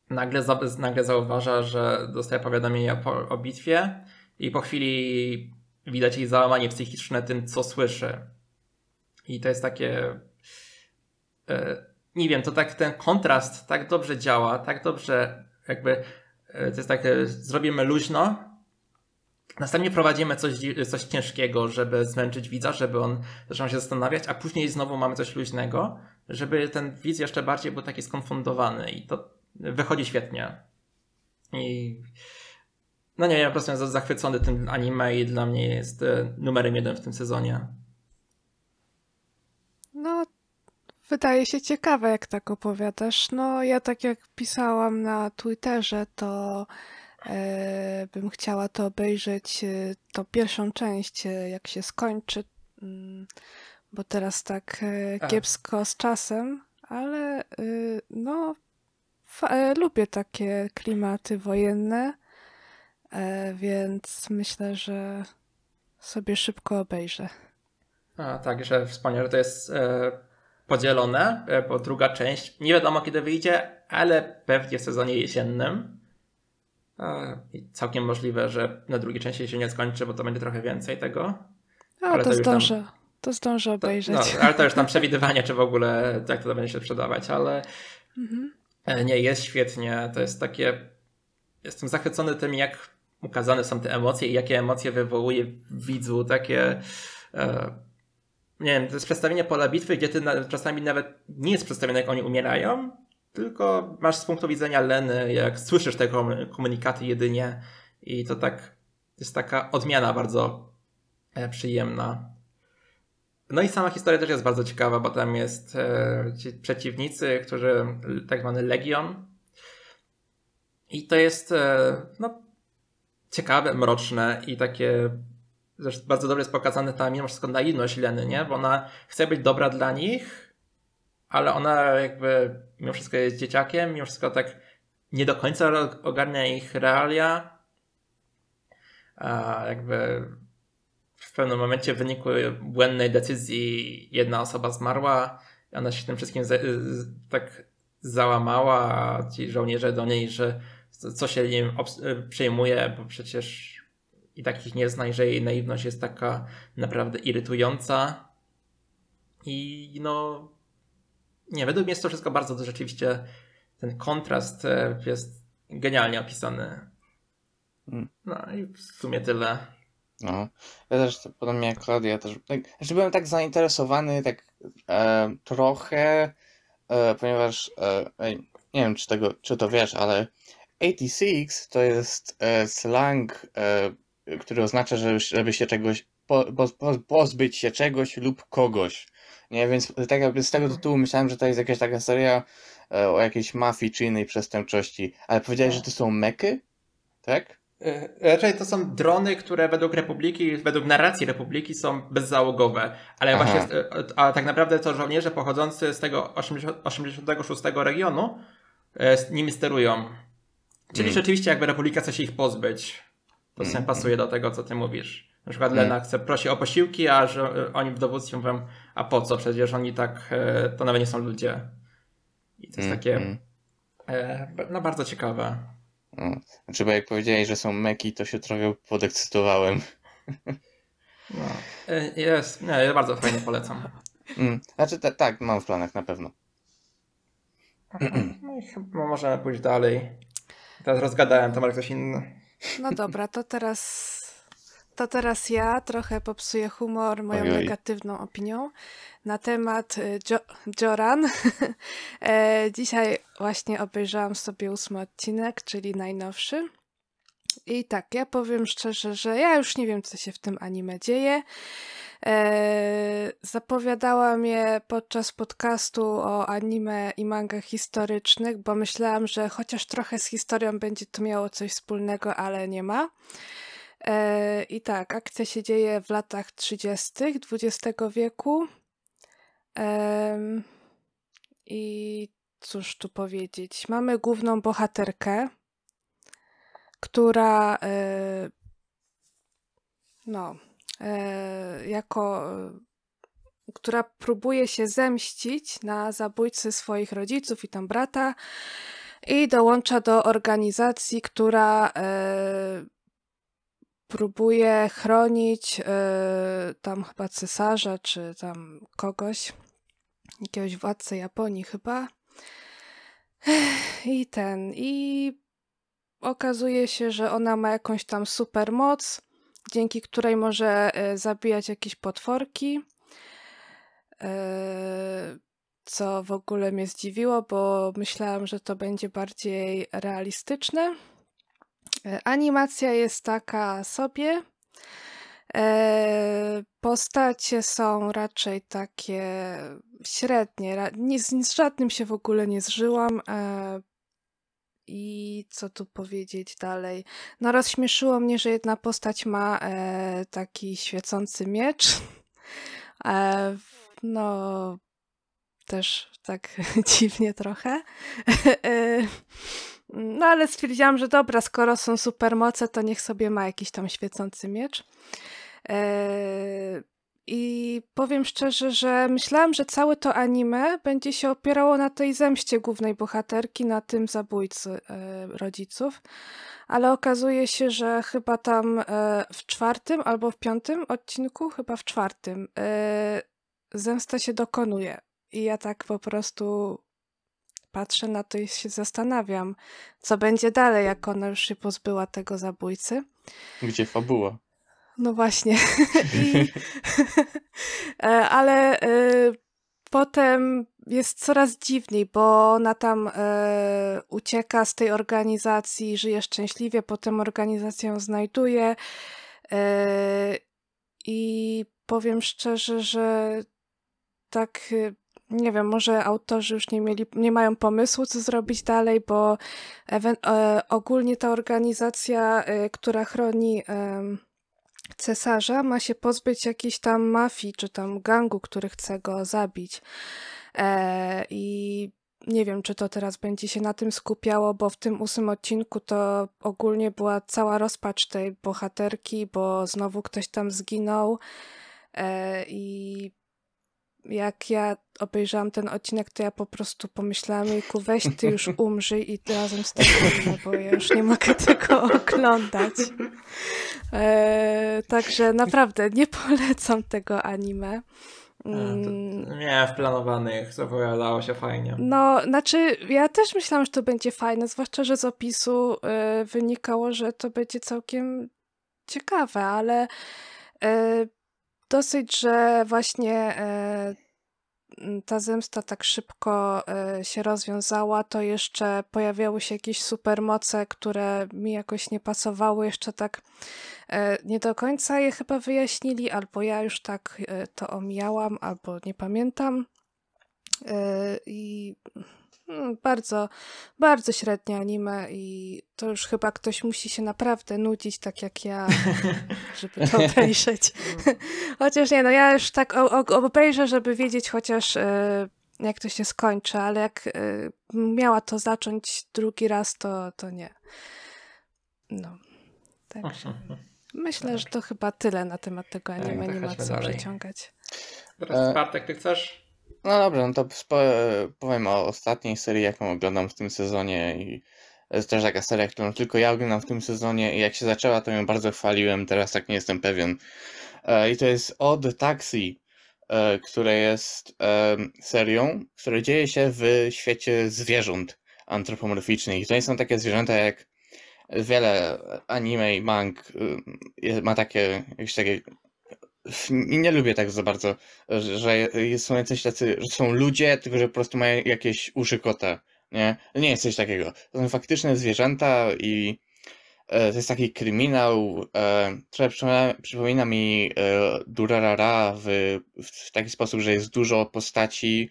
Speaker 3: Nagle, nagle zauważa, że dostaje powiadomienie o, o bitwie i po chwili widać jej załamanie psychiczne tym, co słyszy. I to jest takie... E, nie wiem, to tak ten kontrast tak dobrze działa, tak dobrze jakby e, to jest tak, e, zrobimy luźno, następnie prowadzimy coś, coś ciężkiego, żeby zmęczyć widza, żeby on zaczął się zastanawiać, a później znowu mamy coś luźnego, żeby ten widz jeszcze bardziej był taki skonfundowany i to wychodzi świetnie. I no nie wiem, po prostu jestem zachwycony tym anime i dla mnie jest e, numerem jeden w tym sezonie.
Speaker 4: No, Wydaje się ciekawe, jak tak opowiadasz. No, ja tak jak pisałam na Twitterze, to e, bym chciała to obejrzeć, e, tą pierwszą część, jak się skończy, mm, bo teraz tak kiepsko z czasem, ale e, no, lubię takie klimaty wojenne, więc myślę, że sobie szybko obejrzę.
Speaker 3: A, tak, że wspaniale to jest podzielone, e, bo druga część nie wiadomo kiedy wyjdzie, ale pewnie w sezonie jesiennym. E, I całkiem możliwe, że na drugiej części się nie skończy, bo to będzie trochę więcej tego.
Speaker 4: A, ale to, to zdążę. Tam, to zdążę obejrzeć.
Speaker 3: To, no, ale to już tam przewidywanie, czy w ogóle jak to będzie się sprzedawać, ale mhm. E, nie, jest świetnie. To jest takie. Jestem zachwycony tym, jak ukazane są te emocje i jakie emocje wywołuje w widzu. Takie nie wiem, to jest przedstawienie pola bitwy, gdzie ty na, czasami nawet nie jest przedstawione, jak oni umierają, tylko masz z punktu widzenia Leny, jak słyszysz te komunikaty jedynie i to tak jest taka odmiana bardzo e, przyjemna. No i sama historia też jest bardzo ciekawa, bo tam jest e, ci przeciwnicy, którzy, tak zwany Legion. I to jest e, no, ciekawe, mroczne i takie Zresztą bardzo dobrze jest pokazane ta mimo wszystko naiwność Leny, nie? Bo ona chce być dobra dla nich, ale ona jakby mimo wszystko jest dzieciakiem, mimo wszystko tak nie do końca ogarnia ich realia. A jakby w pewnym momencie w wyniku błędnej decyzji jedna osoba zmarła. Ona się tym wszystkim tak załamała, a ci żołnierze do niej, że co się nim przejmuje, bo przecież i takich nie zna, że jej naiwność jest taka naprawdę irytująca. I no, nie, według mnie jest to wszystko bardzo rzeczywiście, ten kontrast e, jest genialnie opisany. Mm. No i w sumie tyle.
Speaker 1: No, ja też podobnie jak Klaudia, też tak, znaczy byłem tak zainteresowany tak e, trochę, e, ponieważ e, nie wiem czy tego, czy to wiesz, ale 86 to jest e, slang, e, który oznacza, że, żeby się czegoś po, po, pozbyć się czegoś lub kogoś. Nie, więc tak jakby z tego tytułu myślałem, że to jest jakaś taka seria e, o jakiejś mafii czy innej przestępczości. Ale powiedziałeś, że to są meky? Tak?
Speaker 3: E, raczej to są drony, które według Republiki, według narracji Republiki są bezzałogowe, ale Aha. właśnie, e, a tak naprawdę to żołnierze pochodzący z tego 80, 86 regionu z nimi sterują. Czyli hmm. rzeczywiście jakby Republika chce się ich pozbyć. To hmm. pasuje do tego, co ty mówisz. Na przykład Lena chce, prosi o posiłki, a że oni w dowództwie mówią, a po co? Przecież oni tak, e, to nawet nie są ludzie. I to jest mm, takie, mm. no bardzo ciekawe.
Speaker 1: Znaczy, bo jak powiedziałeś, że są meki, to się trochę podekscytowałem.
Speaker 3: No, e, jest, nie, ja bardzo fajnie polecam.
Speaker 1: Mm, znaczy, tak, mam w planach na pewno.
Speaker 3: No i chyba możemy pójść dalej. Teraz rozgadałem, to może ktoś inny.
Speaker 4: No dobra, to teraz to teraz ja trochę popsuję humor moją Ojoj. negatywną opinią na temat y, jo Joran. e, dzisiaj właśnie obejrzałam sobie ósmy odcinek, czyli najnowszy. I tak, ja powiem szczerze, że ja już nie wiem, co się w tym anime dzieje. E, zapowiadałam je podczas podcastu o anime i mangach historycznych, bo myślałam, że chociaż trochę z historią będzie to miało coś wspólnego, ale nie ma. E, I tak, akcja się dzieje w latach 30. XX wieku. I cóż tu powiedzieć? Mamy główną bohaterkę, która e, no, e, jako która próbuje się zemścić na zabójcy swoich rodziców i tam brata i dołącza do organizacji, która próbuje chronić y, tam chyba cesarza, czy tam kogoś, jakiegoś władcę Japonii chyba. I ten, i okazuje się, że ona ma jakąś tam super moc, dzięki której może y, zabijać jakieś potworki. Y, co w ogóle mnie zdziwiło, bo myślałam, że to będzie bardziej realistyczne. E, animacja jest taka sobie. E, postacie są raczej takie średnie. z żadnym się w ogóle nie zżyłam. E, I co tu powiedzieć dalej? No, rozśmieszyło mnie, że jedna postać ma taki świecący miecz. no, też tak dziwnie trochę. No ale stwierdziłam, że dobra, skoro są supermoce, to niech sobie ma jakiś tam świecący miecz. Eee, I powiem szczerze, że myślałam, że całe to anime będzie się opierało na tej zemście głównej bohaterki, na tym zabójcy e, rodziców. Ale okazuje się, że chyba tam e, w czwartym albo w piątym odcinku, chyba w czwartym, e, zemsta się dokonuje. I ja tak po prostu patrzę na to i się zastanawiam, co będzie dalej, jak ona już się pozbyła tego zabójcy.
Speaker 1: Gdzie fabuła?
Speaker 4: No właśnie. I, e, ale y, potem jest coraz dziwniej, bo ona tam y, ucieka z tej organizacji, żyje szczęśliwie, potem organizację ją znajduje. Y, I powiem szczerze, że tak nie wiem, może autorzy już nie mieli, nie mają pomysłu, co zrobić dalej, bo e, ogólnie ta organizacja, e, która chroni e, cesarza, ma się pozbyć jakiejś tam mafii, czy tam gangu, który chce go zabić. E, I nie wiem, czy to teraz będzie się na tym skupiało, bo w tym ósmym odcinku to ogólnie była cała rozpacz tej bohaterki, bo znowu ktoś tam zginął. E, I jak ja obejrzałam ten odcinek, to ja po prostu pomyślałam, jejku, weź ty już umrzyj i razem z tym bo ja już nie mogę tego oglądać. E, także naprawdę nie polecam tego anime.
Speaker 3: Mm. Nie, w planowanych zapowiadało się fajnie.
Speaker 4: No, znaczy, ja też myślałam, że to będzie fajne, zwłaszcza, że z opisu y, wynikało, że to będzie całkiem ciekawe, ale y, dosyć, że właśnie y, ta zemsta tak szybko się rozwiązała, to jeszcze pojawiały się jakieś supermoce, które mi jakoś nie pasowały, jeszcze tak nie do końca je chyba wyjaśnili, albo ja już tak to omijałam, albo nie pamiętam. I mm, bardzo, bardzo średnie anime i to już chyba ktoś musi się naprawdę nudzić, tak jak ja, żeby to obejrzeć. chociaż nie, no ja już tak obejrzę, żeby wiedzieć chociaż e, jak to się skończy, ale jak e, miała to zacząć drugi raz, to, to nie. No. Także myślę, że to chyba tyle na temat tego anime, nie ma co przeciągać.
Speaker 3: Teraz Bartek, ty chcesz
Speaker 1: no dobrze, no to powiem o ostatniej serii, jaką oglądam w tym sezonie i to jest też taka seria, którą tylko ja oglądam w tym sezonie i jak się zaczęła, to ją bardzo chwaliłem, teraz tak nie jestem pewien. E, I to jest Odd Taxi, e, które jest serią, która dzieje się w świecie zwierząt antropomorficznych. I to nie są takie zwierzęta jak wiele anime i mang ma takie jakieś takie nie lubię tak za bardzo, że są jacyś tacy, że są ludzie, tylko że po prostu mają jakieś uszy kota, nie? Nie jest coś takiego. To są faktyczne zwierzęta i e, to jest taki kryminał, e, który przypomina, mi e, Durarara w, w taki sposób, że jest dużo postaci,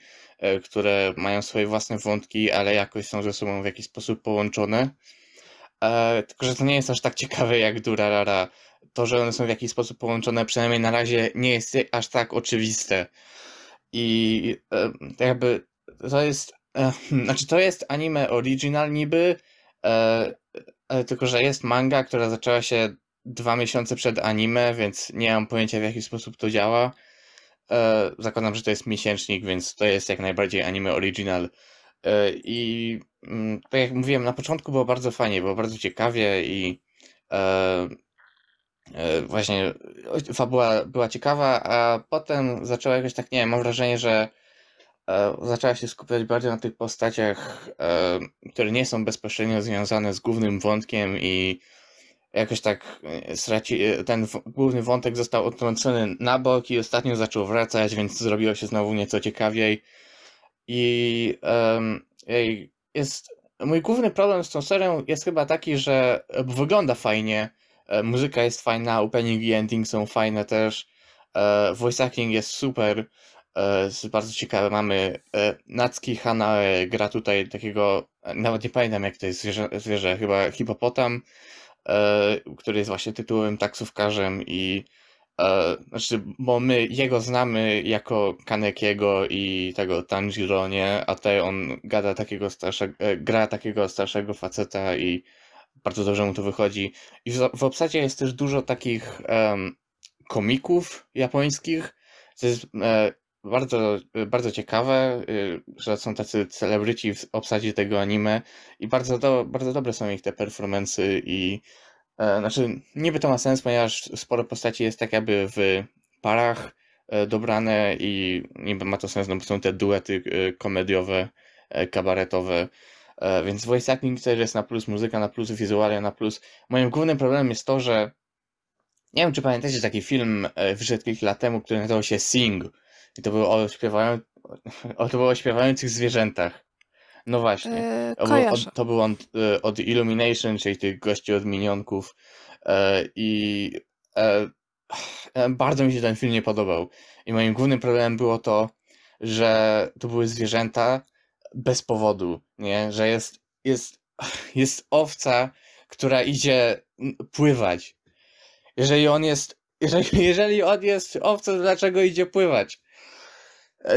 Speaker 1: które mają swoje własne wątki, ale jakoś są ze sobą w jakiś sposób połączone. Tylko, że to nie jest aż tak ciekawe jak Durarara to, że one są w jakiś sposób połączone, przynajmniej na razie nie jest aż tak oczywiste. I e, jakby to jest, e, znaczy to jest anime original niby, e, tylko że jest manga, która zaczęła się dwa miesiące przed anime, więc nie mam pojęcia w jaki sposób to działa. E, zakładam, że to jest miesięcznik, więc to jest jak najbardziej anime original. E, I mm, tak jak mówiłem, na początku było bardzo fajnie, było bardzo ciekawie i E, właśnie fabuła była ciekawa, a potem zaczęła jakoś tak, nie wiem, mam wrażenie, że e, zaczęła się skupiać bardziej na tych postaciach, e, które nie są bezpośrednio związane z głównym wątkiem i jakoś tak straci, ten główny wątek został odtrącony na bok i ostatnio zaczął wracać, więc zrobiło się znowu nieco ciekawiej. I um, jest, mój główny problem z tą serią jest chyba taki, że wygląda fajnie, E, muzyka jest fajna, opening i ending są fajne też. E, voice acting jest super. E, jest bardzo ciekawe. Mamy Natsuki Hana gra tutaj takiego, nawet nie pamiętam jak to jest zwierzę, zwierzę chyba hipopotam, który jest właśnie tytułowym taksówkarzem i znaczy, bo my jego znamy jako Kanekiego i tego Tanjiro, nie? A tutaj on gada takiego starszego, gra takiego starszego faceta i bardzo dobrze mu to wychodzi. I w, w obsadzie jest też dużo takich um, komików japońskich, co jest e, bardzo, bardzo ciekawe, y, że są tacy celebryci w obsadzie tego anime. I bardzo, do, bardzo dobre są ich te performance'y i e, znaczy niby to ma sens, ponieważ sporo postaci jest tak jakby w parach e, dobrane i niby ma to sens, no bo są te duety e, komediowe, e, kabaretowe, E, więc voice acting też jest na plus, muzyka na plus, wizualia na plus. Moim głównym problemem jest to, że nie wiem, czy pamiętacie taki film e, wyszedł kilka lat temu, który nazywał się Sing. I to było o, śpiewają... o, to było o śpiewających zwierzętach. No właśnie.
Speaker 4: To,
Speaker 1: był, od, to był on e, od Illumination, czyli tych gości od minionków. E, I e, bardzo mi się ten film nie podobał. I moim głównym problemem było to, że to były zwierzęta, bez powodu, nie? Że jest, jest, jest owca, która idzie pływać. Jeżeli on jest, jeżeli, jeżeli on jest owcą, dlaczego idzie pływać?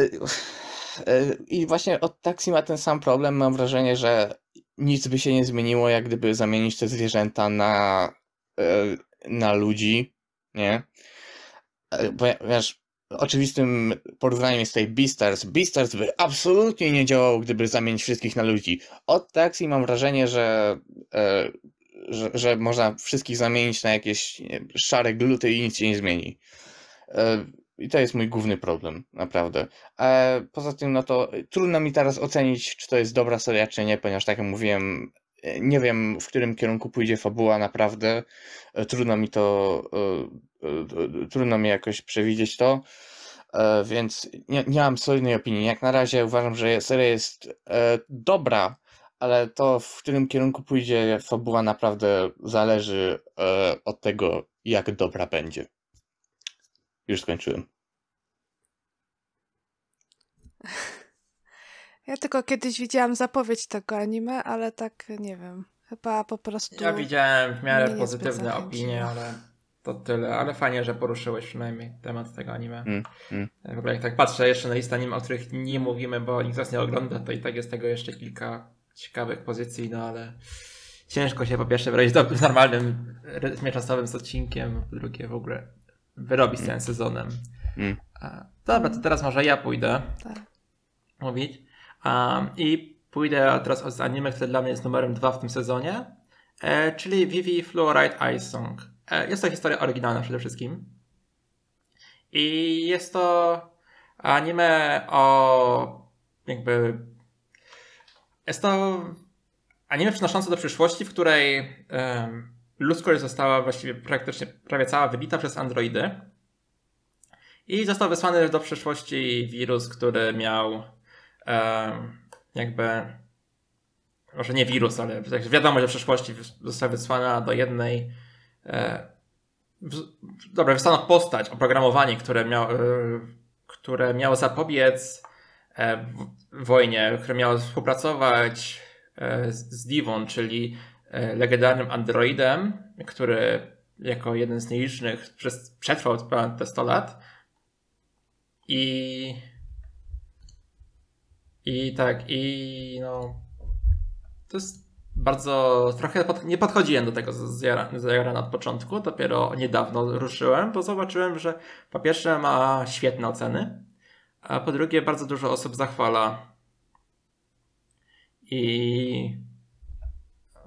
Speaker 1: E, I właśnie od taksi ma ten sam problem. Mam wrażenie, że nic by się nie zmieniło, jak gdyby zamienić te zwierzęta na, na ludzi, nie? Ponieważ oczywistym porównaniem jest tutaj Beastars. Beastars by absolutnie nie działał, gdyby zamienić wszystkich na ludzi. Od taksi mam wrażenie, że, e, że, że można wszystkich zamienić na jakieś nie, szare gluty i nic się nie zmieni. E, I to jest mój główny problem, naprawdę. E, poza tym, no to trudno mi teraz ocenić, czy to jest dobra seria, czy nie, ponieważ tak jak mówiłem, nie wiem, w którym kierunku pójdzie fabuła, naprawdę. Trudno mi to, trudno mi jakoś przewidzieć to. E, więc nie, nie mam solidnej opinii. Jak na razie uważam, że seria jest e, dobra, ale to w którym kierunku pójdzie fabuła naprawdę zależy e, od tego, jak dobra będzie. Już skończyłem.
Speaker 4: Ja tylko kiedyś widziałam zapowiedź tego anime, ale tak nie wiem. Chyba po prostu.
Speaker 3: Ja widziałem w miarę pozytywne opinie, ale to tyle, ale fajnie, że poruszyłeś przynajmniej temat tego anime. Mm, mm. W ogóle jak tak patrzę jeszcze na listę anime, o których nie mówimy, bo nikt z nas nie ogląda, to i tak jest tego jeszcze kilka ciekawych pozycji, no ale ciężko się po pierwsze wejść do normalnym rytmie czasowym z odcinkiem, po drugie w ogóle wyrobić z mm. sezonem. Mm. Dobra, to teraz może ja pójdę tak. mówić. Um, I pójdę teraz z anime, które dla mnie jest numerem dwa w tym sezonie, e, czyli Vivi Fluoride Ice Song. E, jest to historia oryginalna przede wszystkim. I jest to anime o jakby. Jest to anime przynoszące do przyszłości, w której um, ludzkość została właściwie praktycznie prawie cała wybita przez androidy. I został wysłany do przyszłości wirus, który miał jakby. Może nie wirus, ale wiadomo, że w przyszłości została wysłana do jednej E, dobra, wystano postać, oprogramowanie, które, miał, e, które miało zapobiec e, wojnie, które miało współpracować z Divon, czyli legendarnym androidem, który jako jeden z nielicznych przetrwał te 100 lat. I i tak, i no to jest bardzo trochę pod, nie podchodziłem do tego zajara od początku, dopiero niedawno ruszyłem, bo zobaczyłem, że po pierwsze ma świetne oceny, a po drugie bardzo dużo osób zachwala. I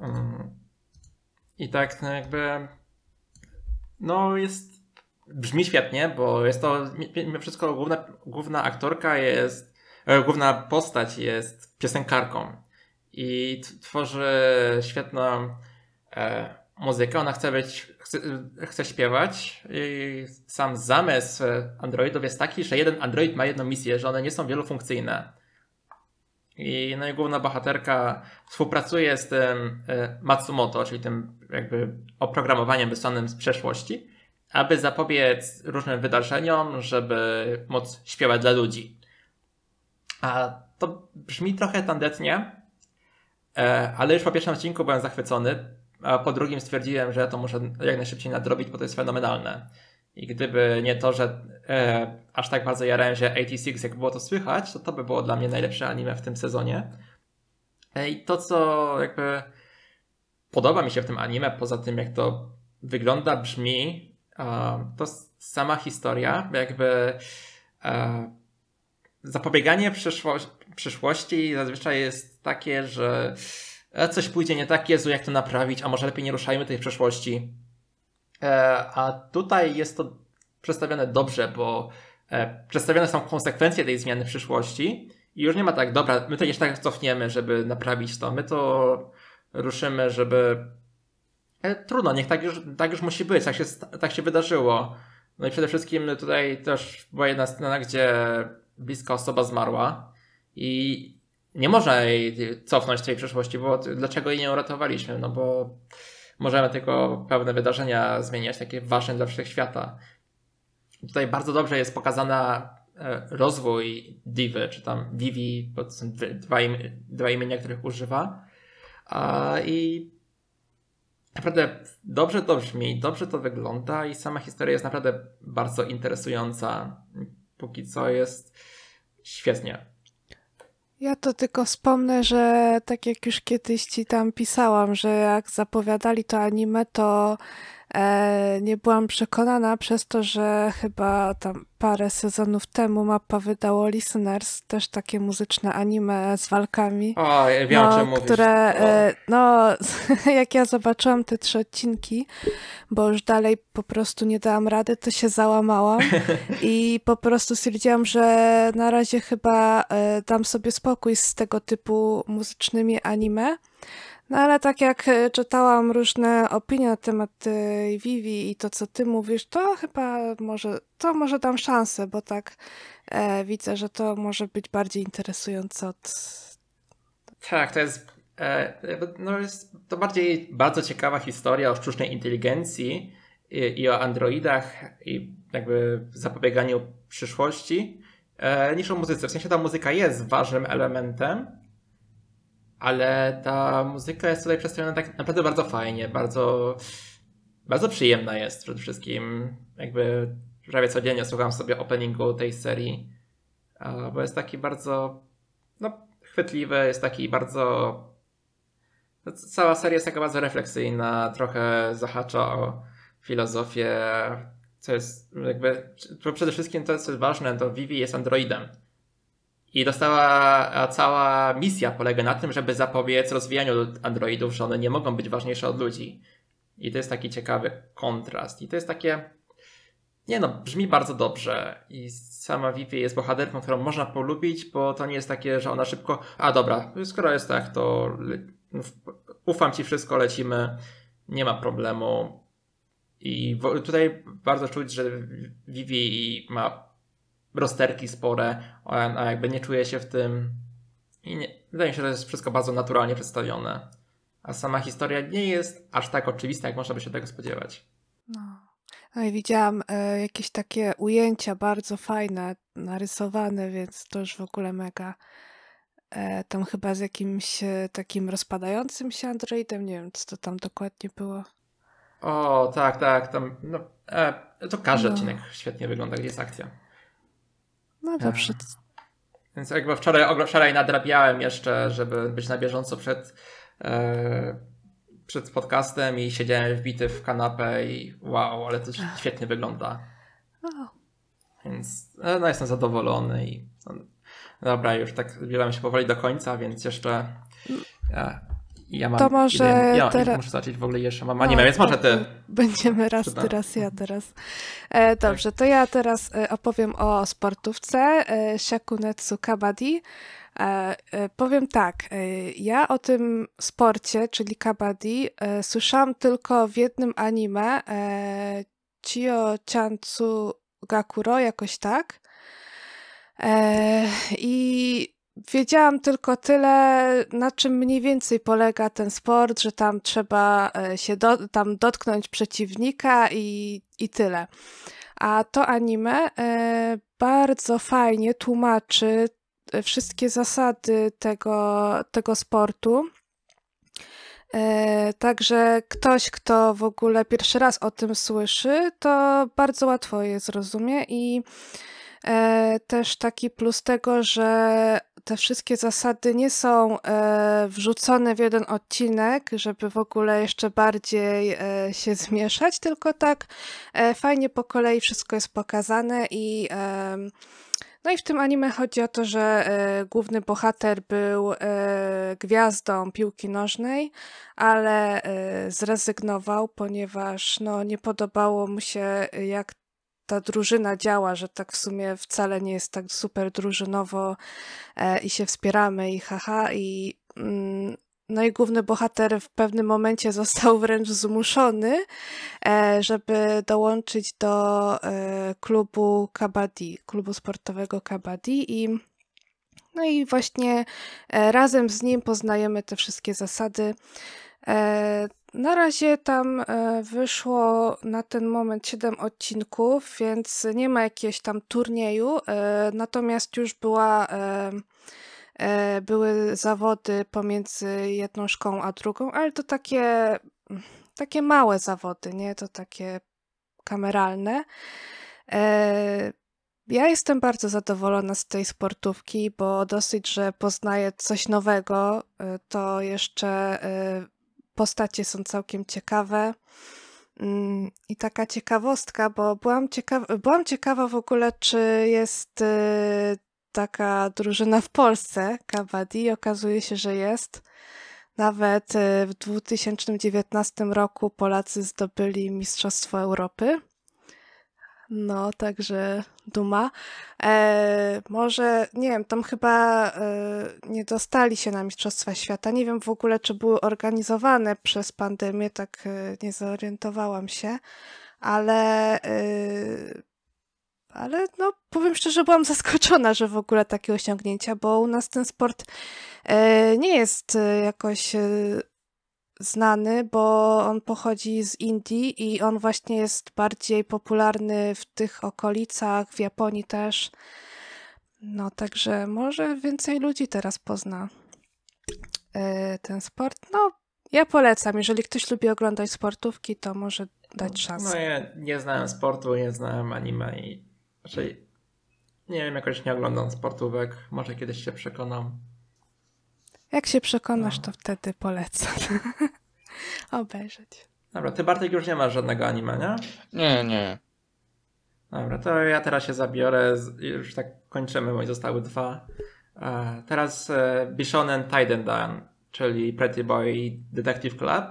Speaker 3: mm, i tak no jakby no jest brzmi świetnie, bo jest to mimo wszystko główna, główna aktorka jest główna postać jest piosenkarką i tworzy świetną e, muzykę. Ona chce być, chce, chce śpiewać i sam zamysł androidów jest taki, że jeden android ma jedną misję, że one nie są wielofunkcyjne. I no i główna bohaterka współpracuje z tym e, Matsumoto, czyli tym jakby oprogramowaniem wysłanym z przeszłości, aby zapobiec różnym wydarzeniom, żeby móc śpiewać dla ludzi. A to brzmi trochę tandetnie, E, ale już po pierwszym odcinku byłem zachwycony, a po drugim stwierdziłem, że to muszę jak najszybciej nadrobić, bo to jest fenomenalne. I gdyby nie to, że e, aż tak bardzo jarałem, że 86, jak było to słychać, to to by było dla mnie najlepsze anime w tym sezonie. E, I to, co jakby podoba mi się w tym anime, poza tym jak to wygląda, brzmi, e, to sama historia, jakby e, zapobieganie przyszłości, przyszłości zazwyczaj jest takie, że e, coś pójdzie nie tak, Jezu, jak to naprawić, a może lepiej nie ruszajmy tej przeszłości. E, a tutaj jest to przedstawione dobrze, bo e, przedstawione są konsekwencje tej zmiany w przyszłości i już nie ma tak, dobra, my to jeszcze tak cofniemy, żeby naprawić to, my to ruszymy, żeby... Trudno, niech tak już, tak już musi być, tak się, tak się wydarzyło. No i przede wszystkim tutaj też była jedna scena, gdzie bliska osoba zmarła i nie można jej cofnąć tej przeszłości, bo dlaczego jej nie uratowaliśmy? No bo możemy tylko pewne wydarzenia zmieniać, takie ważne dla wszechświata. Tutaj bardzo dobrze jest pokazana e, rozwój Divy, czy tam Vivi, bo to są dwa, im, dwa imienia, których używa. I naprawdę dobrze to brzmi, dobrze to wygląda i sama historia jest naprawdę bardzo interesująca. Póki co jest świetnie.
Speaker 4: Ja to tylko wspomnę, że tak jak już kiedyś ci tam pisałam, że jak zapowiadali to anime, to nie byłam przekonana przez to, że chyba tam parę sezonów temu mapa wydało Listeners, też takie muzyczne anime z walkami.
Speaker 3: O, ja wiem, no, mówisz.
Speaker 4: Które, e, no, jak ja zobaczyłam te trzy odcinki, bo już dalej po prostu nie dałam rady, to się załamałam i po prostu stwierdziłam, że na razie chyba e, dam sobie spokój z tego typu muzycznymi anime. No ale tak jak e, czytałam różne opinie na temat tej Vivi i to, co ty mówisz, to chyba może, to może dam szansę, bo tak e, widzę, że to może być bardziej interesujące od...
Speaker 3: Tak, to jest, e, no jest to bardziej bardzo ciekawa historia o sztucznej inteligencji i, i o androidach i jakby zapobieganiu przyszłości e, niż o muzyce. W sensie ta muzyka jest ważnym elementem, ale ta muzyka jest tutaj przedstawiona tak naprawdę bardzo fajnie, bardzo, bardzo przyjemna jest przede wszystkim. Jakby prawie codziennie słucham sobie openingu tej serii, bo jest taki bardzo no, chwytliwy, jest taki bardzo no, cała seria jest taka bardzo refleksyjna, trochę zahacza o filozofię, co jest jakby, przede wszystkim to, co jest ważne, to Vivi jest androidem i dostała cała misja polega na tym, żeby zapobiec rozwijaniu androidów, że one nie mogą być ważniejsze od ludzi. I to jest taki ciekawy kontrast. I to jest takie. Nie no, brzmi bardzo dobrze. I sama Vivi jest bohaterką, którą można polubić, bo to nie jest takie, że ona szybko. A dobra, skoro jest tak, to ufam ci wszystko, lecimy, nie ma problemu. I tutaj bardzo czuć, że Vivi ma rozterki spore, a jakby nie czuję się w tym i nie, wydaje mi się, że jest wszystko bardzo naturalnie przedstawione. A sama historia nie jest aż tak oczywista, jak można by się tego spodziewać.
Speaker 4: No. No i widziałam e, jakieś takie ujęcia bardzo fajne, narysowane, więc to już w ogóle mega. E, tam chyba z jakimś e, takim rozpadającym się androidem, nie wiem co to tam dokładnie było.
Speaker 3: O, tak, tak, tam, no, e, to każdy no. odcinek świetnie wygląda, gdzie jest akcja.
Speaker 4: No dobrze.
Speaker 3: Więc jakby wczoraj, wczoraj nadrabiałem jeszcze, żeby być na bieżąco przed, e, przed podcastem i siedziałem wbity w kanapę i wow, ale to świetnie wygląda. Więc e, no, jestem zadowolony i no, dobra, już tak zbieram się powoli do końca, więc jeszcze ja, ja mam.
Speaker 4: To może
Speaker 3: ja, teraz... muszę zacząć w ogóle jeszcze mam anime, no, więc może ty.
Speaker 4: Będziemy raz ty, raz ja teraz. E, dobrze, to ja teraz e, opowiem o sportówce e, Shakunetsu Kabaddi. E, e, powiem tak, e, ja o tym sporcie, czyli kabaddi, słyszałam tylko w jednym anime Chio Chansu Gakuro, jakoś tak. I Wiedziałam tylko tyle, na czym mniej więcej polega ten sport, że tam trzeba e, się do, tam dotknąć przeciwnika i, i tyle. A to anime e, bardzo fajnie tłumaczy e, wszystkie zasady tego, tego sportu. Także ktoś, kto w ogóle pierwszy raz o tym słyszy, to bardzo łatwo je zrozumie i też taki plus tego, że te wszystkie zasady nie są e, wrzucone w jeden odcinek, żeby w ogóle jeszcze bardziej e, się zmieszać, tylko tak e, fajnie po kolei wszystko jest pokazane i no i w tym anime chodzi o to, że e, główny bohater był e, gwiazdą piłki nożnej, ale e, zrezygnował, ponieważ no, nie podobało mu się, jak ta drużyna działa, że tak w sumie wcale nie jest tak super drużynowo e, i się wspieramy i haha i mm, no i główny bohater w pewnym momencie został wręcz zmuszony, e, żeby dołączyć do e, klubu kabaddi, klubu sportowego kabaddi i no i właśnie razem z nim poznajemy te wszystkie zasady. Na razie tam e, wyszło na ten moment 7 odcinków, więc nie ma jakiegoś tam turnieju, e, natomiast już była, e, były zawody pomiędzy jedną szkołą a drugą, ale to takie, takie małe zawody, nie? To takie kameralne. Ja jestem bardzo zadowolona z tej sportówki, bo dosyć, że poznaję coś nowego, to jeszcze postacie są całkiem ciekawe. Mm, I taka ciekawostka, bo byłam ciekawa, byłam ciekawa w ogóle, czy jest y, taka drużyna w Polsce, Kabaddi. Okazuje się, że jest. Nawet w 2019 roku Polacy zdobyli Mistrzostwo Europy. No, także duma. E, może, nie wiem, tam chyba e, nie dostali się na Mistrzostwa Świata. Nie wiem w ogóle, czy były organizowane przez pandemię, tak e, nie zorientowałam się, ale, e, ale no, powiem szczerze, byłam zaskoczona, że w ogóle takie osiągnięcia, bo u nas ten sport e, nie jest e, jakoś znany, bo on pochodzi z Indii i on właśnie jest bardziej popularny w tych okolicach, w Japonii też. No, także może więcej ludzi teraz pozna yy, ten sport. No, ja polecam. Jeżeli ktoś lubi oglądać sportówki, to może dać szansę.
Speaker 3: No, ja nie znałem sportu, nie znałem anime i raczej nie wiem, jakoś nie oglądam sportówek. Może kiedyś się przekonam.
Speaker 4: Jak się przekonasz, no. to wtedy polecam obejrzeć.
Speaker 3: Dobra, ty Bartek już nie masz żadnego anime, nie?
Speaker 1: Nie, nie.
Speaker 3: Dobra, to ja teraz się zabiorę, już tak kończymy, bo zostały dwa. Teraz e, Bishonen Taidendan, czyli Pretty Boy Detective Club,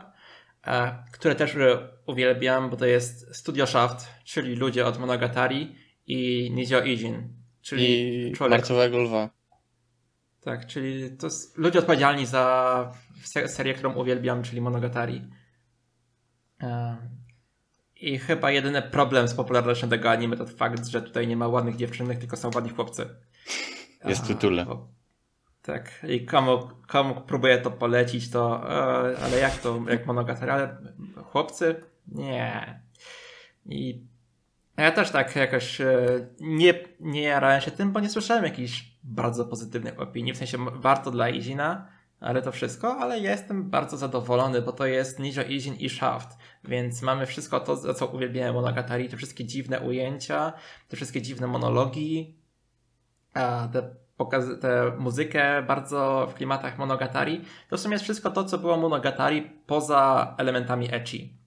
Speaker 3: e, które też uwielbiam, bo to jest Studio Shaft, czyli ludzie od Monogatari i Nizio Ijin, czyli
Speaker 1: I człowiek. Marcowego Lwa.
Speaker 3: Tak, czyli to jest ludzie odpowiedzialni za serię, którą uwielbiam, czyli Monogatari. I chyba jedyny problem z popularnością tego anime to fakt, że tutaj nie ma ładnych dziewczynek, tylko są ładni chłopcy.
Speaker 1: Jest w tytule.
Speaker 3: tak, i komu, komu próbuję to polecić, to e, ale jak to, jak Monogatari, ale chłopcy? Nie. I ja też tak jakoś e, nie, nie jarałem się tym, bo nie słyszałem jakichś bardzo pozytywnych opinii. W sensie warto dla Izina, ale to wszystko, ale ja jestem bardzo zadowolony, bo to jest Ninja Izin i Shaft, więc mamy wszystko to, za co uwielbiałem Monogatari, te wszystkie dziwne ujęcia, te wszystkie dziwne monologi, te, pokazy, tę muzykę bardzo w klimatach Monogatari. To w sumie jest wszystko to, co było Monogatari poza elementami ecchi.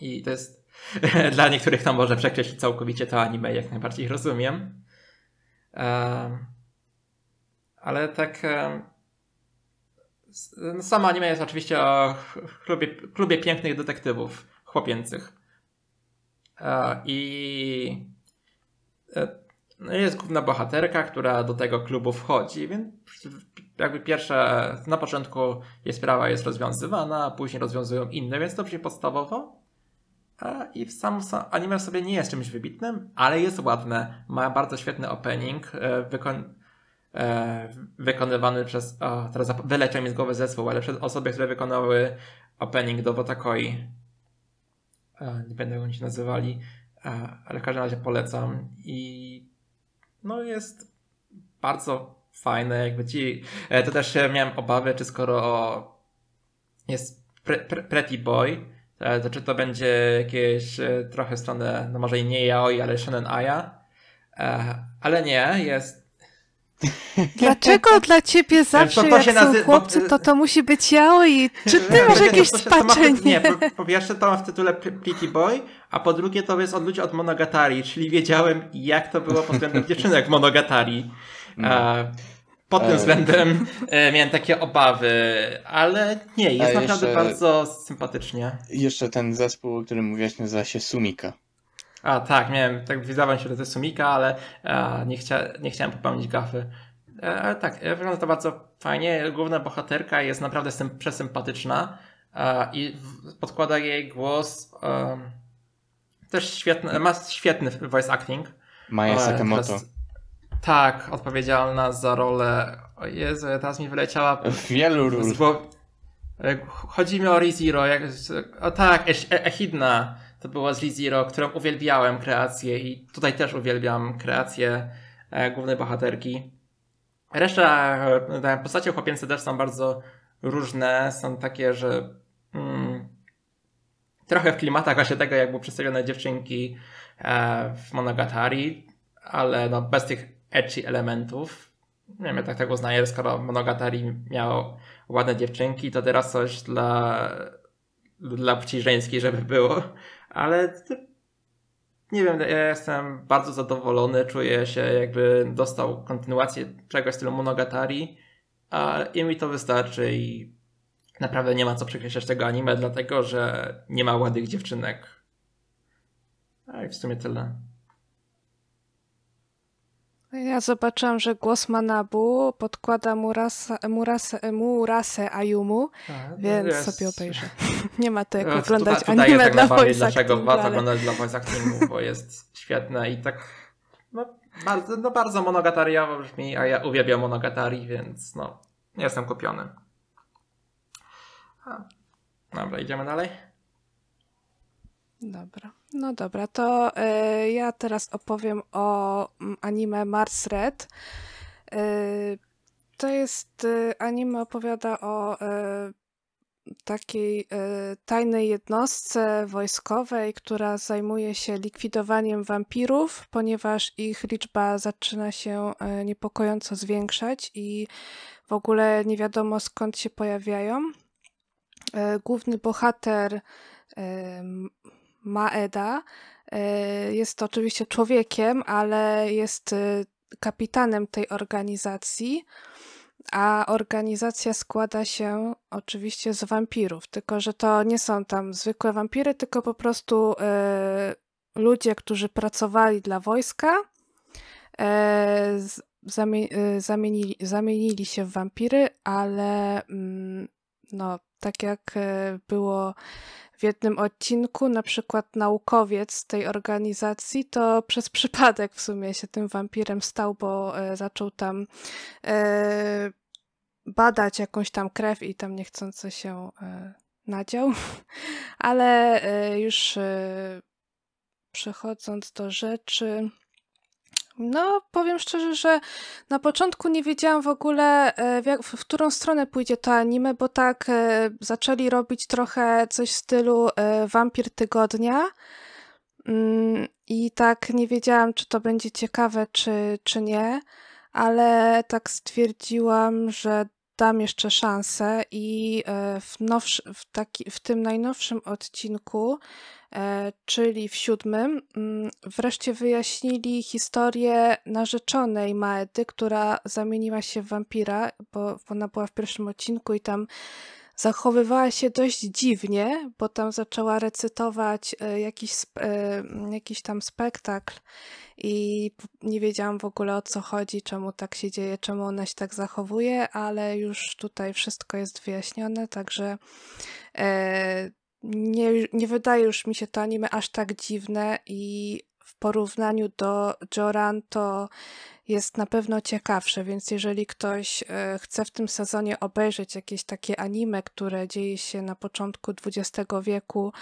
Speaker 3: I to jest dla niektórych tam może przekreślić całkowicie to anime, jak najbardziej rozumiem. Um, ale tak. No sama anime jest oczywiście o klubie, klubie pięknych detektywów chłopięcych. I e, no jest główna bohaterka, która do tego klubu wchodzi, więc jakby pierwsze, na początku jej sprawa jest rozwiązywana, a później rozwiązują inne, więc to brzmi podstawowo. I w sam anime sobie nie jest czymś wybitnym, ale jest ładne. Ma bardzo świetny opening. E, wykon e, wykonywany przez, o, teraz wyleciał mi z głowy zespół, ale przez osoby, które wykonały opening do Wotakoi. E, nie będę jak oni się nazywali, e, ale w każdym razie polecam i no jest bardzo fajne, jakby ci, e, to też miałem obawy, czy skoro jest pre, pre, Pretty Boy, e, to czy to będzie jakieś e, trochę stronę, no może i nie yaoi, ale shonen aya, ale nie, jest
Speaker 4: Dlaczego dla ciebie zawsze to, to jak nazy- są chłopcy, to to musi być yaoi? Czy ty masz jakieś to spaczenie?
Speaker 3: nie, po, po, pierwsze to ma w tytule Pretty Boy, a po drugie to jest od ludzi od Monogatari, czyli wiedziałem jak to było pod względem dziewczynek Monogatari. No. pod tym e. względem e, miałem takie obawy, ale nie, jest a naprawdę jeszcze, bardzo sympatycznie.
Speaker 1: Jeszcze ten zespół, o którym mówiłeś, nazywa się Sumika.
Speaker 3: A tak, miałem, tak wydawało się, że to jest Sumika, ale a, nie, chcia, nie chciałem popełnić gafy. E, ale tak, e, wygląda to bardzo fajnie. Główna bohaterka jest naprawdę przesympatyczna a, i podkłada jej głos. A, też świetny, ma świetny voice acting.
Speaker 1: Maja Sakamoto.
Speaker 3: tak, odpowiedzialna za rolę. O Jezu, teraz mi wyleciała.
Speaker 1: Wielu ról.
Speaker 3: E, chodzi mi o ReZero. Jak, o tak, Echidna to była z Zero, którą uwielbiałem kreację i tutaj też uwielbiam kreację e, głównej bohaterki. Reszta e, postacie chłopięce też są bardzo różne, są takie, że mm, trochę w klimatach właśnie tego, jak były przedstawione dziewczynki e, w Monogatari, ale no bez tych edgy elementów. Nie wiem, ja tak, tak uznaję, skoro Monogatari miał ładne dziewczynki, to teraz coś dla, dla płci żeńskiej, żeby było. Ale nie wiem, ja jestem bardzo zadowolony, czuję się jakby dostał kontynuację czegoś w stylu Monogatari a, i mi to wystarczy i naprawdę nie ma co przekreślać tego anime, dlatego że nie ma ładnych dziewczynek. A i w sumie tyle.
Speaker 4: Ja zobaczyłam, że głos Manabu podkłada Murasa, Murase, Murase Ayumu, A, więc jest... sobie obejrzę. Nie ma to jak no, oglądać tutaj, tutaj anime dla voice
Speaker 3: Dlaczego warto oglądać dla voice actingu, bo jest świetne i tak no, bardzo, no, bardzo monogatariawo brzmi, a ja uwielbiam monogatari, więc no, nie jestem kupiony. Dobra, idziemy dalej?
Speaker 4: Dobra. No dobra, to y, ja teraz opowiem o mm, anime Mars Red. Y, to jest y, anime opowiada o takiej tajnej jednostce wojskowej, która zajmuje się likwidowaniem wampirów, ponieważ ich liczba zaczyna się niepokojąco zwiększać i w ogóle nie wiadomo skąd się pojawiają. Główny bohater Maeda. E, jest oczywiście człowiekiem, ale jest e, kapitanem tej organizacji, a organizacja składa się oczywiście z wampirów, tylko że to nie są tam zwykłe wampiry, tylko po prostu e, ludzie, którzy pracowali dla wojska, zamienili, zamienili się w wampiry, ale mm, no, tak jak było w jednym odcinku na przykład naukowiec tej organizacji to przez przypadek w sumie się tym wampirem stał, bo e, zaczął tam e, badać jakąś tam krew i tam niechcąco się e, nadział. Ale już przechodząc do rzeczy, no, powiem szczerze, że na początku nie wiedziałam w ogóle, e, w, jak, w którą stronę pójdzie to anime, bo tak e, zaczęli robić trochę coś w stylu e, Wampir Tygodnia. Mm, I tak nie wiedziałam, czy to będzie ciekawe, czy, czy nie, ale tak stwierdziłam, że dam jeszcze szansę i w, nowszy, w, taki, w tym najnowszym odcinku E, czyli w siódmym, mm, wreszcie wyjaśnili historię narzeczonej Maedy, która zamieniła się w wampira, bo ona była w pierwszym odcinku i tam zachowywała się dość dziwnie, bo tam zaczęła recytować e, jakiś, e, jakiś tam spektakl i nie wiedziałam w ogóle o co chodzi, czemu tak się dzieje, czemu ona się tak zachowuje, ale już tutaj wszystko jest wyjaśnione, także nie, nie wydaje już mi się to anime aż tak dziwne i w porównaniu do Joran to jest na pewno ciekawsze, więc jeżeli ktoś e, chce w tym sezonie obejrzeć jakieś takie anime, które dzieje się na początku XX wieku,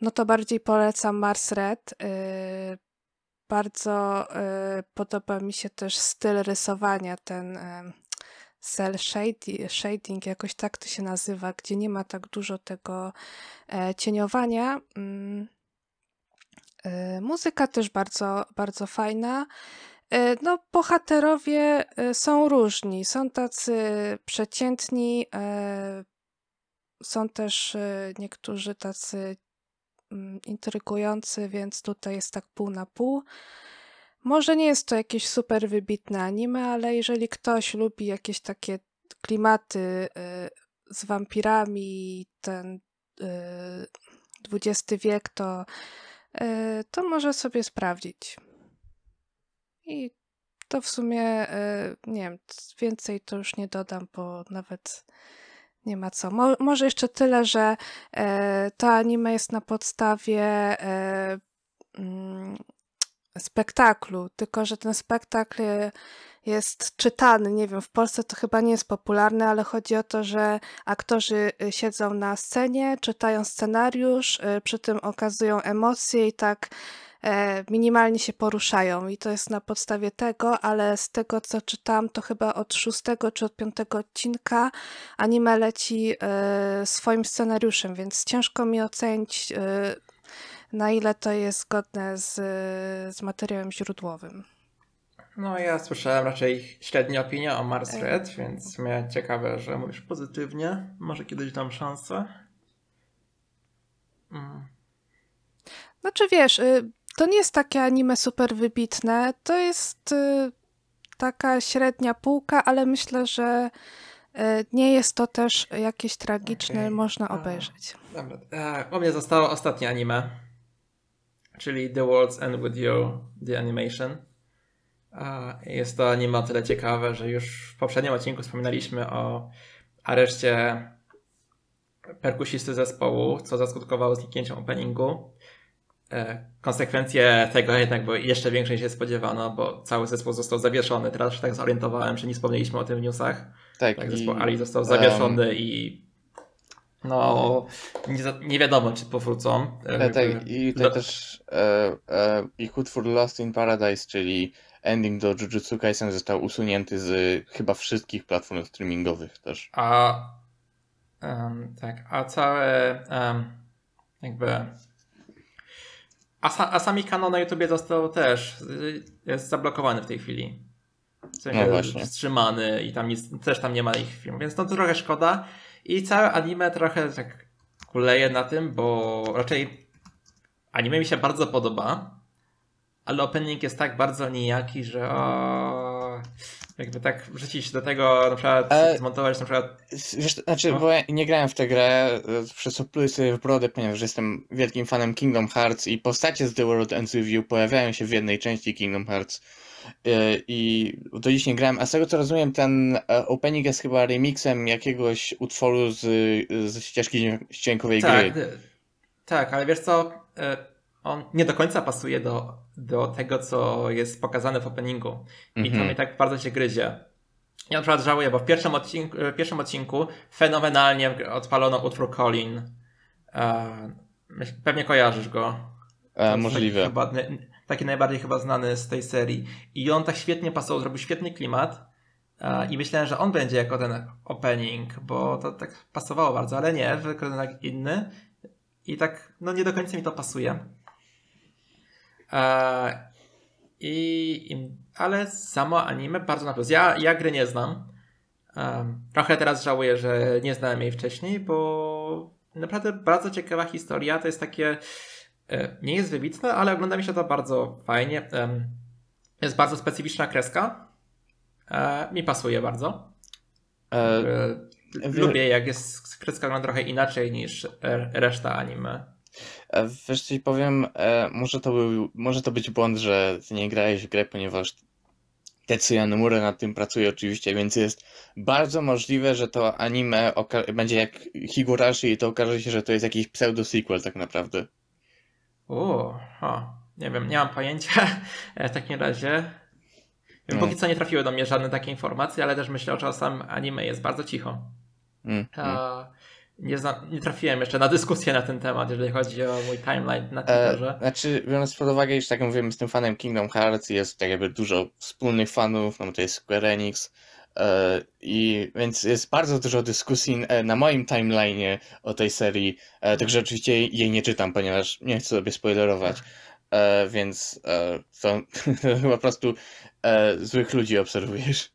Speaker 4: no to bardziej polecam Mars Red. E, bardzo e, podoba mi się też styl rysowania, ten cell shading, jakoś tak to się nazywa, gdzie nie ma tak dużo tego cieniowania. Mm. Muzyka też bardzo, bardzo fajna. E, no, bohaterowie są różni. Są tacy przeciętni, są też niektórzy tacy mm, intrygujący, więc tutaj jest tak pół na pół. Może nie jest to jakieś super wybitne anime, ale jeżeli ktoś lubi jakieś takie klimaty z wampirami, ten XX wiek, to, to może sobie sprawdzić. I to w sumie, nie wiem, więcej to już nie dodam, bo nawet nie ma co. Mo może jeszcze tyle, że to anime jest na podstawie mm, spektaklu, tylko że ten spektakl jest czytany. Nie wiem, w Polsce to chyba nie jest popularne, ale chodzi o to, że aktorzy y, siedzą na scenie, czytają scenariusz, y, przy tym okazują emocje i tak e, minimalnie się poruszają. I to jest na podstawie tego, ale z tego co czytam, to chyba od szóstego czy od piątego odcinka anime leci e, swoim scenariuszem, więc ciężko mi ocenić e, na ile to jest zgodne z, z materiałem źródłowym.
Speaker 3: No ja słyszałem raczej średnie opinie o Mars Red, więc mnie ciekawe, że mówisz pozytywnie. Może kiedyś dam szansę.
Speaker 4: Mm. Znaczy wiesz, y, to nie jest takie anime super wybitne, to jest y, taka średnia półka, ale myślę, że y, nie jest to też jakieś tragiczne, okay. można obejrzeć.
Speaker 3: Dobra, e, u mnie zostało ostatnie anime, czyli The World's End With You, The Animation. Jest to anime o tyle ciekawe, że już w poprzednim odcinku wspominaliśmy o areszcie perkusisty zespołu, co zaskutkowało zniknięciem openingu. E, konsekwencje tego jednak były jeszcze większe niż się spodziewano, bo cały zespół został zawieszony. Teraz się tak zorientowałem, że nie wspomnieliśmy o tym w newsach. Tak, tak zespół Ali został zawieszony um, i no nie, nie, wiadomo, czy powrócą.
Speaker 1: E, tak, i tutaj Do... też e, e, i Hood for Lost in Paradise, czyli ending do Jujutsu Kaisen został usunięty z chyba wszystkich platform streamingowych też.
Speaker 3: A um, tak, a całe um, jakby a, a sami kanał na YouTubie został też jest zablokowany w tej chwili. W sensie no właśnie. wstrzymany i tam nic, też tam nie ma ich filmów, więc to trochę szkoda. I całe anime trochę tak kuleje na tym, bo raczej anime mi się bardzo podoba, ale opening jest tak bardzo nijaki, że o, jakby tak wrzucić do tego, na przykład e, zmontować na przykład...
Speaker 1: Wiesz, znaczy, no. bo ja nie grałem w tę grę, przesopluję sobie w brodę, ponieważ jestem wielkim fanem Kingdom Hearts i postacie z The World Ends With You pojawiają się w jednej części Kingdom Hearts e, i do dziś nie grałem, a z tego co rozumiem ten e, opening jest chyba remixem jakiegoś utworu z, z ścieżki dźwiękowej
Speaker 3: tak,
Speaker 1: gry.
Speaker 3: Tak, ale wiesz co, e, on nie do końca pasuje do do tego, co jest pokazane w openingu. I to mhm. mnie tak bardzo się gryzie. Ja na przykład żałuję, bo w pierwszym odcinku, w pierwszym odcinku fenomenalnie odpalono utwór Colin. E, pewnie kojarzysz go.
Speaker 1: E, możliwe.
Speaker 3: Taki, chyba, taki najbardziej chyba znany z tej serii. I on tak świetnie pasował, zrobił świetny klimat. E, I myślałem, że on będzie jako ten opening, bo to tak pasowało bardzo, ale nie, wykonał inny. I tak, no nie do końca mi to pasuje. E, I, ale samo anime bardzo na plus. Ja, ja gry nie znam. Um, trochę teraz żałuję, że nie znałem jej wcześniej, bo naprawdę bardzo ciekawa historia. To jest takie. E, nie jest wybitne, ale ogląda mi się to bardzo fajnie. Jest bardzo specyficzna kreska. E, mi pasuje bardzo. E, Lubię, jak jest kreska trochę inaczej niż reszta anime.
Speaker 1: E, wiesz, ci powiem, e, może to, był, może to być błąd, że ty nie grałeś w grę, ponieważ Tetsuya Nomura nad tym pracuje oczywiście, więc jest bardzo możliwe, że to anime będzie jak Higurashi i to okaże się, że to jest jakiś pseudo-sequel tak naprawdę.
Speaker 3: O, nie wiem, nie mam pojęcia w takim razie. No. Póki co nie trafiły do mnie żadne takie informacje, ale też myślę, że sam anime jest bardzo cicho. Mm, mm nie, zna, nie trafiłem jeszcze na dyskusję na ten temat, jeżeli chodzi o mój timeline na Twitterze.
Speaker 1: E, znaczy, biorąc pod uwagę, że tak jak mówiłem, jestem fanem Kingdom Hearts, jest tak jakby dużo wspólnych fanów, no to jest Square Enix, e, i więc jest bardzo dużo dyskusji e, na moim timeline'ie o tej serii, e, także oczywiście jej nie czytam, ponieważ nie chcę sobie spoilerować, e, więc e, to, to po prostu złych ludzi obserwujesz.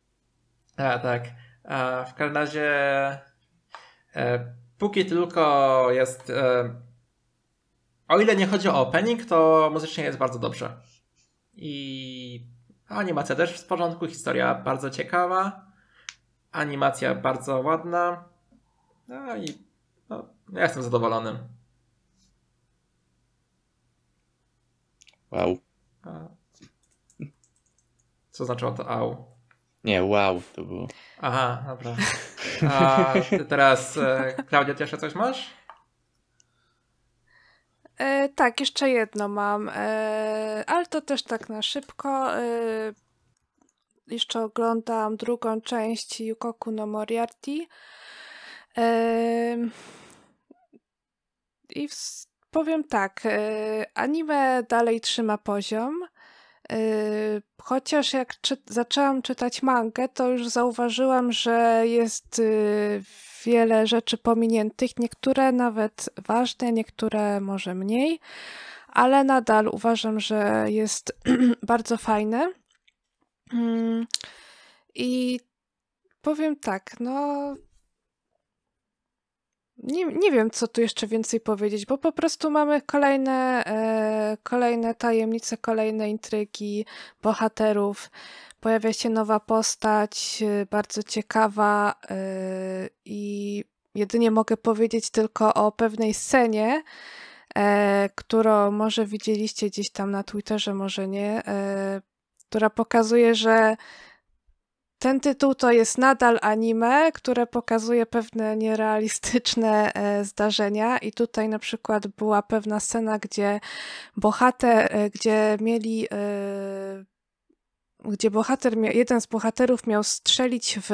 Speaker 3: A, tak. A, w każdym razie póki tylko jest. E, o ile nie chodzi o opening, to muzycznie jest bardzo dobrze. I animacja też w porządku, historia bardzo ciekawa, animacja bardzo ładna. No i no, ja jestem zadowolony.
Speaker 1: Wow.
Speaker 3: Co znaczyło to au?
Speaker 1: Nie, wow, to było.
Speaker 3: Aha, dobra. A teraz, e, Klaudia, ty jeszcze coś masz?
Speaker 4: E, tak, jeszcze jedno mam, e, ale to też tak na szybko. E, jeszcze oglądam drugą część Yukoku no Moriarty. E, I w, powiem tak, e, anime dalej trzyma poziom. Yy, chociaż jak czy zaczęłam czytać mangę, to już zauważyłam, że jest yy, wiele rzeczy pominiętych, niektóre nawet ważne, niektóre może mniej, ale nadal uważam, że jest bardzo fajne. Mm, I powiem tak, no. Nie, nie wiem, co tu jeszcze więcej powiedzieć, bo po prostu mamy kolejne, e, kolejne tajemnice, kolejne intrygi bohaterów. Pojawia się nowa postać, e, bardzo ciekawa, e, i jedynie mogę powiedzieć tylko o pewnej scenie, e, którą może widzieliście gdzieś tam na Twitterze, może nie, e, która pokazuje, że ten tytuł to jest nadal anime, które pokazuje pewne nierealistyczne e, zdarzenia i tutaj na przykład była pewna scena, gdzie bohater, e, gdzie mieli e, gdzie bohater, jeden z bohaterów miał strzelić w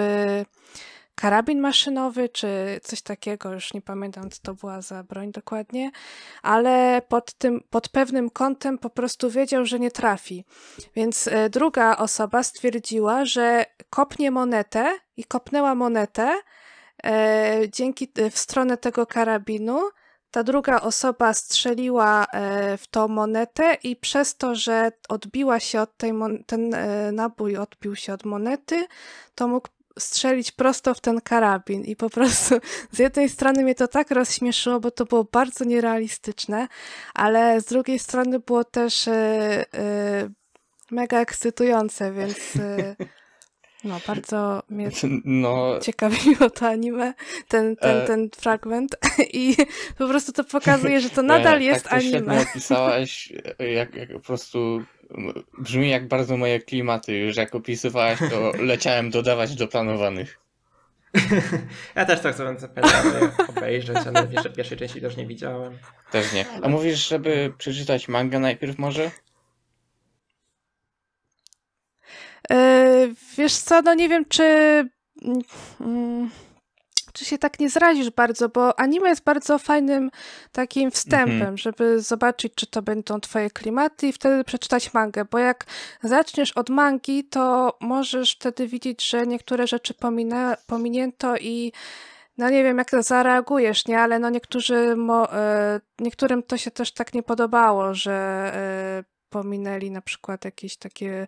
Speaker 4: karabin maszynowy, czy coś takiego, już nie pamiętam, co to była za broń dokładnie, ale pod, tym, pod pewnym kątem po prostu wiedział, że nie trafi. Więc e, druga osoba stwierdziła, że kopnie monetę i kopnęła monetę e, dzięki e, w stronę tego karabinu. Ta druga osoba strzeliła e, w tą monetę i przez to, że odbiła się od tej ten e, nabój odbił się od monety, to mógł strzelić prosto w ten karabin i po prostu z jednej strony mnie to tak rozśmieszyło, bo to było bardzo nierealistyczne, ale z drugiej strony było też e, mega ekscytujące, więc no, bardzo mnie no, ciekawiło to anime, ten, ten, e... ten fragment i po prostu to pokazuje, że to nadal jest
Speaker 1: tak to
Speaker 4: anime.
Speaker 1: Opisałaś, jak, jak po prostu brzmi jak bardzo moje klimaty. Już jak opisywałaś, to leciałem dodawać do planowanych.
Speaker 3: Ja też tak sobie zapytałem obejrzeć, ale pierwszej, pierwszej części też nie widziałem.
Speaker 1: Też nie. A mówisz, żeby przeczytać mangę najpierw może?
Speaker 4: Yy, wiesz co, no nie wiem, czy. Yy, czy się tak nie zrazisz bardzo, bo anime jest bardzo fajnym takim wstępem, mm -hmm. żeby zobaczyć, czy to będą twoje klimaty i wtedy przeczytać mangę, bo jak zaczniesz od mangi, to możesz wtedy widzieć, że niektóre rzeczy pomina, pominięto i no nie wiem, jak zareagujesz, nie? Ale no niektórzy, y, niektórym to się też tak nie podobało, że y, pominęli na przykład jakieś takie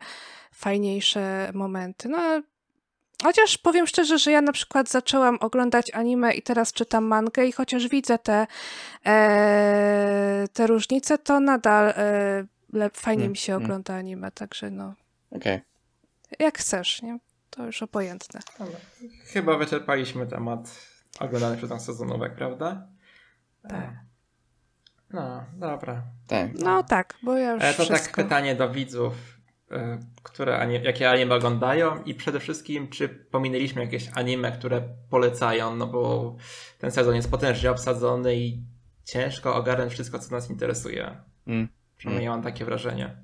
Speaker 4: fajniejsze momenty. No, chociaż powiem szczerze, że ja na przykład zaczęłam oglądać anime i teraz czytam mangę i chociaż widzę te, e, te różnice, to nadal e, fajnie mm, mi się mm. ogląda anime, także no.
Speaker 1: Okej. Okay.
Speaker 4: Jak chcesz, nie? To już obojętne.
Speaker 3: Chyba wyczerpaliśmy temat oglądanych przez nas sezonówek, prawda?
Speaker 4: Tak.
Speaker 3: No, dobra.
Speaker 1: Tak.
Speaker 4: No tak, bo ja już
Speaker 3: e, To tak
Speaker 4: wszystko...
Speaker 3: tak pytanie do widzów, e, które, jakie anime oglądają i przede wszystkim, czy pominęliśmy jakieś anime, które polecają, no bo ten sezon jest potężnie obsadzony i ciężko ogarnąć wszystko, co nas interesuje. Mm. Przynajmniej mm. mam takie wrażenie.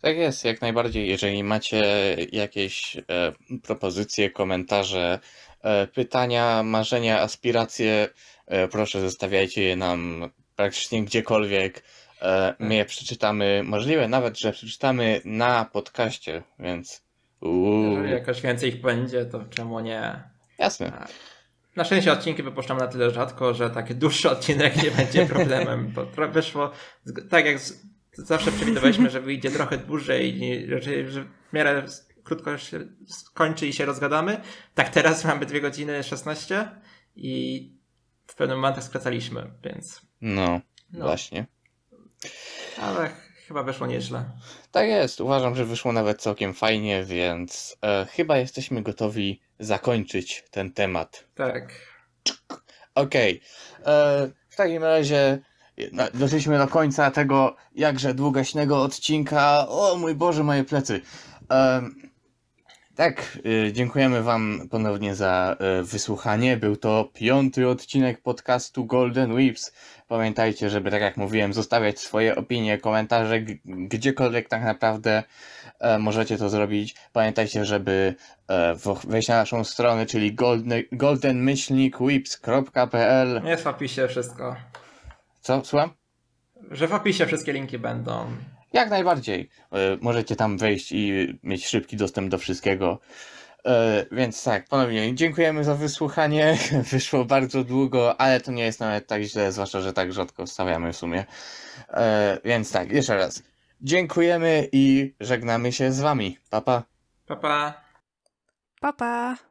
Speaker 1: Tak jest, jak najbardziej. Jeżeli macie jakieś e, propozycje, komentarze, e, pytania, marzenia, aspiracje, e, proszę zostawiajcie je nam praktycznie gdziekolwiek. E, my je przeczytamy, możliwe nawet, że przeczytamy na podcaście, więc.
Speaker 3: Uuu. Jeżeli jakoś więcej ich będzie, to czemu nie?
Speaker 1: Jasne.
Speaker 3: Na szczęście odcinki wypuszczamy na tyle rzadko, że taki dłuższy odcinek nie będzie problemem, bo wyszło tak jak zawsze przewidywaliśmy, że wyjdzie trochę dłużej i że, że w miarę krótko się skończy i się rozgadamy. Tak teraz mamy 2 godziny 16 i w pewnym momentach skracaliśmy, więc
Speaker 1: no, no, właśnie.
Speaker 3: Ale chyba wyszło nieźle.
Speaker 1: Tak jest, uważam, że wyszło nawet całkiem fajnie, więc e, chyba jesteśmy gotowi zakończyć ten temat.
Speaker 3: Tak.
Speaker 1: Okej. E, w takim razie doszliśmy do końca tego jakże długaśnego odcinka. O mój Boże, moje plecy. E, tak, y, dziękujemy Wam ponownie za wysłuchanie. Był to piąty odcinek podcastu Golden Whips. Pamiętajcie, żeby, tak jak mówiłem, zostawiać swoje opinie, komentarze, gdziekolwiek tak naprawdę e, możecie to zrobić. Pamiętajcie, żeby e, wejść na naszą stronę, czyli golden, goldenmyślnikwhips.pl
Speaker 3: Jest w opisie wszystko.
Speaker 1: Co? Słucham?
Speaker 3: Że w opisie wszystkie linki będą.
Speaker 1: Jak najbardziej. E, możecie tam wejść i mieć szybki dostęp do wszystkiego. E, więc tak, ponownie dziękujemy za wysłuchanie. Wyszło bardzo długo, ale to nie jest nawet tak źle, zwłaszcza, że tak rzadko wstawiamy w sumie. E, więc tak, jeszcze raz. Dziękujemy i żegnamy się z wami. Papa. Pa.
Speaker 3: Pa, pa.
Speaker 4: Pa, pa!